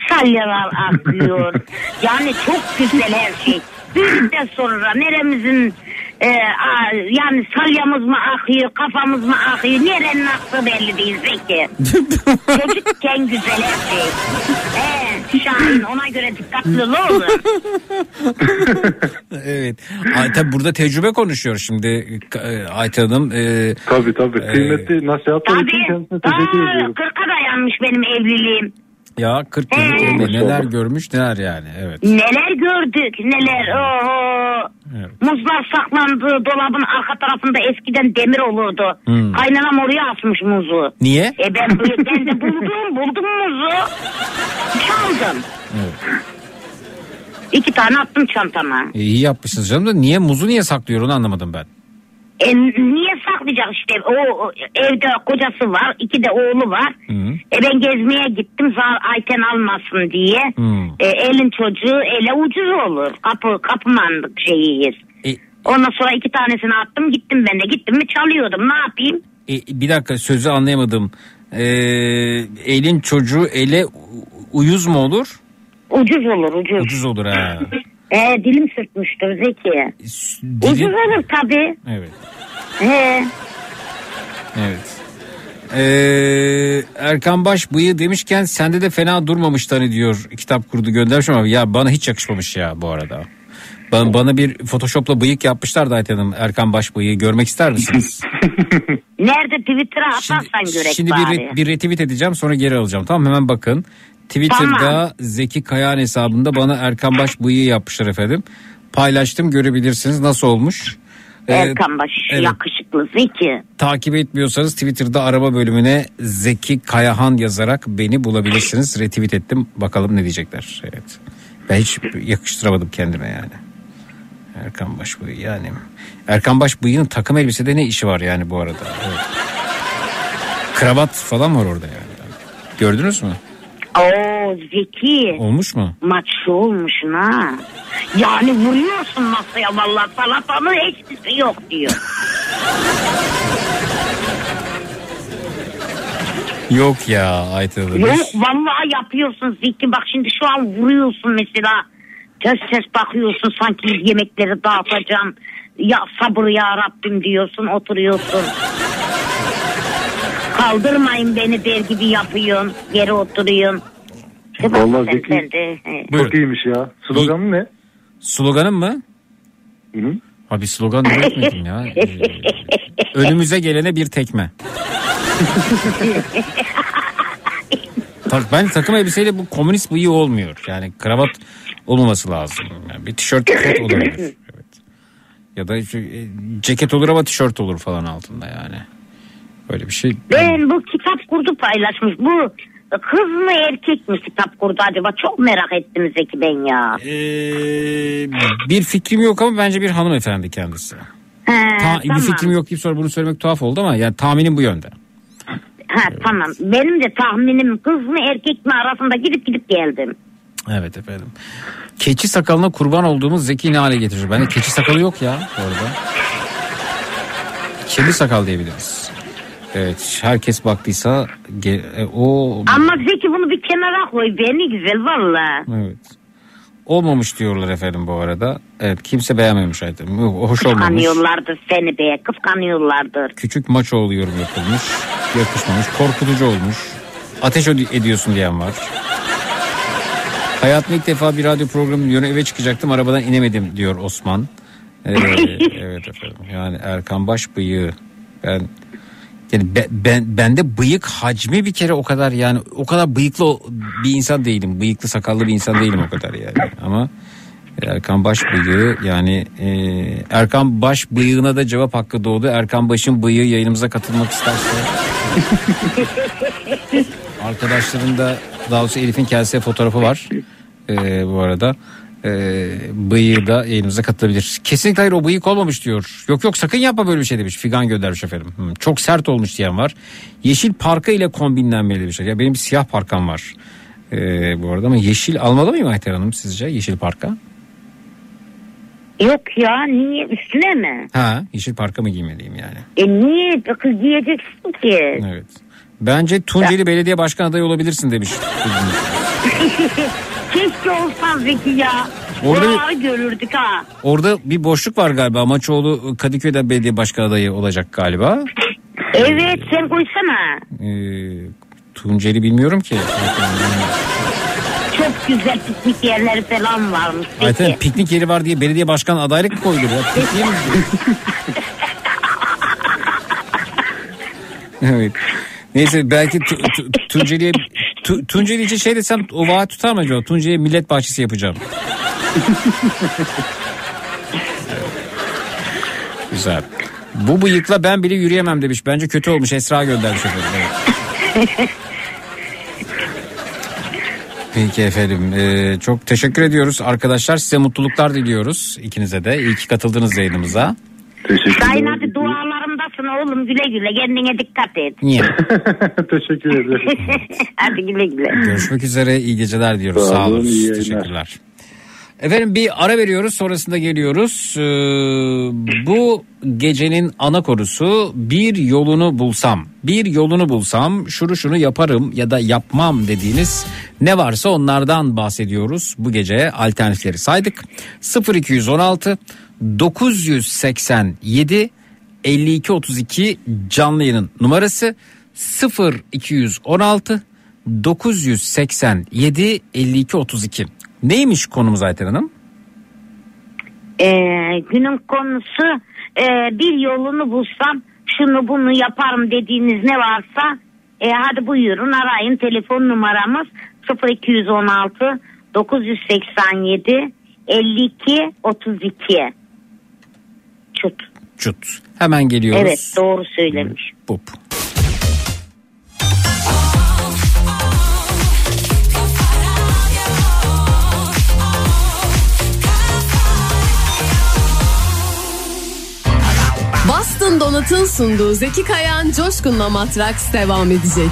Salyalar akıyor. yani çok güzel her şey. Büyüdükten sonra neremizin e, a- yani salyamız mı akıyor kafamız mı akıyor nerenin aktığı belli değil Zeki. Çocukken güzel her şey. Ee, Şahin ona göre dikkatli ol oğlum. evet. Ay, tabii burada tecrübe konuşuyor şimdi e, Ayten Hanım. E, Tabii tabii. e, Kıymetli nasihatler için kendisine teşekkür ediyorum. 40'a dayanmış benim evliliğim. Ya 40 yıllık Ee. evli neler görmüş neler yani evet. Neler gördük neler. Oo. Muzlar saklandı dolabın arka tarafında eskiden demir olurdu. Hmm. Kaynanam oraya asmış muzu. Niye? E ben, ben de buldum buldum muzu. Çaldım. İki tane attım çantama. E, iyi yapmışsınız canım da niye muzu niye saklıyor onu anlamadım ben. E, niye saklayacak işte o evde kocası var iki de oğlu var. E ben gezmeye gittim zar Ayten almasın diye. E, elin çocuğu ele ucuz olur. Kapı kapımanlık şeyiyiz. E, Ondan sonra iki tanesini attım gittim ben de gittim mi çalıyordum ne yapayım? E, bir dakika sözü anlayamadım. E, elin çocuğu ele uyuz mu olur? Ucuz olur ucuz. Ucuz olur ha. E, dilim sürtmüştür Zeki. Ucuz Dilin- olur tabii. Evet. He. Evet. Ee, Erkan Baş bıyığı demişken sende de fena durmamış hani diyor kitap kurdu göndermiş ama ya bana hiç yakışmamış ya bu arada. Bana, bana bir photoshopla bıyık yapmışlar da Ayten Hanım Erkan Baş bıyığı görmek ister misiniz? Nerede Twitter'a atarsan görek Şimdi bari. bir, bir retweet edeceğim sonra geri alacağım tamam hemen bakın. Twitter'da Tamam. Zeki Kayağan hesabında bana Erkan Baş bıyığı yapmışlar efendim. Paylaştım görebilirsiniz nasıl olmuş. Ee, Erkan Baş evet. yakışıklı Zeki. Takip etmiyorsanız Twitter'da araba bölümüne Zeki Kayahan yazarak beni bulabilirsiniz. Retweet ettim. Bakalım ne diyecekler. Evet. Ben hiç yakıştıramadım kendime yani. Erkan Baş bıyığı yani. Erkan Baş bıyığının takım elbisede ne işi var yani bu arada? Evet. Kravat falan var orada yani. Gördünüz mü? Oo Zeki. Olmuş mu? Maçlı olmuşsun ha. Yani vuruyorsun masaya vallahi salatanın hiçbirisi yok diyor. Yok ya Ayten Hanım. yok vallahi yapıyorsun Zeki. Bak şimdi şu an vuruyorsun mesela. Ters ters bakıyorsun sanki yemekleri dağıtacağım. Ya sabır ya Rabbim diyorsun oturuyorsun. Kaldırmayın beni der gibi yapıyorsun. Geri oturuyorsun. Vallahi Zeki he. çok iyiymiş ya. Sloganı ne? Sloganım mı? Hı Abi slogan üretmedim ya. Ee, önümüze gelene bir tekme. Tak, ben takım elbiseyle bu komünist bıyığı olmuyor. Yani kravat olmaması lazım. Yani bir tişört kot olabilir. Evet. Ya da şu, e, ceket olur ama tişört olur falan altında yani. Böyle bir şey. Ben bu kitap kurdu paylaşmış. Bu kız mı erkek mi kitap kurdu acaba? Çok merak ettim Zeki ben ya. Ee, bir fikrim yok ama bence bir hanımefendi kendisi. He, Ta- tamam. Bir fikrim yok deyip sonra bunu söylemek tuhaf oldu ama yani tahminim bu yönde. Ha, tamam. Benim de tahminim kız mı erkek mi arasında gidip gidip geldim. Evet efendim. Keçi sakalına kurban olduğumuz zeki ne hale getirir? Bende keçi sakalı yok ya arada. Kedi sakal diyebiliriz. Evet herkes baktıysa e, o Ama Zeki bunu bir kenara koy. Beni güzel valla. evet. Olmamış diyorlar efendim bu arada. Evet kimse beğenmemiş aydım. Yok, Hoş olmamış. Kıskanıyorlardır seni be. Kıskanıyorlardır. Küçük maço yorum yapılmış. Yakışmamış. Korkutucu olmuş. Ateş ediyorsun diyen var. Hayatımda ilk defa bir radyo programı dinliyorum. Eve çıkacaktım arabadan inemedim diyor Osman. Ee, evet efendim. Yani Erkan Baş bıyığı. Ben yani be- ben bende bıyık hacmi bir kere o kadar yani o kadar bıyıklı bir insan değilim. Bıyıklı sakallı bir insan değilim o kadar yani. Ama Erkan Baş bıyığı yani e, Erkan Baş bıyığına da cevap hakkı doğdu. Erkan Baş'ın bıyığı yayınımıza katılmak isterse arkadaşların da daha doğrusu Elif'in kendisi fotoğrafı var e, bu arada. E, bıyığı da yayınımıza katılabilir. Kesinlikle hayır o bıyık olmamış diyor. Yok yok sakın yapma böyle bir şey demiş. Figan göndermiş efendim. Hı, çok sert olmuş diyen var. Yeşil parka ile kombinlenmeli demiş. Ya benim bir siyah parkam var. E, bu arada ama yeşil almalı mıyım Ayter Hanım sizce yeşil parka? Yok ya niye üstüne mi? Ha yeşil parka mı giymeliyim yani? E niye kız giyeceksin ki? Evet. Bence Tunceli Belediye Başkan adayı olabilirsin demiş. Keşke olsan Zeki ya. Orada- görürdük ha. Orada bir boşluk var galiba. Maçoğlu Kadıköy'de belediye başkan adayı olacak galiba. Evet sen koysana. Ee, Tunceli bilmiyorum ki. Çok güzel piknik yerleri falan varmış. Zeki. Zaten piknik yeri var diye belediye başkan adaylık mı koyulur ya? Pikniğe mi evet. Neyse belki tu, tu, Tunceli'ye tu, Tunceli için şey desem o vaat tutar mı acaba? Tunceli'ye millet bahçesi yapacağım. Güzel. Bu bıyıkla ben bile yürüyemem demiş. Bence kötü olmuş. Esra göndermiş efendim. Evet. Peki efendim. Ee, çok teşekkür ediyoruz arkadaşlar. Size mutluluklar diliyoruz ikinize de. İyi ki katıldınız yayınımıza. Sayın hadi dualarımdasın oğlum güle güle kendine dikkat et. Niye? Teşekkür ederim. hadi güle güle. Görüşmek üzere. iyi geceler diyoruz. Sağ Sağ olun, olun. iyi yayınlar. Teşekkürler. Efendim bir ara veriyoruz sonrasında geliyoruz. Ee, bu gecenin ana konusu bir yolunu bulsam. Bir yolunu bulsam şunu şunu yaparım ya da yapmam dediğiniz ne varsa onlardan bahsediyoruz. Bu gece alternatifleri saydık. 0216 987 5232 canlı yayının numarası 0216 987 52 32. Neymiş konumuz Ayten Hanım? Ee, günün konusu e, bir yolunu bulsam şunu bunu yaparım dediğiniz ne varsa e, hadi buyurun arayın telefon numaramız 0216 987 52 32 Çut. Çut. Hemen geliyoruz. Evet doğru söylemiş. Bup. Boston Donat'ın sunduğu Zeki Kayan Coşkun'la Matraks devam edecek.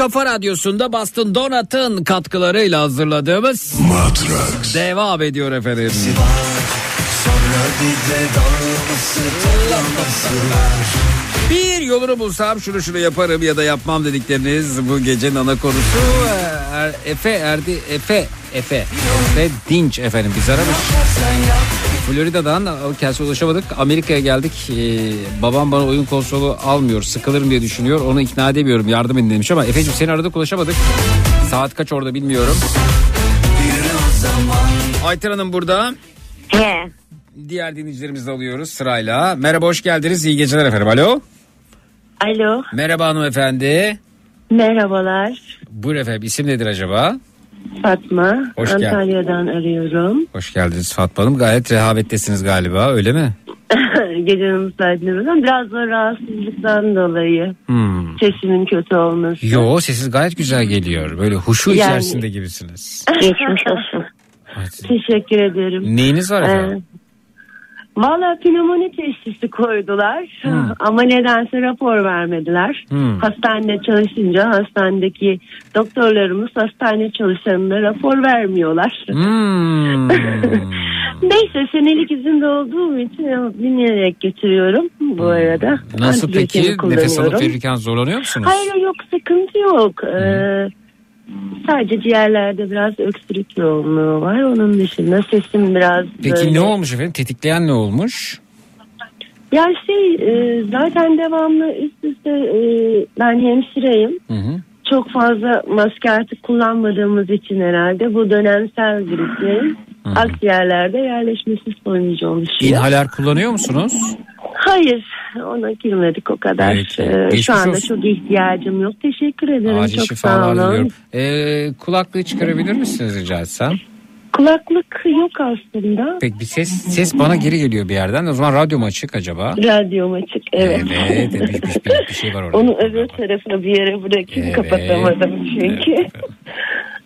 Kafa radyosunda Bastın Donat'ın katkılarıyla hazırladığımız Matrax devam ediyor efendim. Bir yolunu bulsam şunu şunu yaparım ya da yapmam dedikleriniz bu gecenin ana konusu. Er- Efe Erdi Efe Efe Efe Dinç efendim biz aramış. Florida'dan kendisine ulaşamadık. Amerika'ya geldik. Ee, babam bana oyun konsolu almıyor. Sıkılırım diye düşünüyor. Onu ikna edemiyorum. Yardım edin demiş ama Efe'cim seni aradık ulaşamadık. Saat kaç orada bilmiyorum. Ayten Hanım burada. He. Diğer dinleyicilerimizi alıyoruz sırayla. Merhaba hoş geldiniz. İyi geceler efendim. Alo. Alo, Merhaba hanımefendi. merhabalar. Buyur efendim isim nedir acaba? Fatma, Hoş geldin. Antalya'dan arıyorum. Hoş geldiniz Fatma Hanım. Gayet rehavettesiniz galiba öyle mi? Gecenin müsaadeniz Biraz da rahatsızlıktan dolayı Hmm. sesimin kötü olması. Yo sesiniz gayet güzel geliyor. Böyle huşu Yani- içerisinde gibisiniz. Geçmiş olsun. Teşekkür ederim. Neyiniz var efendim? Valla pnömoni teşhisi koydular Hmm. ama nedense rapor vermediler. Hmm. Hastanede çalışınca hastanedeki doktorlarımız hastane çalışanına rapor vermiyorlar. Hmm. Neyse senelik izinde olduğum için dinleyerek getiriyorum bu arada. Hmm. Nasıl peki? Nefes alıp verirken zorlanıyor musunuz? Hayır yok sıkıntı yok. Ee, sadece ciğerlerde biraz öksürük yoğunluğu var. Onun dışında sesim biraz Peki böyle... ne olmuş efendim? Tetikleyen ne olmuş? Ya şey e, zaten devamlı üst üste e, ben hemşireyim. Hı hı. Çok fazla maske artık kullanmadığımız için herhalde bu dönemsel griplerin akciğerlerde yerleşmesi sonucu oluşuyor. İnhaler kullanıyor musunuz? Hayır ona girmedik o kadar. Peki, Ee, geçmiş şu anda olsun. çok ihtiyacım yok. Teşekkür ederim. Acil çok sağ şifalar olun. diliyorum. Ee, kulaklığı çıkarabilir misiniz rica etsem? Kulaklık yok aslında. Peki bir ses ses bana geri geliyor bir yerden. O zaman radyo mu açık acaba? Radyom açık evet. Evet, bir, bir, bir, bir şey var orada. Onu öbür tarafına bir yere bırakayım Evet. kapatamadım çünkü.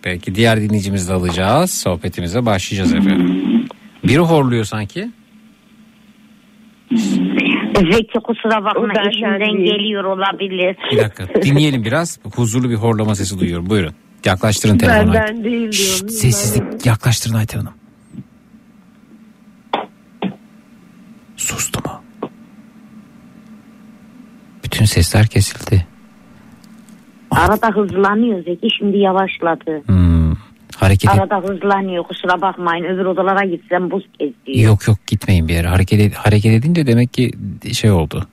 Peki diğer dinleyicimizi de alacağız. Sohbetimize başlayacağız efendim. Biri horluyor sanki. Zeki kusura bakma değil. geliyor olabilir. Bir dakika dinleyelim biraz. Huzurlu bir horlama sesi duyuyorum. Buyurun. Yaklaştırın telefonu. Benden değil diyorum. Sessizlik yaklaştırın Ayten Hanım. Sustu mu? Bütün sesler kesildi. Arada hızlanıyor Zeki şimdi yavaşladı. Hmm, hareket et- Arada hızlanıyor kusura bakmayın öbür odalara gitsem buz kesiyor. Yok yok gitmeyin bir yere. Hareket, ed- hareket edince demek ki şey oldu.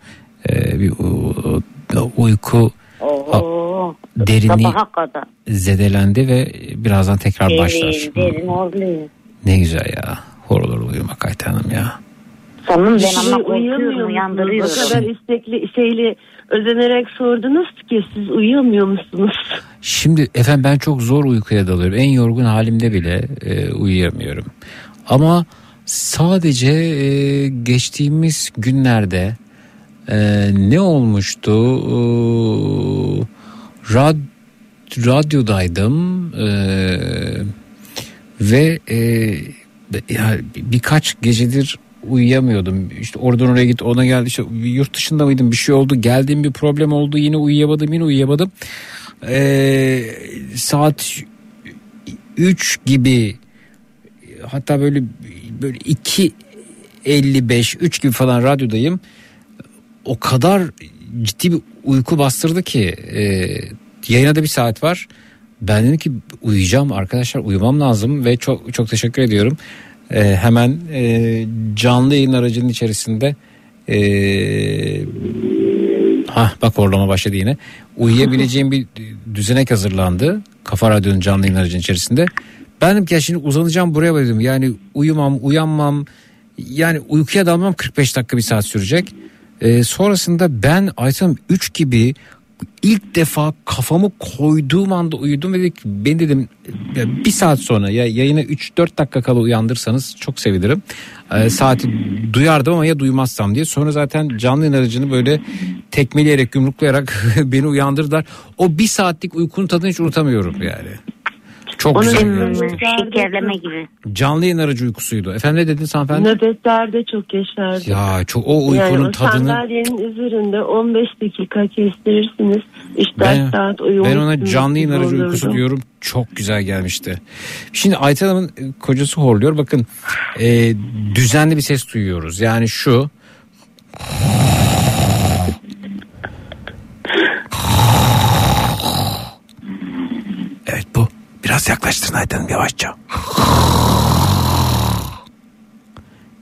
Ee, bir u- u- uyku Oo. derinliği kadar. zedelendi ve birazdan tekrar başlar. Derin, derin horluyor. Ne güzel ya. Horulur uyumak Ayten Hanım ya. Sanırım ben Siz ama uyuyamıyor korkuyorum musunuz? uyandırıyorum. O kadar istekli şeyle özenerek sordunuz ki siz uyuyamıyor musunuz? Şimdi efendim ben çok zor uykuya dalıyorum. En yorgun halimde bile e, uyuyamıyorum. Ama sadece e, geçtiğimiz günlerde e, ne olmuştu? E, rad, radyodaydım e, ve e, ya birkaç gecedir uyuyamıyordum. İşte oradan oraya git ona geldi. İşte yurt dışında mıydım bir şey oldu. Geldiğim bir problem oldu yine uyuyamadım yine uyuyamadım. Ee, saat 3 gibi hatta böyle böyle 2.55 3 gibi falan radyodayım. O kadar ciddi bir uyku bastırdı ki e, yayına da bir saat var. Ben dedim ki uyuyacağım arkadaşlar uyumam lazım ve çok çok teşekkür ediyorum. E, hemen e, canlı yayın aracının içerisinde e, Ha bak horlama başladı yine. Uyuyabileceğim bir düzenek hazırlandı. Kafa Radyo'nun canlı yayın aracının içerisinde. Ben dedim ki ya şimdi uzanacağım buraya dedim. Yani uyumam, uyanmam. Yani uykuya dalmam 45 dakika bir saat sürecek. Ee, sonrasında ben Aytan 3 gibi ilk defa kafamı koyduğum anda uyudum ve dedik ben dedim bir saat sonra ya yayına 3-4 dakika kala uyandırsanız çok sevinirim. Ee, saati duyardım ama ya duymazsam diye. Sonra zaten canlı yayın aracını böyle tekmeleyerek yumruklayarak beni uyandırdılar. O bir saatlik uykunun tadını hiç unutamıyorum yani. Çok Onun güzel gelmişti. şekerleme gibi. Canlı yayın aracı uykusuydu. Efendim ne dediniz hanımefendi? Nöbetlerde çok yaşardı. Ya çok o uykunun yani o tadını sandalyenin üzerinde 15 dakika kestirirsiniz. 3-4 Ben, saat uyumuşsunuz. ben ona canlı yayın aracı olurdu. uykusu diyorum. Çok güzel gelmişti. Şimdi Ayten Hanım'ın e, kocası horluyor. Bakın e, düzenli bir ses duyuyoruz. Yani şu. Evet bu. Biraz yaklaştırın Ayten Hanım yavaşça.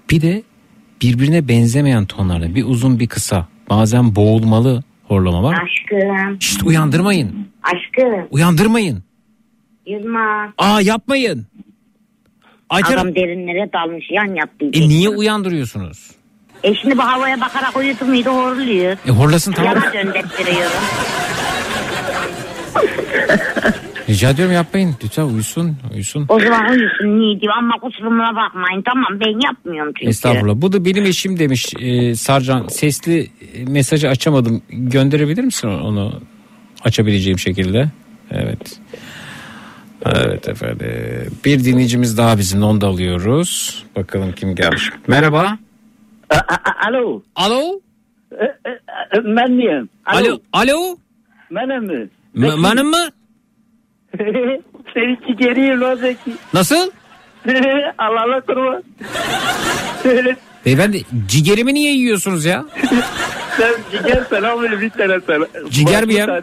Bir de birbirine benzemeyen tonlarda bir uzun bir kısa bazen boğulmalı horlama var. Aşkım. Şşt uyandırmayın. Aşkım. Uyandırmayın. Yılmaz. Aa yapmayın. Ayten Adam derinlere dalmış yan yattı. E niye uyandırıyorsunuz? E şimdi bu havaya bakarak uyudu muydu horluyor. E horlasın tamam. Yana döndürtüyorum. Rica ediyorum yapmayın. Lütfen uyusun. Uyusun. O zaman uyusun niye diyor ama kusuruma bakmayın tamam ben yapmıyorum çünkü. Estağfurullah. Bu da benim eşim demiş e, Sarcan. Sesli e, mesajı açamadım. Gönderebilir misin onu açabileceğim şekilde? Evet. Evet efendim. Bir dinleyicimiz daha bizimle onu da alıyoruz. Bakalım kim gelmiş. Merhaba. Alo. Alo. Ben miyim? Alo. Alo. Benim mi? Benim mi? Seni ciğeriyim lan Zeki. Nasıl? Allah'la kurban. Beyefendi ciğerimi niye yiyorsunuz ya? Sen ciğer selam ver bir tane sana. Ciğer mi ya?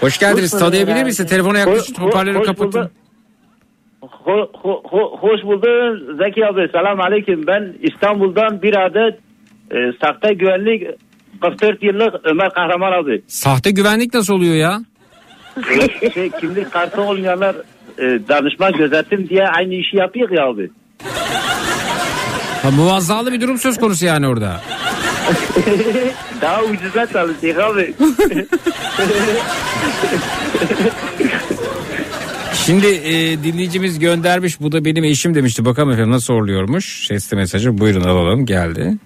Hoş geldiniz. Hoş Tanıyabilir misin? Telefona yaklaşın. Hoş- Hoparlörü kapatın. Ho- ho- ho- hoş bulduk Zeki abi. Selam aleyküm. Ben İstanbul'dan bir adet e, sahte güvenlik 44 yıllık Ömer Kahraman abi. Sahte güvenlik nasıl oluyor ya? Şey, kimlik kartı olmayanlar e, danışma gözetim diye aynı işi yapıyor ya abi. Ha, muvazzalı bir durum söz konusu yani orada. Daha ucuza çalışıyor abi. Şimdi e, dinleyicimiz göndermiş. Bu da benim eşim demişti. Bakalım efendim nasıl oluyormuş. Sesli mesajı buyurun alalım. Geldi.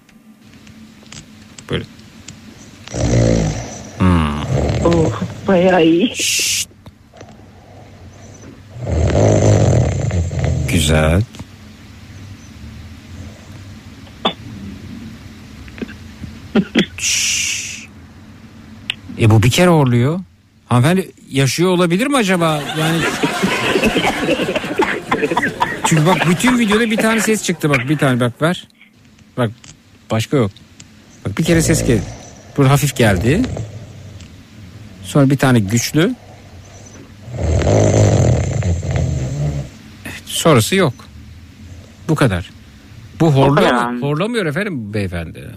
Buyurun. Bayağı iyi. Güzel. Şşş. e bu bir kere horluyor. Hanımefendi yaşıyor olabilir mi acaba? Yani Çünkü bak bütün videoda bir tane ses çıktı bak bir tane bak ver. Bak başka yok. Bak bir kere ses geldi. Bu hafif geldi. Sonra bir tane güçlü. Evet, sonrası yok. Bu kadar. Bu mu? Horlamıyor efendim beyefendi.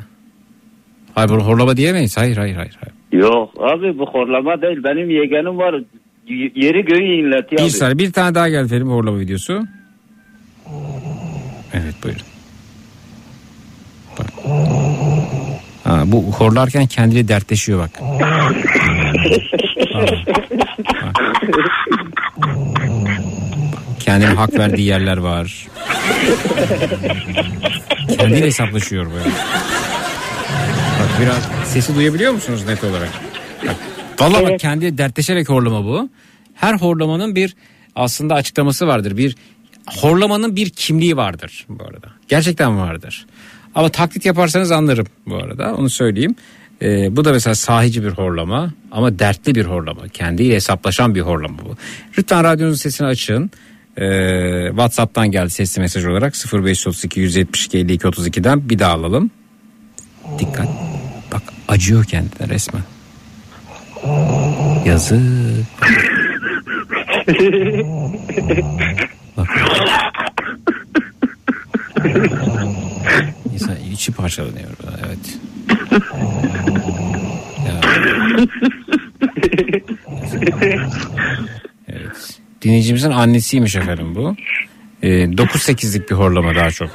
Hayır bunu horlama diyemeyiz. Hayır hayır hayır. hayır. Yok abi bu horlama değil. Benim yeğenim var. Y- Yeri göğü inletiyor Bir saniye bir tane daha geldi efendim horlama videosu. Evet buyurun. Bak. Ha, bu horlarken kendiyle dertleşiyor bak. Kendine hak verdiği yerler var. Kendiyle hesaplaşıyor böyle. Bak biraz sesi duyabiliyor musunuz net olarak? Bak, Vallahi bak kendi dertleşerek horlama bu. Her horlamanın bir aslında açıklaması vardır. Bir horlamanın bir kimliği vardır bu arada. Gerçekten vardır. Ama taklit yaparsanız anlarım bu arada. Onu söyleyeyim. Ee, bu da mesela sahici bir horlama ama dertli bir horlama. Kendiyle hesaplaşan bir horlama bu. Lütfen radyonuzun sesini açın. Ee, WhatsApp'tan geldi sesli mesaj olarak 0532 172 52 32'den bir daha alalım. Dikkat. Bak acıyor kendine resmen. Yazık. Bak. İçi parçalanıyor. Evet. Dinleyicimizin annesiymiş efendim bu. Ee, 9-8'lik bir horlama daha çok.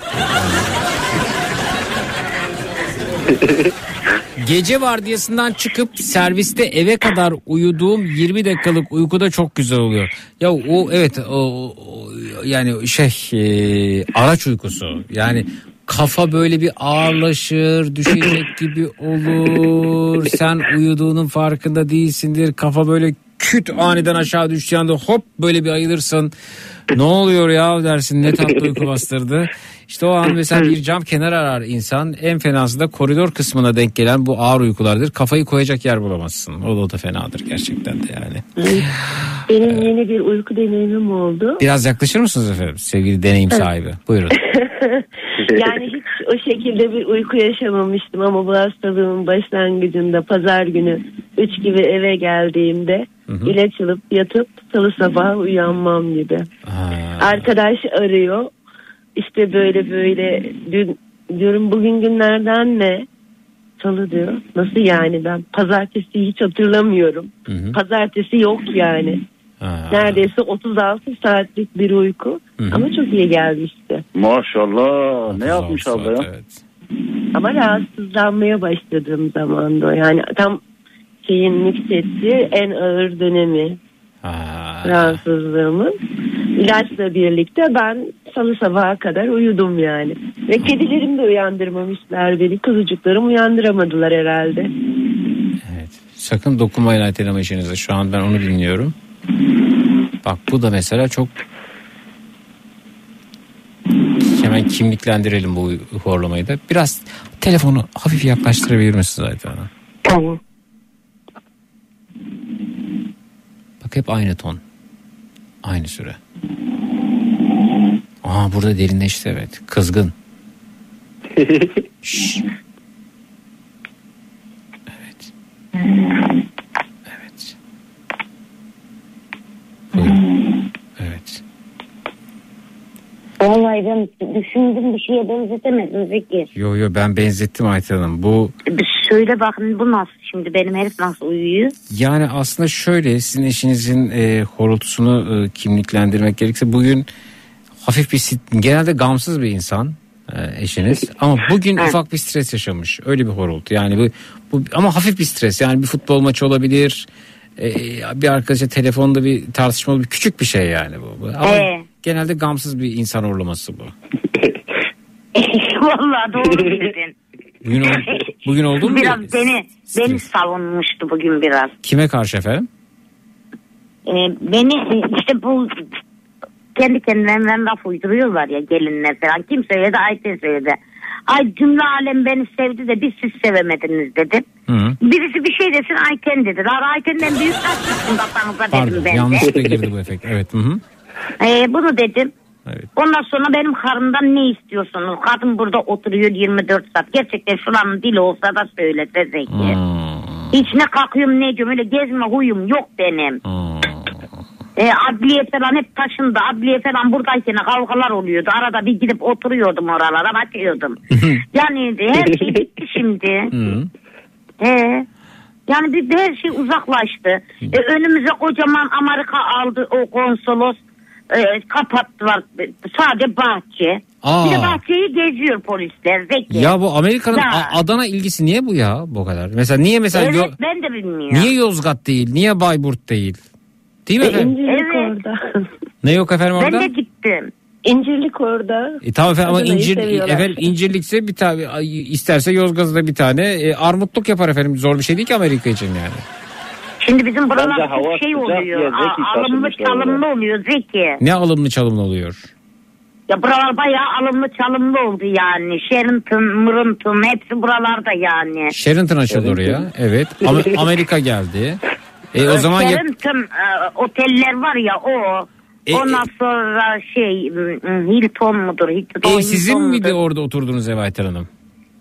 Gece vardiyasından çıkıp serviste eve kadar uyuduğum 20 dakikalık uykuda çok güzel oluyor. Ya o evet o, o- yani şey e, araç uykusu. Yani kafa böyle bir ağırlaşır, düşecek gibi olur. Sen uyuduğunun farkında değilsindir. Kafa böyle küt aniden aşağı düştüğü anda hop böyle bir ayılırsın. Ne oluyor ya dersin ne tatlı uyku bastırdı. İşte o an mesela bir cam kenar arar insan. En fenası da koridor kısmına denk gelen bu ağır uykulardır. Kafayı koyacak yer bulamazsın. O da, o da fenadır gerçekten de yani. Benim yeni bir uyku deneyimim oldu. Biraz yaklaşır mısınız efendim sevgili deneyim sahibi? Buyurun. yani hiç o şekilde bir uyku yaşamamıştım ama bu hastalığın başlangıcında pazar günü 3 gibi eve geldiğimde ilaç alıp yatıp salı sabah uyanmam gibi. Arkadaş arıyor işte böyle böyle dün diyorum bugün günlerden ne? Salı diyor. Nasıl yani ben pazartesi hiç hatırlamıyorum. Pazartesi yok yani. Neredeyse 36 saatlik bir uyku ama çok iyi gelmişti. Maşallah ne yapmış abla ya? Ama rahatsızlanmaya başladığım zaman da o. yani tam şeyin nüksetti en ağır dönemi rahatsızlığımın. İlaçla birlikte ben salı sabaha kadar uyudum yani. Ve kedilerim de uyandırmamışlar beni. Kuzucuklarım uyandıramadılar herhalde. Sakın dokunmayın ayteleme işinize. Şu an ben onu dinliyorum. Bak bu da mesela çok hemen kimliklendirelim bu horlamayı da. Biraz telefonu hafif yaklaştırabilir misiniz Hanım? Tamam. Bak hep aynı ton. Aynı süre. Aa burada derinleşti evet. Kızgın. Evet. Evet. Buyurun. Evet. Vallahi ben düşündüm bir şeye benzetemedim Zeki. Yo yo ben benzettim Ayten Hanım. Bu Söyle bakın bu nasıl şimdi benim herif nasıl uyuyor? Yani aslında şöyle sizin eşinizin e, horultusunu e, kimliklendirmek gerekirse bugün hafif bir genelde gamsız bir insan e, eşiniz ama bugün ufak bir stres yaşamış öyle bir horultu yani bu, bu ama hafif bir stres yani bir futbol maçı olabilir e, bir arkadaşa telefonda bir tartışma olabilir küçük bir şey yani bu, ama Ee? genelde gamsız bir insan horlaması bu. Vallahi doğru bildin. Bugün, ol- bugün oldu mu? Biraz beni beni savunmuştu bugün biraz. Kime karşı efendim? Ee, beni e, işte bu kendi kendilerinden laf uyduruyorlar ya gelinler falan. Kim söyledi? Ayten söyledi. Ay cümle alem beni sevdi de biz siz sevemediniz dedim. Hı. Birisi bir şey desin Ayten dedi. Lan Ayten'den büyük kaç çıksın kafanıza dedim Pardon ben de. yanlışlıkla girdi bu efekt evet. Hı hı. Ee, bunu dedim. Ondan sonra benim karımdan ne istiyorsunuz? Kadın burada oturuyor 24 saat. Gerçekten şuranın dili olsa da söylese Zeki. Hiç ne kalkıyorum ne ediyorum öyle gezme huyum yok benim. E, adliye falan hep taşındı. Adliye falan buradayken kavgalar oluyordu. Arada bir gidip oturuyordum oralara bakıyordum. yani her şey bitti şimdi. He. Yani bir her şey uzaklaştı. E, önümüze kocaman Amerika aldı o konsolos. E, kapattılar. Sadece bahçe. Aa. Bir de bahçeyi geziyor polisler. Zeki. Ya bu Amerika'nın Ya. Adana ilgisi niye bu ya bu kadar? Mesela niye mesela Evet Yo- ben de bilmiyorum. niye Yozgat değil? Niye Bayburt değil? Değil mi E, efendim? İncirlik Evet. orada. Ne yok efendim orada? Ben de gittim. İncirlik orada. E, tamam efendim ama Adana'yı incir, seviyorlar. efendim incirlikse bir tane isterse Yozgat'ta bir tane e, armutluk yapar efendim. Zor bir şey değil ki Amerika için yani. Şimdi bizim Bence buralar hava çok şey sıcak oluyor. ya, Zeki A- alımlı çalımlı oluyor Zeki. Ne alımlı çalımlı oluyor? Ya buralar bayağı alımlı çalımlı oldu yani. Sherrington, Mırıntın hepsi buralarda yani. Sheraton açıldı oraya. Evet. Ama- Amerika geldi. E, o zaman ya- Sherrington e, oteller var ya o. E, Ondan sonra şey Hilton mudur? Hilton, e, sizin Hilton miydi mudur? orada oturduğunuz ev Hanım?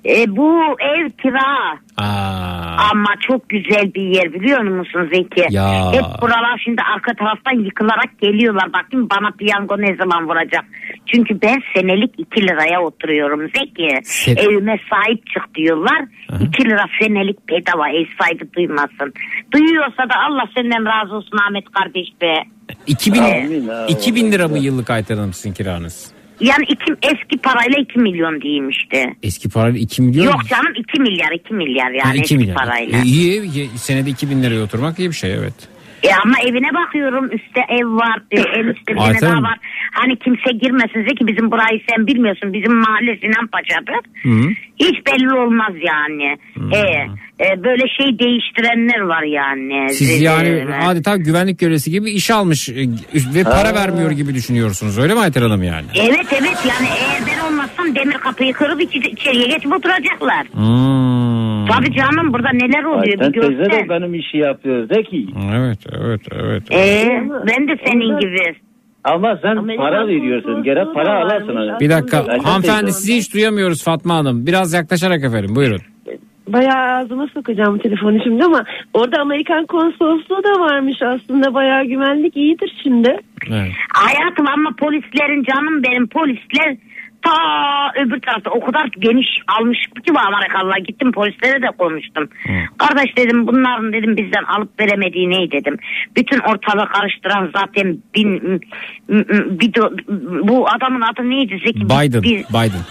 E, bu ev kira. Aa, Ama çok güzel bir yer biliyor musun Zeki? Ya. Hep buralar şimdi arka taraftan yıkılarak geliyorlar. Bakayım bana piyango ne zaman vuracak. Çünkü ben senelik 2 liraya oturuyorum Zeki. Se- Evime sahip çık diyorlar. 2 lira senelik bedava ev sahibi duymasın. Duyuyorsa da Allah senden razı olsun Ahmet kardeş be. 2000, Amin, 2000 lira mı yıllık Ayten Hanım sizin kiranız? Yani iki, eski parayla 2 milyon diyeyim işte. Eski parayla 2 milyon. Yok canım 2 milyar 2 milyar yani Ha, 2 eski milyar. parayla. E, iyi ev. Ye- senede 2000 liraya oturmak iyi bir şey evet. E ama evine bakıyorum üstte ev var e, en üstte bir daha var. Hani kimse girmesin ki bizim burayı sen bilmiyorsun bizim mahalle Sinan Paşa'dır. Hı. Hiç belli olmaz yani. E, e, böyle şey değiştirenler var yani. Siz E, yani e, adeta güvenlik görevlisi gibi iş almış e, ve para Ha. vermiyor gibi düşünüyorsunuz öyle mi Ayten Hanım yani? Evet evet yani eğer ben olmazsam demir kapıyı kırıp içi- içeriye geçip oturacaklar. Hmm. Tabii canım burada neler oluyor Sen bir teyze de benim işi yapıyor Zeki. Evet evet evet. Ee, ben de senin gibi. Ama sen para veriyorsun. Gerek para alasın. Bir dakika Ayten hanımefendi sizi hiç duyamıyoruz Fatma Hanım. Biraz yaklaşarak efendim buyurun. Bayağı ağzıma sokacağım telefonu şimdi ama orada Amerikan konsolosluğu da varmış aslında bayağı güvenlik iyidir şimdi. Evet. Hayatım ama polislerin canım benim polisler ta öbür tarafta o kadar geniş almış ki Amerikalılar gittim polislere de konuştum. Kardeş dedim bunların dedim bizden alıp veremediği ne dedim. Bütün ortalığı karıştıran zaten bin, bir bu adamın adı neydi Zeki? Biden. Bir- Biden.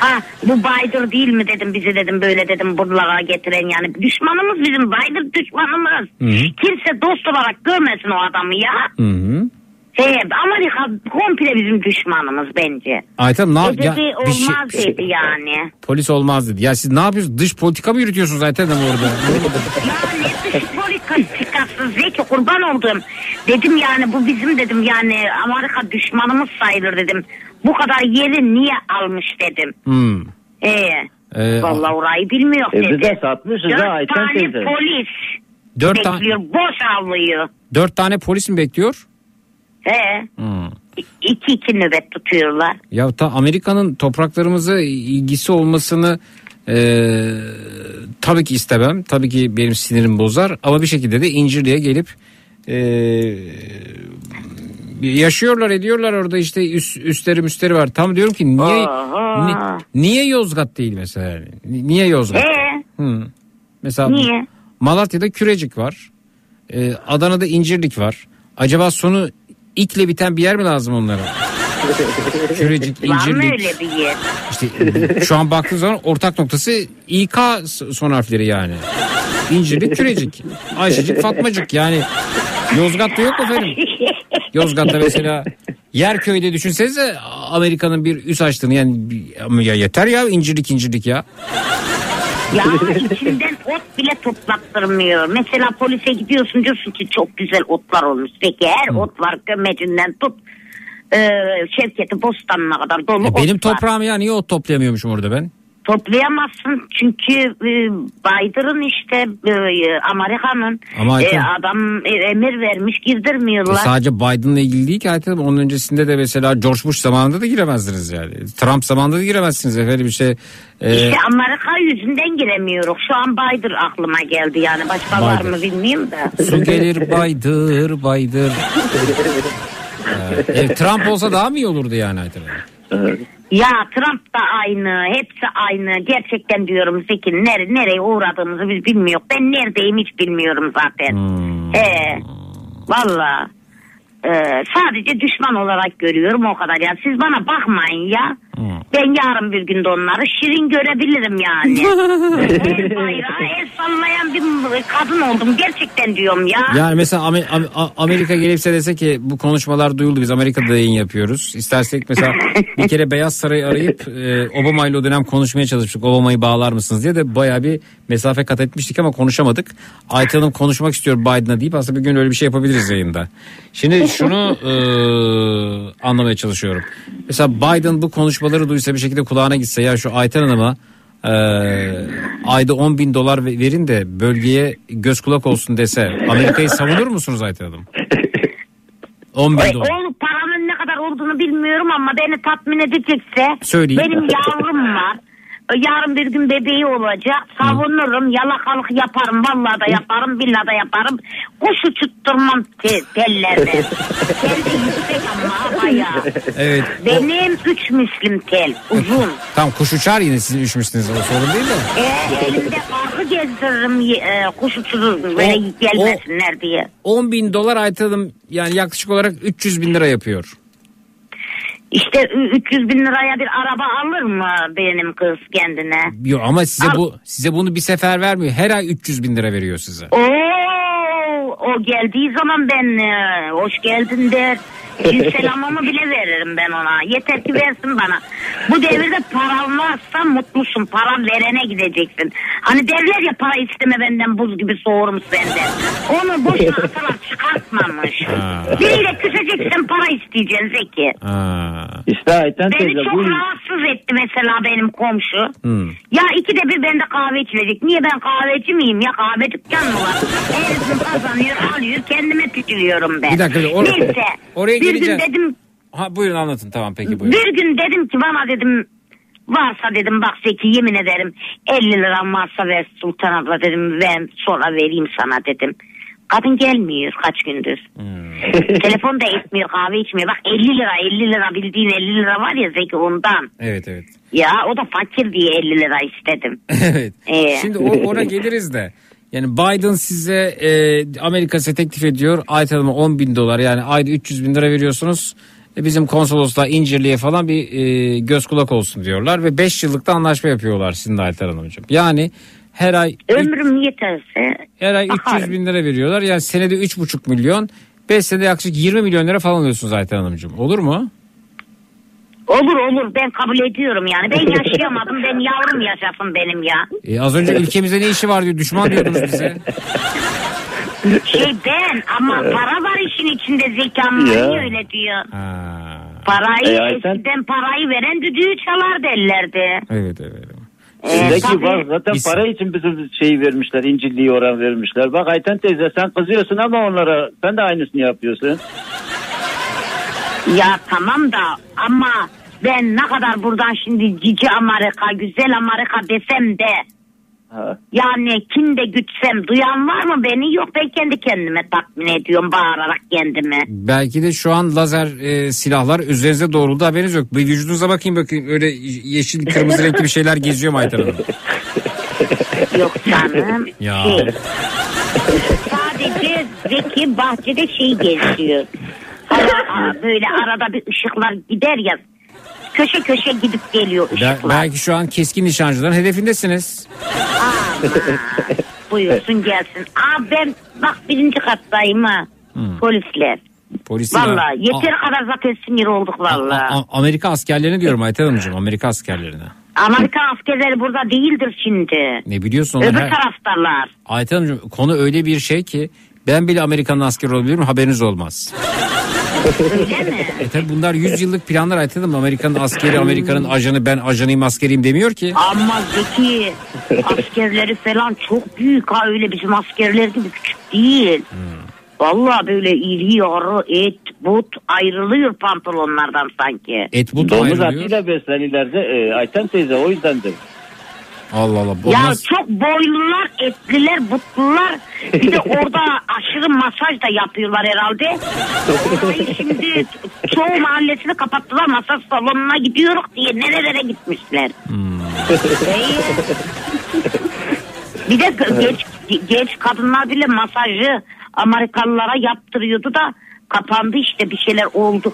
Ha bu Biden değil mi dedim bizi dedim böyle dedim buralara getiren yani düşmanımız bizim Biden düşmanımız. Hı hı. Kimse dost olarak görmesin o adamı ya. Hı hı. He, Amerika komple bizim düşmanımız bence. Ayten Hanım ne yap- ya, bir şey- olmaz dedi yani. Polis olmaz dedi. Ya siz ne yapıyorsunuz? Dış politika mı yürütüyorsunuz Ayten Hanım orada? ya ne dış politikası Zeki kurban oldum. Dedim yani bu bizim dedim yani Amerika düşmanımız sayılır dedim. Bu kadar yeri niye almış dedim. Hmm. Ee, Ee, vallahi orayı bilmiyor E, dedi. biz de satmışız Dört ha Ayten tane teyze. polis Dört tane- bekliyor boş avlıyor. Dört tane polis mi bekliyor? He, Hmm. iki iki nöbet tutuyorlar. Ya ta Amerika'nın topraklarımıza ilgisi olmasını e, tabii ki istemem. Tabii ki benim sinirim bozar. Ama bir şekilde de İncirli'ye gelip e, yaşıyorlar ediyorlar orada işte üst, üstleri müsteri var. Tam diyorum ki niye ni- niye Yozgat değil mesela? yani? Niye Yozgat? He, Hı. Mesela Niye? Malatya'da Kürecik var. Ee, Adana'da İncirlik var. Acaba sonu ikle biten bir yer mi lazım onlara? Kürecik, var mı İncirlik. öyle bir yer? İşte şu an baktığın zaman ortak noktası İK son harfleri yani. İncirlik, Kürecik. Ayşecik, Fatmacık yani. Yozgat'ta yok mu efendim? Yozgat'ta mesela Yerköy'de düşünsenize Amerika'nın bir üs açtığını yani ya yeter ya incirlik incirlik ya. Ya içinden ot bile toplattırmıyor. Mesela polise gidiyorsun diyorsun ki çok güzel otlar olmuş. Peki her ot var gömecinden tut. E, Şevketi Bostanı'na kadar dolu E ot benim var. toprağım ya niye ot toplayamıyormuşum orada ben? Toplayamazsın çünkü e, Biden'ın işte e, Amerika'nın Ama e, adam e, emir vermiş E girdirmiyorlar. sadece Biden'la ilgili değil ki Ayten. Onun öncesinde de mesela George Bush zamanında da giremezdiniz yani. Trump zamanında da giremezsiniz efendim işte. e, İşte Amerika yüzünden giremiyoruz. Şu an Biden aklıma geldi yani. Başka var Biden. mı bilmiyorum da. su gelir baydır baydır. E, e, Trump olsa daha mı iyi olurdu yani Ayten Hanım? Ya Trump da aynı, hepsi aynı. Gerçekten diyorum Zeki nere, nereye uğradığımızı biz bilmiyoruz. Ben neredeyim hiç bilmiyorum zaten. Hmm. He, valla. Ee, sadece düşman olarak görüyorum o kadar ya. Siz bana bakmayın ya. Hmm. Ben yarın bir günde onları şirin görebilirim yani. el bayrağı el sallayan bir kadın oldum gerçekten diyorum ya. Yani mesela Amer- Am- Amerika gelipse dese ki bu konuşmalar duyuldu biz Amerika'da yayın yapıyoruz. İstersek mesela bir kere Beyaz Saray'ı arayıp e, Obama ile o dönem konuşmaya çalıştık. Obama'yı bağlar mısınız diye de bayağı bir mesafe kat etmiştik ama konuşamadık. Ayten Hanım konuşmak istiyor Biden'a deyip aslında bir gün öyle bir şey yapabiliriz yayında. Şimdi şunu e, anlamaya çalışıyorum. Mesela Biden bu konuşmaları duysa bir şekilde kulağına gitse ya şu Ayten Hanım'a e, ayda 10 bin dolar ve- verin de bölgeye göz kulak olsun dese Amerika'yı savunur musunuz Ayten Hanım? 10 bin dolar. o paranın ne kadar olduğunu bilmiyorum ama beni tatmin edecekse Söyleyin. benim yavrum var. Yarın bir gün bebeği olacak. Savunurum, yalakalık yaparım, vallahi da yaparım, billahi da yaparım. Kuş uçutturmam te- tellerde. Tel de yüksek ama bayağı. Evet. Benim üç müslim tel, uzun. Tam kuş uçar yine sizin üşmüşsünüz o sorun değil de. Ee, elimde kargı gezdiririm, e, kuş uçururum böyle O- gelmesinler diye. 10 bin dolar Hanım yani yaklaşık olarak 300 bin lira yapıyor. İşte ü- 300 bin liraya bir araba alır mı benim kız kendine? Yok ama size Al. bu size bunu bir sefer vermiyor. Her ay 300 bin lira veriyor size. Oo, o geldiği zaman ben e, hoş geldin der. Bir selamımı bile veririm ben ona. Yeter ki versin bana. Bu devirde paran varsa mutlusun. Paran verene gideceksin. Hani derler ya para isteme benden buz gibi soğurum senden. Onu boşuna atarak çıkartmamış. Biriyle küseceksin para isteyeceksin Zeki. İşte Ayten Beni teyze çok bu rahatsız etti mesela benim komşu. Hmm. Ya ikide bir bende kahve içilecek. Niye ben kahveci miyim ya kahve dükkanı mı var? Herifim kazanıyor alıyor kendime pütürüyorum ben. Bir dakika, or- Neyse. oraya bir gün dedim Ha buyurun anlatın tamam peki buyurun. bir gün dedim ki bana dedim varsa dedim bak Zeki yemin ederim 50 liram varsa ver Sultan abla dedim ben sonra vereyim sana dedim. Kadın gelmiyor kaç gündür. Telefon da etmiyor kahve içmiyor. Bak 50 lira 50 lira bildiğin 50 lira var ya Zeki ondan. Evet evet. Ya o da fakir diye 50 lira istedim. evet. Ee, Şimdi o, ona geliriz de. Yani Biden size e, Amerika size teklif ediyor. Hanım'a 10 bin dolar yani ayda 300 bin lira veriyorsunuz. E, bizim konsolosluğa İncirli'ye falan bir e, göz kulak olsun diyorlar. Ve 5 yıllık da anlaşma yapıyorlar sizin de Hanımcığım. Yani her ay ömrüm yeterse her ay 300 bakarım. bin lira veriyorlar. Yani senede 3,5 milyon. 5 senede yaklaşık 20 milyon lira falan alıyorsunuz Ayten Hanımcığım. Olur mu? Olur olur ben kabul ediyorum yani. Ben yaşayamadım ben yavrum yaşasın benim ya. E, az önce ülkemizde ne işi var diyor. Düşman diyordunuz bize. Şey ben ama para var işin içinde zekamın Ya. niye öyle diyor. Parayı E, Ayten- eskiden parayı veren düdüğü çalar derlerdi. Evet evet. Ee, Zeki tabii. bak zaten para için bizim şeyi vermişler, incilliği oran vermişler. Bak Ayten teyze sen kızıyorsun ama onlara sen de aynısını yapıyorsun. Ya tamam da ama ben ne kadar buradan şimdi cici Amerika, güzel Amerika desem de Ha. yani kim de gütsem duyan var mı beni? Yok ben kendi kendime tatmin ediyorum bağırarak kendimi. Belki de şu an lazer e, silahlar üzerinize doğruldu haberiniz yok. Bir vücudunuza bakayım bakayım öyle yeşil kırmızı renkli bir şeyler geziyor mu Ayten Hanım? Yok canım. Ya. Şey, sadece Zeki bahçede şey geziyor. Ara, böyle arada bir ışıklar gider ya. Köşe köşe gidip geliyor Be- ışıklar. belki şu an keskin nişancıların hedefindesiniz. Buyursun gelsin. Aa ben bak birinci kattayım ha. Polisler. Polisler. Valla yeteri kadar zaten sinir olduk valla. A- Amerika askerlerini diyorum Ayten Hanımcığım. Amerika askerlerine. Amerika askerleri burada değildir şimdi. Ne biliyorsun Öbür her- taraftalar. Ayten Hanımcığım konu öyle bir şey ki ben bile Amerikan'ın askeri olabilirim haberiniz olmaz. Öyle mi? E tabi bunlar 100 yıllık planlar Ayten Hanım. Amerika'nın askeri, Amerika'nın ajanı ben ajanıyım askeriyim demiyor ki. Ama Zeki askerleri falan çok büyük ha öyle bizim askerler gibi küçük değil. Vallahi böyle iri yarı et but ayrılıyor pantolonlardan sanki. Et but Domuz ayrılıyor. atıyla beslenirlerse e, Ayten teyze o yüzdendir. Allah Allah. Ya olmaz. çok boylular, etliler, butlular. Bir de orada aşırı masaj da yapıyorlar herhalde. Şimdi çoğu mahallesini kapattılar. Masaj salonuna gidiyoruz diye nerelere gitmişler. İyi. Bir de genç, genç kadınlar bile masajı Amerikalılara yaptırıyordu da kapandı işte bir şeyler oldu.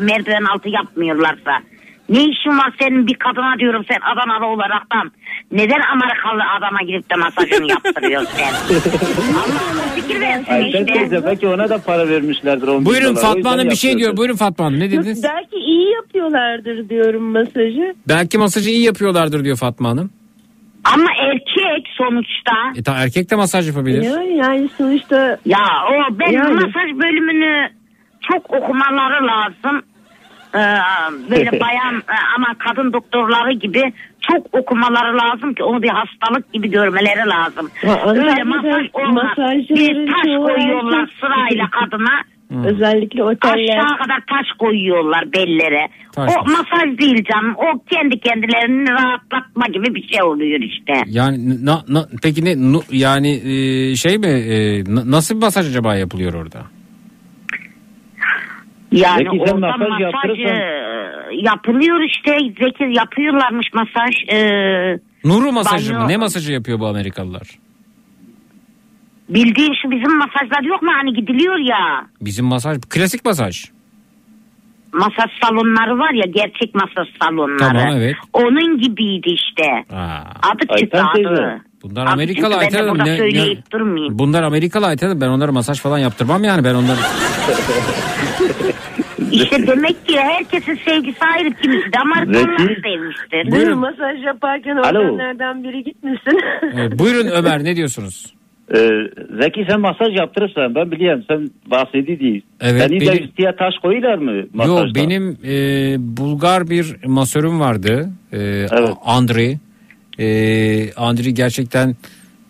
Merdiven altı yapmıyorlarsa. Ne işin var senin bir kadına diyorum sen Adanalı olaraktan. Neden Amerikalı adama gidip de masajını yaptırıyorsun sen? Allah'ım fikir versin işte. teyze belki ona da para vermişlerdir. 10 bin Buyurun dolar. O Fatma yüzden Hanım bir şey yapıyordur. diyor. Buyurun Fatma Hanım ne dediniz? Belki iyi yapıyorlardır diyorum masajı. Belki masajı iyi yapıyorlardır diyor Fatma Hanım. Ama erkek sonuçta. E ta erkek de masaj yapabilir. Yani, yani sonuçta Ya o ben Yani. masaj bölümünü çok okumaları lazım. Ee, böyle bayan e, ama kadın doktorları gibi çok okumaları lazım ki onu bir hastalık gibi görmeleri lazım. Ha, Öyle masaj olmaz. Bir taş çoğu koyuyorlar sırayla kadına. Özellikle oteller. Aşağı kadar taş koyuyorlar bellere. Taş o masaj değil canım. O kendi kendilerini rahatlatma gibi bir şey oluyor işte. Yani na, na- peki ne nu- yani e, şey mi e, na- nasıl bir masaj acaba yapılıyor orada? Yani Peki sen orada masaj masaj, yaptırırsan- e, yapılıyor işte. Zekir yapıyorlarmış masaj. E, Nuru masajı banyo- mı? Ne masajı yapıyor bu Amerikalılar? Bildiğin şu bizim masajlar yok mu? Hani gidiliyor ya. Bizim masaj klasik masaj. Masaj salonları var ya gerçek masaj salonları. Tamam, evet. Onun gibiydi işte. Adı çıktı Ayten teyze. adı. Bunlar Adı Amerikalı çıktı, Ayten Ben de Hanım. burada Ne- söyleyip ne- durmayayım. Bunlar Amerikalı Ayten Hanım. Ben onlara masaj falan yaptırmam yani ben onları. İşte demek ki herkesin sevgisi ayrı. Kimisi de Amerikalılar Zeki. sevmiştir. Buyurun. Masaj yaparken organlardan biri gitmesin. Evet, buyurun Ömer ne diyorsunuz? Ee, Zeki sen masaj yaptırırsan ben biliyorum sen bahsedi değil. Evet, Senin de benim- üstüye taş koyuyorlar mı masajda? Yo benim e, Bulgar bir masörüm vardı. E, Andri. E, Andri gerçekten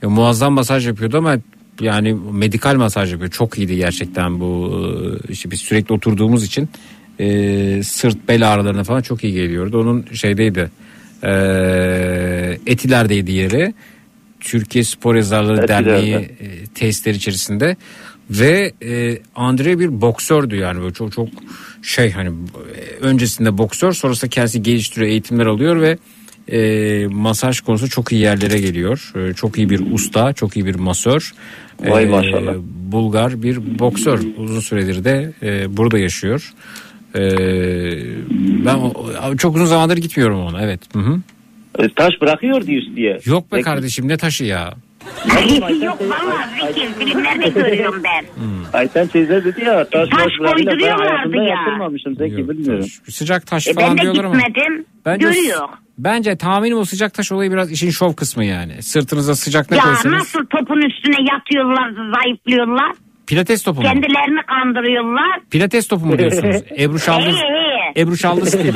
e, muazzam masaj yapıyordu ama yani medikal masaj yapıyor. Çok iyiydi gerçekten bu e, işte biz sürekli oturduğumuz için e, sırt bel ağrılarına falan çok iyi geliyordu. Onun şeydeydi. E, Etiler'deydi yeri. Türkiye Spor Yazarları Etiler'de. Derneği e, tesisler içerisinde ve e, Andre bir boksördü yani böyle çok çok şey hani öncesinde boksör sonrasında kendisi geliştiriyor eğitimler alıyor ve e, masaj konusu çok iyi yerlere geliyor. E, çok iyi bir usta, çok iyi bir masör. Vay E, maşallah. Bulgar bir boksör uzun süredir de e, burada yaşıyor. E, ben çok uzun zamandır gitmiyorum ona evet. Hı hı. E, taş bırakıyor diye üstüye. Yok be kardeşim ne taşı ya. Yok valla Zeki filmlerde görüyorum ben. Ayten teyze dedi ya taş, Taş. Ben koyduruyorlardı hayatımda ya. yaptırmamışım Zeki bilmiyorum. Sıcak taş E, falan ben de diyorlar ama. gitmedim. Bence, Görüyor. Bence tahminim o sıcak taş olayı biraz işin şov kısmı yani. Sırtınıza sıcak ne Ya koysanız. nasıl topun üstüne yatıyorlar, zayıflıyorlar. Pilates topu mu? Kendilerini kandırıyorlar. Pilates topu mu diyorsunuz? Ebru Şallı, Ee, Ebru Şallı stili.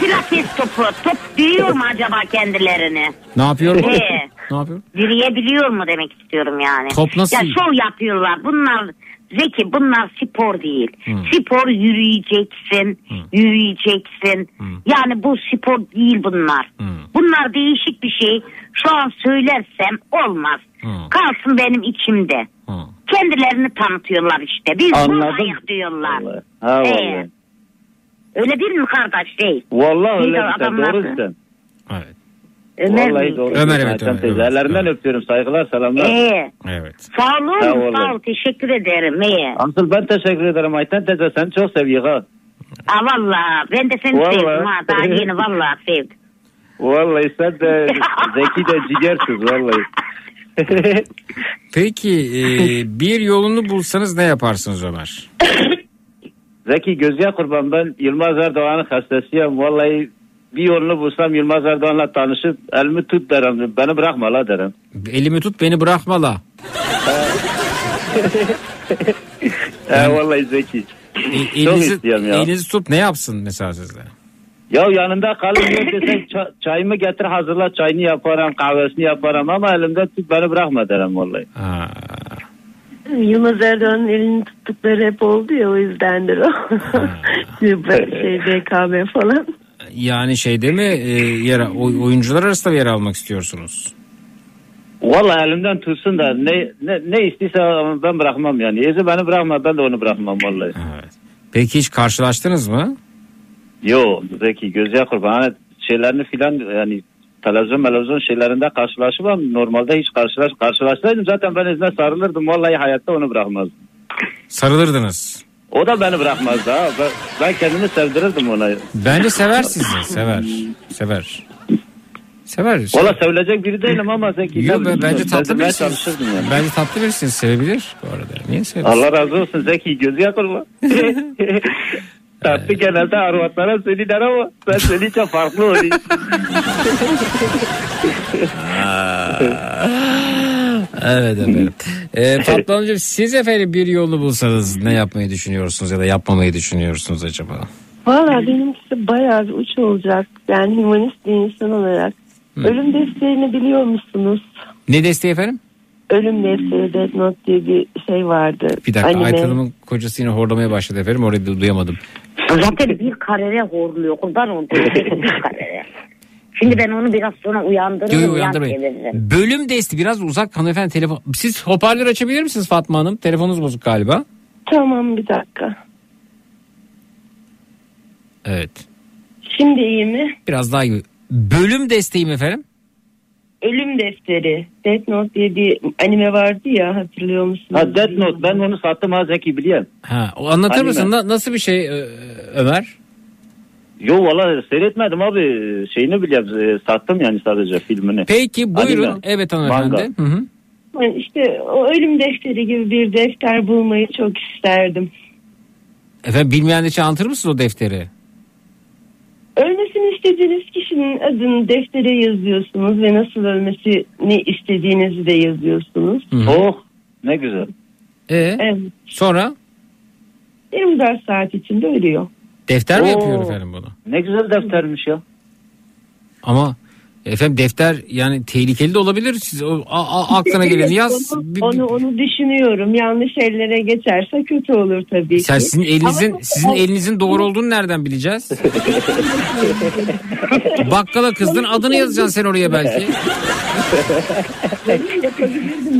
Pilates topu. Top diriyor mu acaba kendilerini? Ne yapıyor? Ee, ne yapıyor? Direyebiliyor mu demek istiyorum yani. Top nasıl- Ya şov yapıyorlar. Bunlar Zeki bunlar spor değil. Hmm. Spor yürüyeceksin, yürüyeceksin. Yani bu spor değil bunlar. Hmm. Bunlar değişik bir şey. Şu an söylersem olmaz. Hmm. Kalsın benim içimde. Kendilerini tanıtıyorlar işte. Biz buradayız diyorlar. Ha Ee, vallahi. öyle değil mi kardeş değil? Vallahi öyle şey. Doğru sen. Ömer Vallahi doğru. Ömer, evet, Ömer, teyze. evet, Ellerinden öpüyorum. Saygılar selamlar. Ee, Evet. sağ olun, Ha, vallahi. sağ ol. Teşekkür ederim. İyi. Asıl ben teşekkür ederim Ayten teyze. Seni çok seviyorum ha. Valla ben de seni Vallahi. sevdim ha. Daha yeni valla sevdim. Vallahi sen de Zeki de ciğersiz vallahi. Peki e, bir yolunu bulsanız ne yaparsınız Ömer? Zeki gözüye kurban ben Yılmaz Erdoğan'ın hastasıyım. Vallahi bir yolunu bulsam Yılmaz Erdoğan'la tanışıp elimi tut derim. Beni bırakma la derim. Elimi tut beni bırakma la. He vallahi Zeki. E, elinizi, elinizi tutup ne yapsın mesela sizde? Ya yanında kalın ça- çayımı getir hazırla çayını yaparım kahvesini yaparım ama elimde tut beni bırakma derim vallahi. Yılmaz Erdoğan'ın elini tuttukları hep oldu ya o yüzdendir o. şey BKM falan. Yani şeyde mi e, yer, oy- oyuncular arasında yer almak istiyorsunuz? Vallahi elimden tutsun da ne ne, ne istiyse ben bırakmam yani. Ezi beni bırakma ben de onu bırakmam vallahi. Peki hiç karşılaştınız mı? Yo Zeki gözüye kurban. Hani şeylerini filan yani televizyon televizyon şeylerinde karşılaşmam. Normalde hiç karşılaş karşılaşsaydım zaten ben ezine sarılırdım. Vallahi hayatta onu bırakmazdım. Sarılırdınız. O da beni bırakmazdı ha. Ben, ben kendimi sevdirirdim ona. Bence sever sizi. Sever. Sever. Sever. Valla sevilecek biri değilim ama Zeki. Yo, ne ben- bileyim, bence tatlı birisiniz. yani. Bence tatlı birisiniz. Sevebilir bu arada. Niye sevmesin? Allah razı olsun Zeki gözüye kurban. Tatlı genelde arvatlara söyler ama ben söyleyince farklı oluyor. Evet efendim. Ee, Fatma Hanımcığım siz efendim bir yolunu bulsanız ne yapmayı düşünüyorsunuz ya da yapmamayı düşünüyorsunuz acaba? Valla benimkisi bayağı bir uç olacak. Yani humanist bir insan olarak. Ölüm defterini biliyor musunuz? Ne desteği efendim? Ölüm defteri Death Note diye bir şey vardı. Bir dakika Anime. Ayten Hanım'ın kocası yine horlamaya başladı efendim. Orayı du- duyamadım. Zaten bir karere horluyor. Kurban olduğum bir karere. Şimdi ben onu biraz sonra uyandırırım. Yo, yo, yan uyandırmayın. Bölüm desti biraz uzak hanımefendi telefon. Siz hoparlör açabilir misiniz Fatma Hanım? Telefonunuz bozuk galiba. Tamam bir dakika. Evet. Şimdi iyi mi? Biraz daha iyi. Bölüm desteğim efendim. Ölüm defteri. Death Note diye bir anime vardı ya hatırlıyor musunuz? Ha Death Note ben onu sattım ha Zeki biliyorum. Ha, o anlatır Anime. mısın? Na- nasıl bir şey Ö- Ömer? Yo valla seyretmedim abi şeyini biliyorum e, sattım yani sadece filmini. Peki buyurun. Anime. Evet hanımefendi. Manga. Hı hı. İşte o ölüm defteri gibi bir defter bulmayı çok isterdim. Efendim bilmeyen için anlatır mısınız o defteri? Ölmesini istediğiniz kişinin adını deftere yazıyorsunuz ve nasıl ölmesini istediğinizi de yazıyorsunuz. Oh ne güzel. Ee, Evet. sonra 24 saat içinde ölüyor. Defter mi Oo. yapıyor efendim bunu? Ne güzel deftermiş ya. Ama efendim defter yani tehlikeli de olabilir. Siz o, a- a- aklına geleni yaz. Onu, onu, onu düşünüyorum. Yanlış ellere geçerse kötü olur tabii Sen ki. sizin elinizin Ama- sizin elinizin doğru olduğunu nereden bileceğiz? Bakkala kızdın adını yazacaksın sen oraya belki.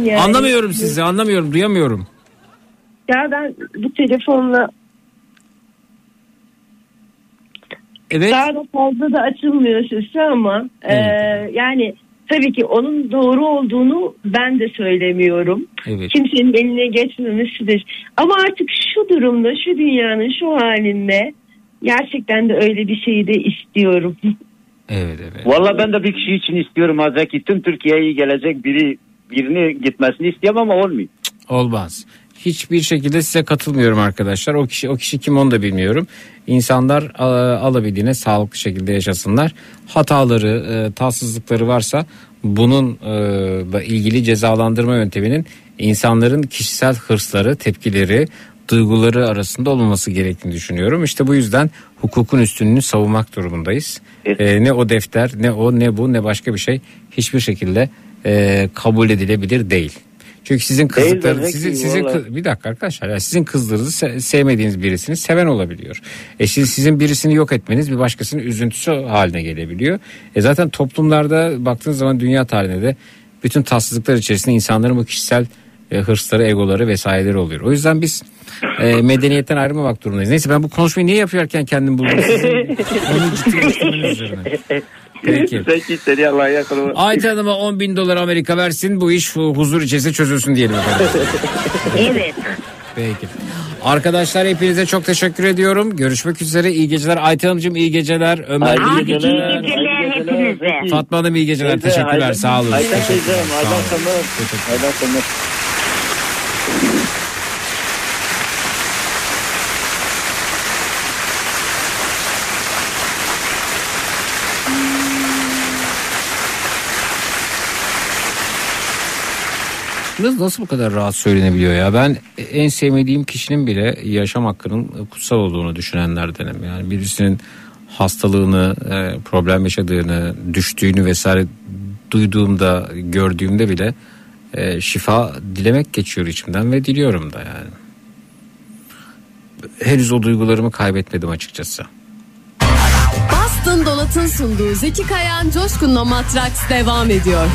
Yani. Anlamıyorum sizi anlamıyorum duyamıyorum. Ya ben bu telefonla Evet. daha da fazla da açılmıyor sesi ama e, yani tabii ki onun doğru olduğunu ben de söylemiyorum. Evet. Kimsenin eline geçmemesidir. Ama artık şu durumda, şu dünyanın şu halinde gerçekten de öyle bir şeyi de istiyorum. Evet evet. Valla ben de bir kişi için istiyorum ha Zeki. Tüm Türkiye'ye gelecek biri birini gitmesini istiyorum ama olmuyor. Olmaz. Hiçbir şekilde size katılmıyorum arkadaşlar. O kişi o kişi kim onu da bilmiyorum. İnsanlar a, alabildiğine sağlıklı şekilde yaşasınlar. Hataları, e, tatsızlıkları varsa bunun e, ilgili cezalandırma yönteminin insanların kişisel hırsları, tepkileri, duyguları arasında olmaması gerektiğini düşünüyorum. İşte bu yüzden hukukun üstünlüğünü savunmak durumundayız. E, ne o defter, ne o, ne bu, ne başka bir şey hiçbir şekilde e, kabul edilebilir değil. Çünkü sizin Değil kızlıkları, demek sizin, sizin vallahi. bir dakika arkadaşlar, ya sizin kızlarınızı se- sevmediğiniz birisini seven olabiliyor. E siz, sizin birisini yok etmeniz bir başkasının üzüntüsü haline gelebiliyor. E zaten toplumlarda baktığınız zaman dünya tarihinde de bütün tatsızlıklar içerisinde insanların bu kişisel e, hırsları, egoları vesaireleri oluyor. O yüzden biz e, medeniyetten ayrılmamak durumundayız. Neyse ben bu konuşmayı niye yapıyorken kendim buldum sizin onu ciddileştirmeniz üzerine. Peki. Zeki seni Allah'a yakın ol. Ayten Hanım'a 10 bin dolar Amerika versin bu iş hu- huzur içerisinde çözülsün diyelim efendim. Evet. Peki. Arkadaşlar hepinize çok teşekkür ediyorum. Görüşmek üzere. İyi geceler. Ayten Hanımcığım iyi geceler. Ömer Hayırlı iyi geceler. geceler. Hayırlı geceler hepinize. Fatma Hanım iyi geceler. Teşekkürler. Sağ olun. Ayten teyzem, Aydan olun. Samir. Nasıl, nasıl bu kadar rahat söylenebiliyor ya? Ben en sevmediğim kişinin bile yaşam hakkının kutsal olduğunu düşünenlerdenim. Yani birisinin hastalığını, e, problem yaşadığını, düştüğünü vesaire duyduğumda, gördüğümde bile e, şifa dilemek geçiyor içimden ve diliyorum da yani. Henüz o duygularımı kaybetmedim açıkçası. Boston Donat'ın sunduğu Zeki Kayan Coşkun'la Matraks devam ediyor.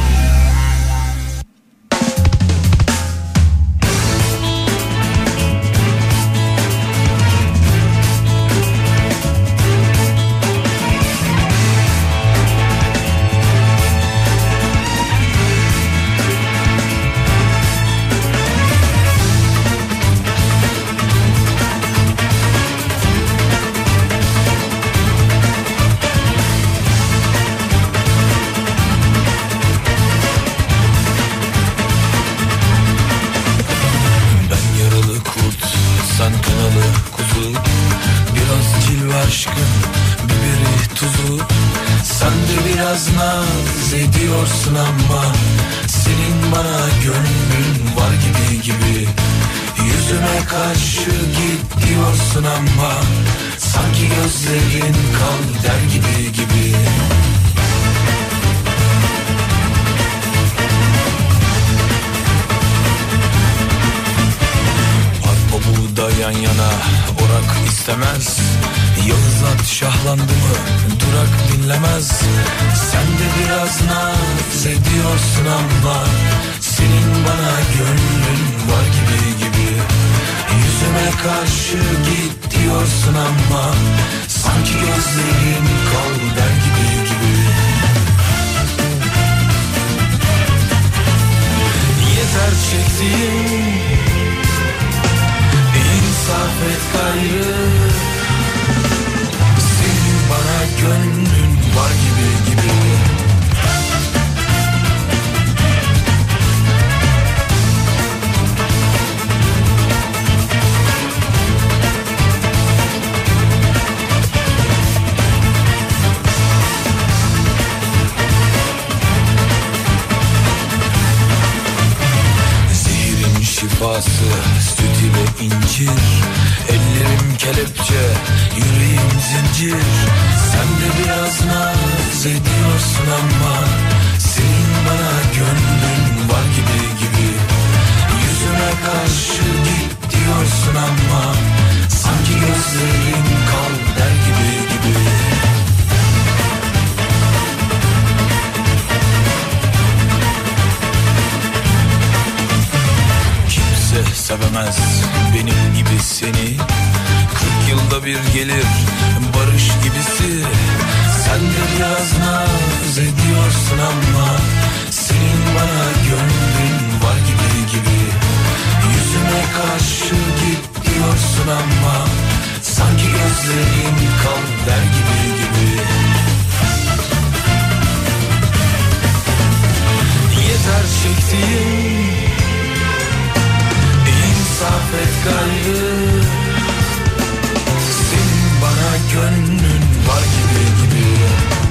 incir. Ellerim kelepçe yüreğim zincir. Sen de biraz naz ediyorsun ama Senin bana gönlün var gibi gibi. Yüzüme karşı git diyorsun ama Sanki gözlerin kaldı sevemez benim gibi seni. Kırk yılda bir gelir barış gibisi. Sen de biraz naz ediyorsun ama Senin bana gönlün var gibi gibi. Yüzüme karşı git diyorsun ama Sanki gözlerin kal der gibi gibi. Yeter çektiğim safet kaybı Senin bana gönlün var gibi gibi.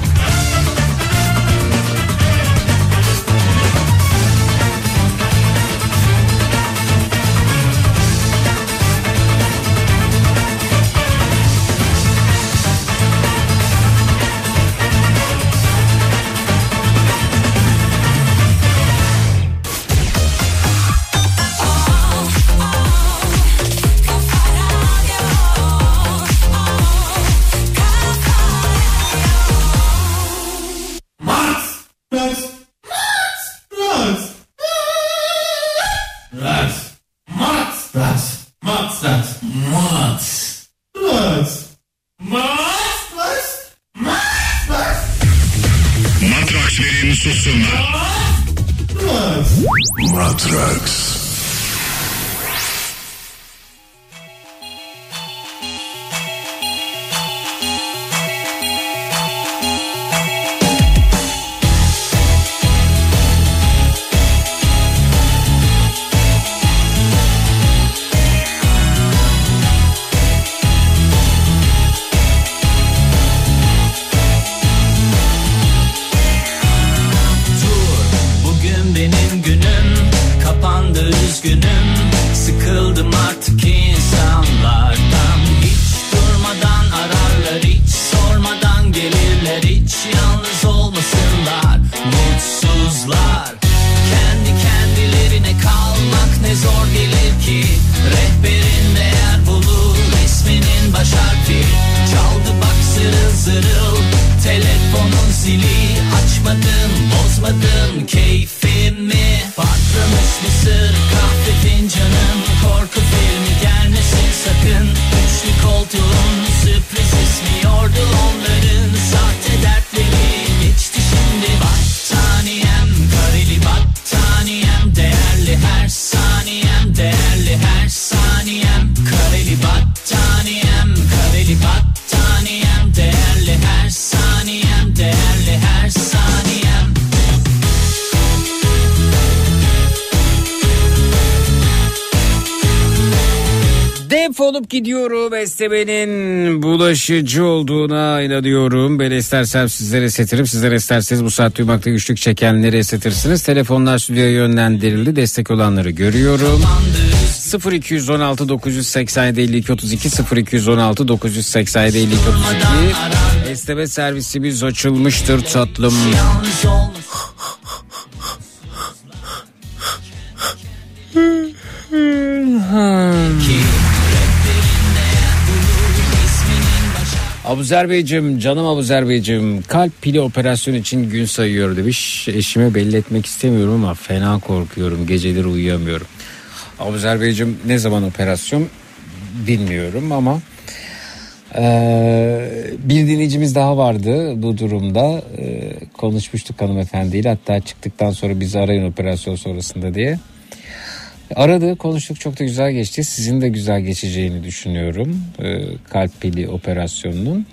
beslemenin bulaşıcı olduğuna inanıyorum. Ben istersem sizlere esetirim. Sizler isterseniz bu saat duymakta güçlük çekenleri esetirsiniz. Telefonlar stüdyoya yönlendirildi. Destek olanları görüyorum. 0216 987 52 32 0216 987 52 32 Esneme servisimiz açılmıştır tatlım. Yanlış hmm. Abuzer Beyciğim, canım Abuzer Beyciğim kalp pili operasyon için gün sayıyor demiş. Eşime belli etmek istemiyorum ama fena korkuyorum. Geceleri uyuyamıyorum. Abuzer Beyciğim ne zaman operasyon bilmiyorum ama ee, bir dinleyicimiz daha vardı bu durumda. Ee, konuşmuştuk hanımefendiyle hatta çıktıktan sonra bizi arayın operasyon sonrasında diye. Aradı konuştuk çok da güzel geçti. Sizin de güzel geçeceğini düşünüyorum. Ee, kalp pili operasyonunun.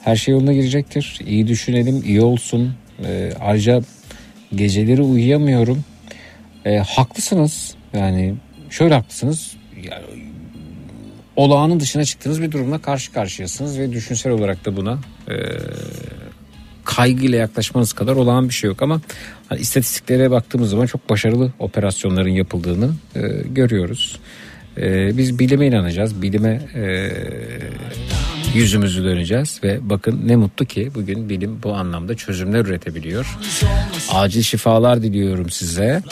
Her şey yoluna girecektir. İyi düşünelim, iyi olsun. Ee, ayrıca geceleri uyuyamıyorum. Ee, haklısınız. Yani şöyle haklısınız. Ya, olağanın dışına çıktığınız bir durumla karşı karşıyasınız ve düşünsel olarak da buna e, kaygıyla yaklaşmanız kadar olağan bir şey yok ama hani istatistiklere baktığımız zaman çok başarılı operasyonların yapıldığını e, görüyoruz. E, biz bilime inanacağız, bilime e, yüzümüzü döneceğiz ve bakın ne mutlu ki bugün bilim bu anlamda çözümler üretebiliyor. Acil şifalar diliyorum size.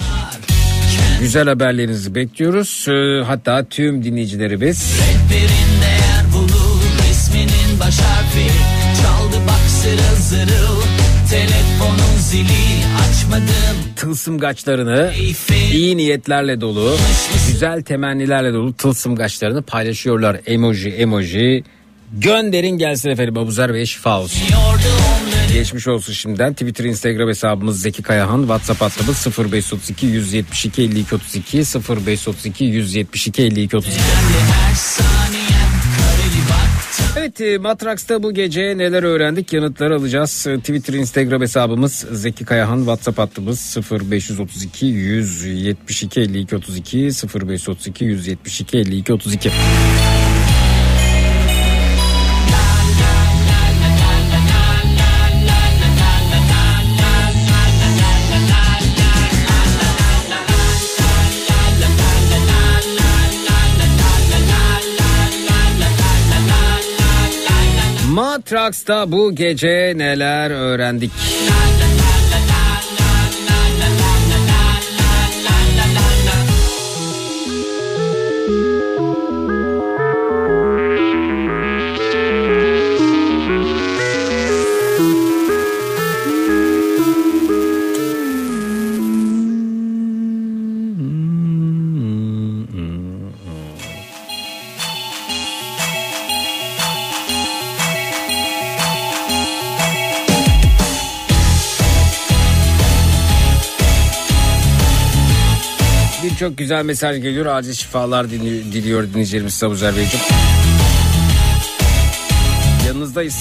Güzel haberlerinizi bekliyoruz. E, hatta tüm dinleyicilerimiz Rehberinde yer bulur resminin baş harfi Çaldı bak zırıl zırıl Telefonun zili açmadım tılsımgaçlarını iyi niyetlerle dolu, güzel temennilerle dolu tılsımgaçlarını paylaşıyorlar. Emoji emoji gönderin gelsin efendim Abuzer Bey'e şifa olsun. Geçmiş olsun şimdiden. Twitter, Instagram hesabımız Zeki Kayahan. WhatsApp hattımız 0532 172 52 32 0532 172 52 32. Evet e, Matraks'ta bu gece neler öğrendik yanıtları alacağız. E, Twitter, Instagram hesabımız Zeki Kayahan, WhatsApp hattımız 0532 172 52 32 0532 172 52 32. Matraks'ta bu gece neler öğrendik? Birçok güzel mesaj geliyor. Acil şifalar dili- diliyor dinleyicilerimiz Sabuzer Beyciğim. Yanınızdayız.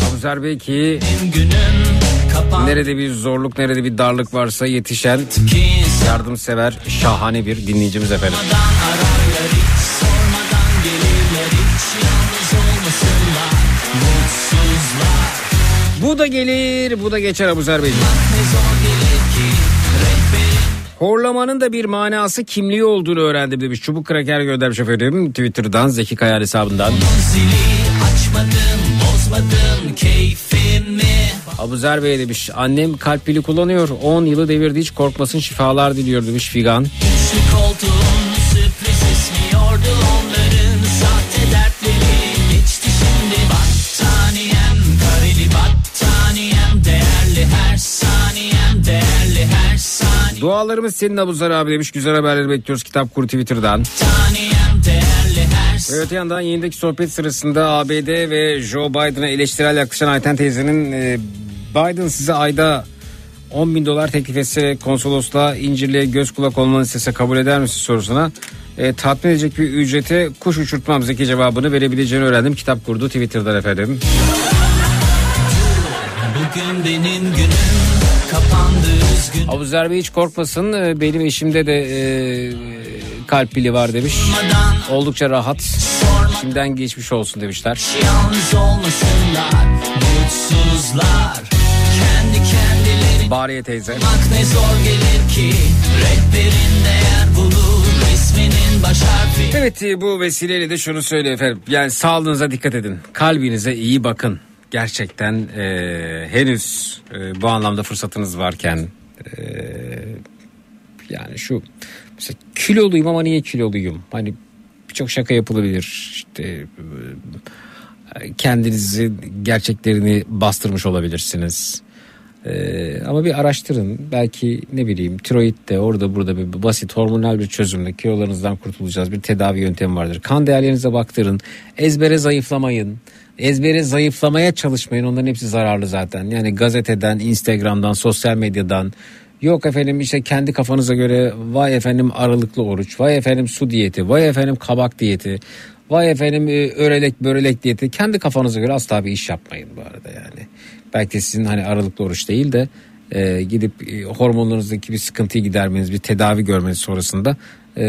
Sabuzer Bey ki nerede bir zorluk nerede bir darlık varsa yetişen yardımsever şahane bir dinleyicimiz efendim. Ararlar Bu da gelir bu da geçer Abuzer rehberin Horlamanın da bir manası kimliği olduğunu öğrendim demiş. Çubuk kraker göndermiş efendim. Twitter'dan Zeki Kayar hesabından. açmadım bozmadım Abuzer Bey demiş. Annem kalp pili kullanıyor. 10 yılı devirdi hiç korkmasın şifalar diliyor demiş Figan. Koltuğun sürpriz esmiyordu Dualarımız senin Abuzer abi demiş. Güzel haberleri bekliyoruz Kitap Kuru Twitter'dan. her öte yandan yayındaki sohbet sırasında ABD ve Joe Biden'a eleştirel yaklaşan Ayten teyzenin e, Biden size ayda 10 bin dolar teklif etse konsolosluğa incirliğe göz kulak olmanı istese kabul eder misin sorusuna e, tatmin edecek bir ücrete kuş uçurtmam zeki cevabını verebileceğini öğrendim. Kitap kurdu Twitter'dan efendim. bugün benim günüm Abuzer Bey hiç korkmasın. E, Benim eşimde de e, kalp pili var demiş. Oldukça rahat. Şimdiden geçmiş olsun demişler. yalnız olmasınlar mutsuzlar kendi kendileri Bariye teyze. ne zor gelir ki Rehberin değer bulur Evet e, bu vesileyle de şunu söyleyeyim efendim. Yani sağlığınıza dikkat edin. Kalbinize iyi bakın. Gerçekten e, henüz e, bu anlamda fırsatınız varken e, yani şu mesela kiloluyum ama niye kiloluyum? Hani birçok şaka yapılabilir. İşte e, kendinizi gerçeklerini bastırmış olabilirsiniz. Ee, ama bir araştırın belki ne bileyim tiroid de orada burada bir basit hormonal bir çözümle kilolarınızdan kurtulacağız bir tedavi yöntemi vardır. Kan değerlerinize baktırın ezbere zayıflamayın ezbere zayıflamaya çalışmayın. Onların hepsi zararlı zaten. Yani gazeteden instagramdan sosyal medyadan. Yok efendim işte kendi kafanıza göre vay efendim aralıklı oruç vay efendim su diyeti vay efendim kabak diyeti vay efendim e, örelek börelek diyeti. Kendi kafanıza göre asla bir iş yapmayın bu arada yani. Belki sizin hani aralıklı oruç değil de e, gidip e, hormonlarınızdaki bir sıkıntıyı gidermeniz bir tedavi görmeniz sonrasında e,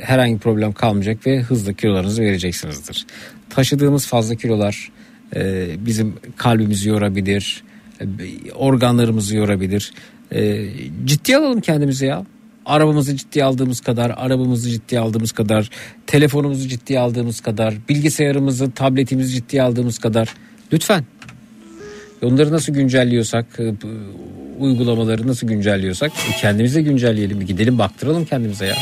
herhangi bir problem kalmayacak ve hızlı kilolarınızı vereceksinizdir. Taşıdığımız fazla kilolar e, bizim kalbimizi yorabilir, e, organlarımızı yorabilir. E, ciddiye alalım kendimizi ya. Arabamızı ciddiye aldığımız kadar, arabamızı ciddiye aldığımız kadar, telefonumuzu ciddiye aldığımız kadar, bilgisayarımızı, tabletimizi ciddiye aldığımız kadar. Lütfen Onları nasıl güncelliyorsak, e, uygulamaları nasıl güncelliyorsak e, kendimize güncelleyelim. Gidelim baktıralım kendimize ya.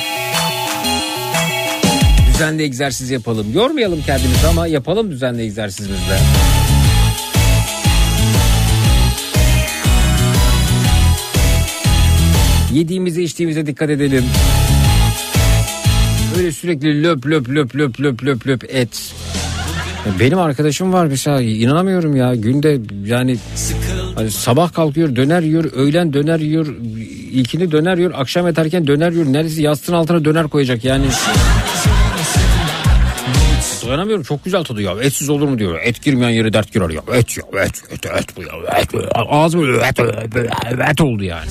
Düzenli egzersiz yapalım. Yormayalım kendimizi ama yapalım düzenli egzersizimizde. Yediğimize içtiğimize dikkat edelim. Öyle sürekli löp löp löp löp löp löp löp et. Benim arkadaşım var mesela inanamıyorum ya günde yani hani sabah kalkıyor döner yiyor öğlen döner yiyor ilkini döner yiyor akşam yatarken döner yiyor neredeyse yastığın altına döner koyacak yani. Dayanamıyorum çok güzel tadı ya. Etsiz olur mu diyor. Et girmeyen yere dert girer ya. Et ya et et et bu ya et, et. ağzım böyle et, et, et oldu yani.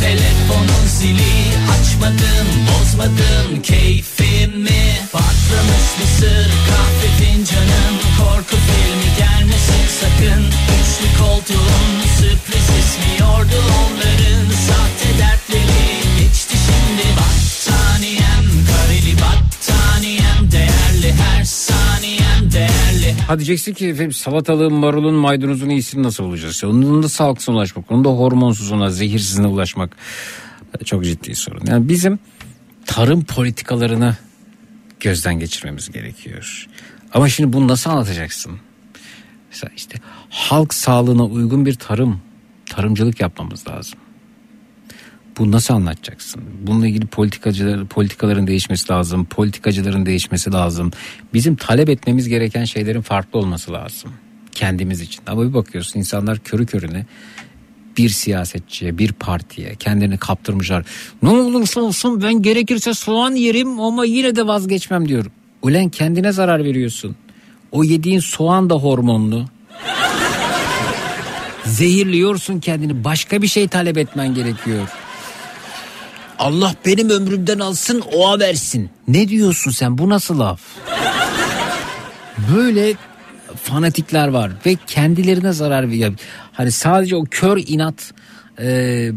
Telefonun zili Açmadım bozmadım keyfimi Patlamış mısır kahve fincanım Korku filmi gelmesin sakın. Üçlü koltuğun sürpriz ismiyordu onların. Sahte Ha diyeceksin ki efendim salatalığın, marulun, maydanozun iyisini nasıl bulacağız? Onun da sağlıksına ulaşmak, onun da hormonsuzuna, zehirsizine ulaşmak çok ciddi sorun. Yani bizim tarım politikalarını gözden geçirmemiz gerekiyor. Ama şimdi bunu nasıl anlatacaksın? Mesela işte halk sağlığına uygun bir tarım, tarımcılık yapmamız lazım. Bu nasıl anlatacaksın? Bununla ilgili politikacılar, politikaların değişmesi lazım. Politikacıların değişmesi lazım. Bizim talep etmemiz gereken şeylerin farklı olması lazım. Kendimiz için. Ama bir bakıyorsun insanlar körü körüne bir siyasetçiye, bir partiye kendini kaptırmışlar. Ne olursa olsun ben gerekirse soğan yerim ama yine de vazgeçmem diyor. Ulen kendine zarar veriyorsun. O yediğin soğan da hormonlu. Zehirliyorsun kendini. Başka bir şey talep etmen gerekiyor. Allah benim ömrümden alsın oğa versin. Ne diyorsun sen bu nasıl laf? Böyle fanatikler var ve kendilerine zarar veriyor. Hani sadece o kör inat e,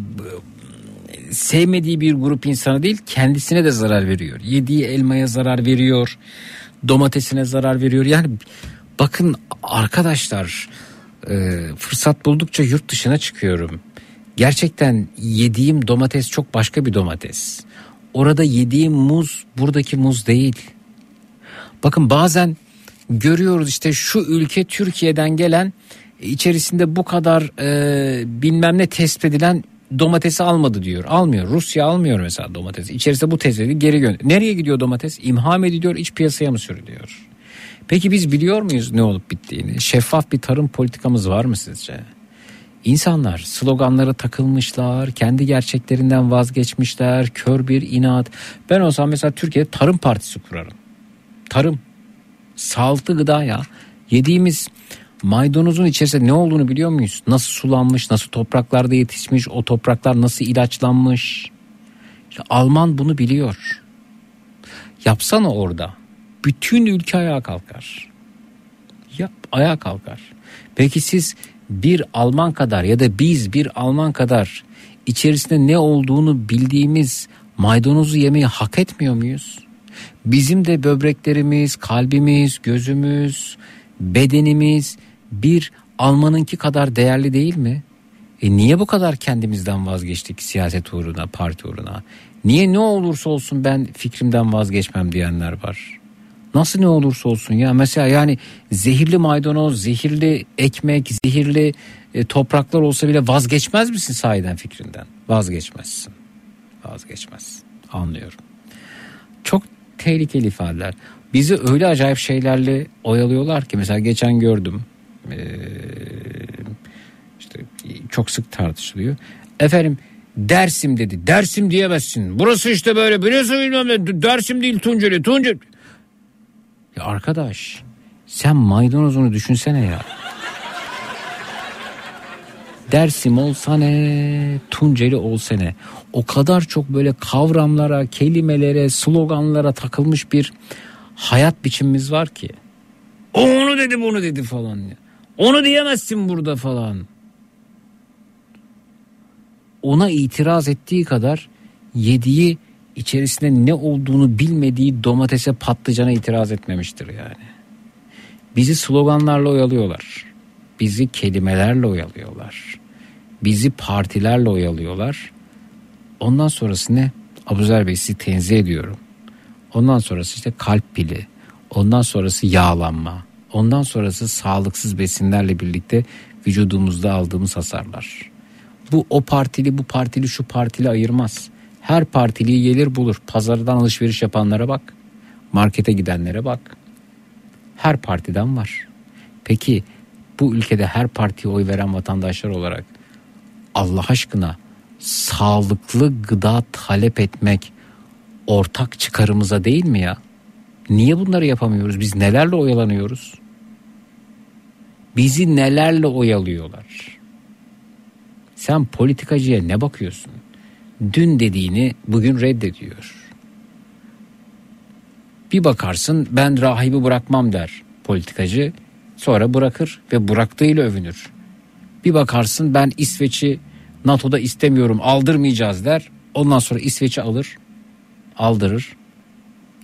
sevmediği bir grup insanı değil kendisine de zarar veriyor. Yediği elmaya zarar veriyor. Domatesine zarar veriyor. Yani bakın arkadaşlar e, fırsat buldukça yurt dışına çıkıyorum. Gerçekten yediğim domates çok başka bir domates. Orada yediğim muz buradaki muz değil. Bakın bazen görüyoruz işte şu ülke Türkiye'den gelen içerisinde bu kadar e, bilmem ne tespit edilen domatesi almadı diyor. Almıyor. Rusya almıyor mesela domatesi. İçerisinde bu tespit edildi geri gönder. Nereye gidiyor domates? İmha mı ediliyor iç piyasaya mı sürülüyor? Peki biz biliyor muyuz ne olup bittiğini? Şeffaf bir tarım politikamız var mı sizce? İnsanlar sloganlara takılmışlar, kendi gerçeklerinden vazgeçmişler, kör bir inat. Ben olsam mesela Türkiye'de tarım partisi kurarım. Tarım, sağlıklı gıda ya. Yediğimiz maydanozun içerisinde ne olduğunu biliyor muyuz? Nasıl sulanmış, nasıl topraklarda yetişmiş, o topraklar nasıl ilaçlanmış. İşte Alman bunu biliyor. Yapsana orada. Bütün ülke ayağa kalkar. Yap ayağa kalkar. Peki siz bir Alman kadar ya da biz bir Alman kadar içerisinde ne olduğunu bildiğimiz maydanozu yemeyi hak etmiyor muyuz? Bizim de böbreklerimiz, kalbimiz, gözümüz, bedenimiz bir Almanınki kadar değerli değil mi? E niye bu kadar kendimizden vazgeçtik siyaset uğruna, parti uğruna? Niye ne olursa olsun ben fikrimden vazgeçmem diyenler var. Nasıl ne olursa olsun ya mesela yani zehirli maydanoz, zehirli ekmek, zehirli e, topraklar olsa bile vazgeçmez misin sahiden fikrinden? Vazgeçmezsin. Vazgeçmezsin. Anlıyorum. Çok tehlikeli ifadeler. Bizi öyle acayip şeylerle oyalıyorlar ki mesela geçen gördüm. Ee, işte çok sık tartışılıyor. Efendim Dersim dedi. Dersim diyemezsin. Burası işte böyle biliyorsun bilmem ne. Dersim değil Tunceli. Tunceli. Ya arkadaş sen maydanozunu düşünsene ya. Dersim olsa ne, Tunceli olsa ne. O kadar çok böyle kavramlara, kelimelere, sloganlara takılmış bir hayat biçimimiz var ki. O onu dedi bunu dedi falan. Onu diyemezsin burada falan. Ona itiraz ettiği kadar yediği içerisinde ne olduğunu bilmediği domatese patlıcana itiraz etmemiştir yani. Bizi sloganlarla oyalıyorlar. Bizi kelimelerle oyalıyorlar. Bizi partilerle oyalıyorlar. Ondan sonrası ne? Abuzer Bey sizi tenzih ediyorum. Ondan sonrası işte kalp pili. Ondan sonrası yağlanma. Ondan sonrası sağlıksız besinlerle birlikte vücudumuzda aldığımız hasarlar. Bu o partili bu partili şu partili ayırmaz. Her partiliyi gelir bulur. Pazardan alışveriş yapanlara bak. Markete gidenlere bak. Her partiden var. Peki bu ülkede her partiye oy veren vatandaşlar olarak Allah aşkına sağlıklı gıda talep etmek ortak çıkarımıza değil mi ya? Niye bunları yapamıyoruz? Biz nelerle oyalanıyoruz? Bizi nelerle oyalıyorlar? Sen politikacıya ne bakıyorsun? Dün dediğini bugün reddediyor. Bir bakarsın ben rahibi bırakmam der politikacı. Sonra bırakır ve bıraktığıyla övünür. Bir bakarsın ben İsveç'i NATO'da istemiyorum aldırmayacağız der. Ondan sonra İsveç'i alır aldırır.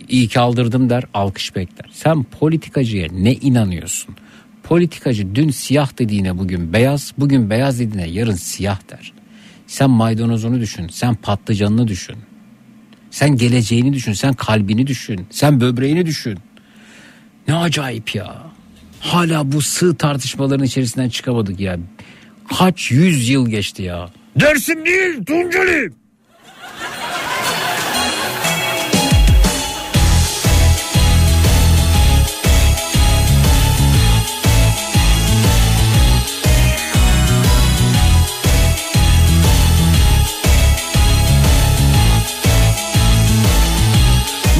İyi ki aldırdım der alkış bekler. Sen politikacıya ne inanıyorsun? Politikacı dün siyah dediğine bugün beyaz, bugün beyaz dediğine yarın siyah der. Sen maydanozunu düşün, sen patlıcanını düşün. Sen geleceğini düşün, sen kalbini düşün, sen böbreğini düşün. Ne acayip ya. Hala bu sığ tartışmaların içerisinden çıkamadık ya. Kaç yüz yıl geçti ya. Dersim değil Tunceli.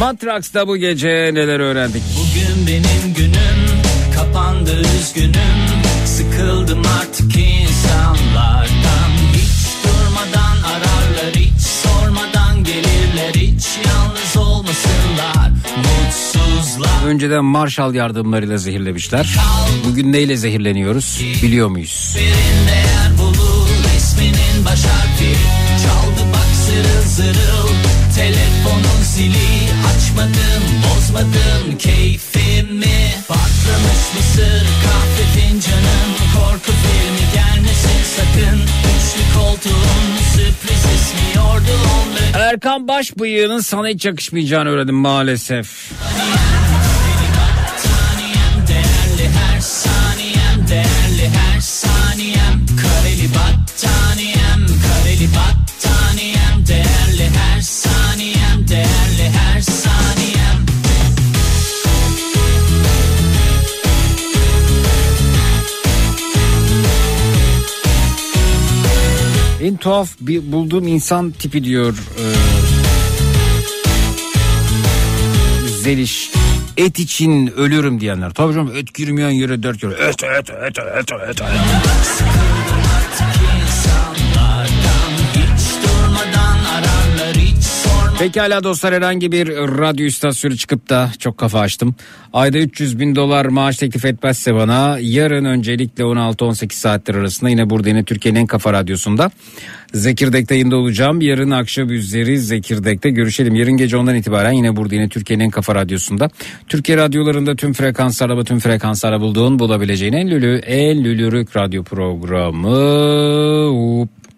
Matraks'ta bu gece neler öğrendik? Bugün benim günüm kapandı üzgünüm Sıkıldım artık insanlardan Hiç durmadan ararlar hiç sormadan gelirler Hiç yalnız olmasınlar mutsuzlar Önceden Marshall yardımlarıyla zehirlemişler. Bugün neyle zehirleniyoruz biliyor muyuz? Birinde yer bulur isminin baş harfi Çaldı bak zırıl zırıl Telefonun zili açmadım bozmadım keyfimi. Patlamış mısır kahve fincanın Korku filmi gelmesin sakın. Üçlü koltuğun sürpriz onları. Erkan baş bıyığının sana hiç yakışmayacağını öğrendim maalesef. Tuhaf bir bulduğum insan tipi diyor e, Zeliş. Et için ölürüm diyenler. Tabii canım et girmeyen yere dört kere. Et et et et et. et. Pekala dostlar herhangi bir radyo istasyonu çıkıp da çok kafa açtım. Ayda 300 bin dolar maaş teklif etmezse bana yarın öncelikle 16-18 saatler arasında yine burada yine Türkiye'nin en kafa radyosunda Zekirdek'te yayında olacağım. Yarın akşam üzeri Zekirdek'te görüşelim. Yarın gece ondan itibaren yine burada yine Türkiye'nin en kafa radyosunda. Türkiye radyolarında tüm frekanslarla tüm frekanslarla bulduğun bulabileceğin en lülü en lülürük radyo programı.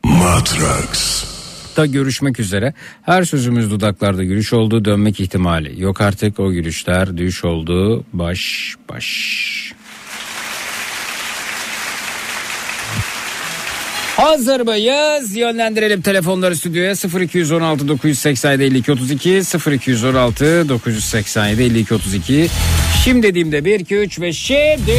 Matrax. Da görüşmek üzere. Her sözümüz dudaklarda gülüş oldu dönmek ihtimali. Yok artık o gülüşler düş oldu baş baş. Hazır mıyız? Yönlendirelim telefonları stüdyoya 0216 987 52 32 0216 987 52 32. Şimdi dediğimde 1 2 3 ve şimdi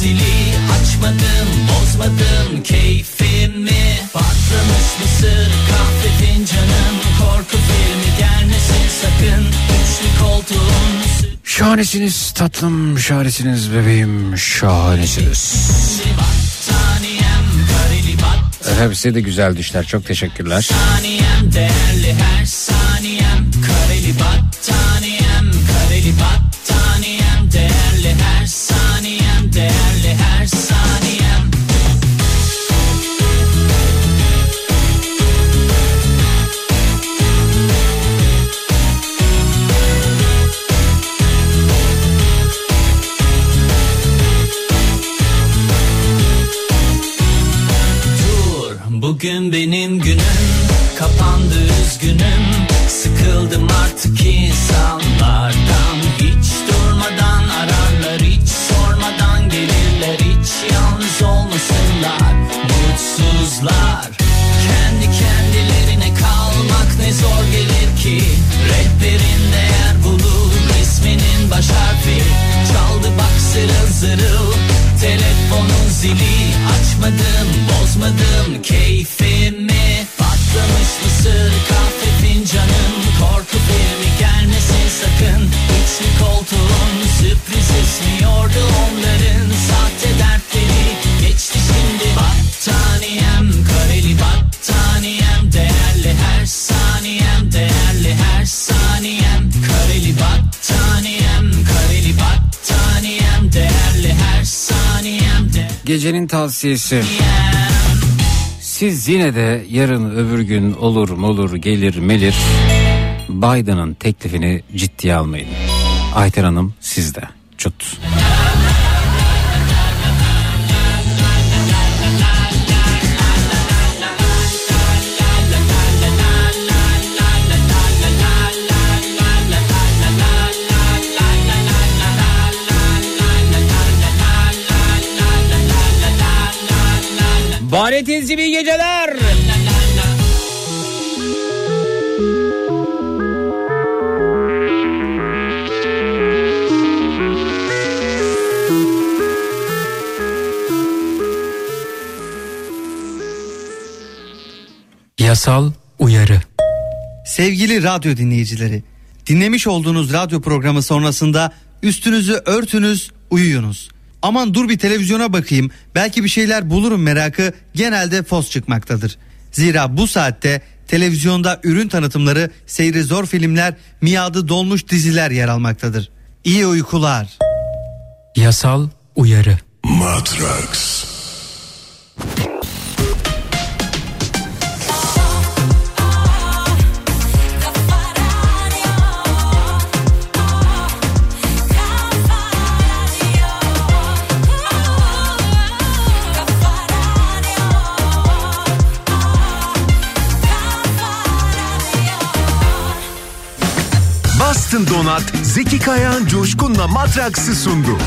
zili açmadım bozmadım keyfimi Patlamış mısır kahve fincanım Korku filmi gelmesin sakın Üçlü koltuğun Şahanesiniz tatlım, şahanesiniz bebeğim, şahanesiniz. battaniyem Hepsi de güzel düşler. Çok teşekkürler. Değerli her saniyem Kareli battaniyem bugün benim günüm Kapandı üzgünüm. Sıkıldım artık insanlardan. Hiç durmadan ararlar Hiç sormadan gelirler. Hiç yalnız olmasınlar Mutsuzlar. Kendi kendilerine kalmak ne zor gelir ki. Rehberin değer bulur isminin baş harfi. Çaldı bak zırıl zırıl Telefonun zili açmadım bozmadım keyfimi. Patlamış mısır kahve fincanım. Korku filmi gelmesin sakın. Üçlü koltuğun sürpriz ismiyordu onların Gecenin tavsiyesi. Siz yine de yarın öbür gün olur mu olur gelir melir Biden'ın teklifini ciddiye almayın. Ayten Hanım sizde. Çut. Baharetinizi iyi geceler. Yasal uyarı. Sevgili radyo dinleyicileri, dinlemiş olduğunuz radyo programı sonrasında üstünüzü örtünüz, uyuyunuz. Aman dur bir televizyona bakayım, belki bir şeyler bulurum merakı genelde fos çıkmaktadır. Zira bu saatte televizyonda ürün tanıtımları, seyri zor filmler, miadı dolmuş diziler yer almaktadır. İyi uykular. Yasal uyarı. Matrax. Bastın Donat, Zeki Kayağan Coşkun'la Matraks'ı sundu.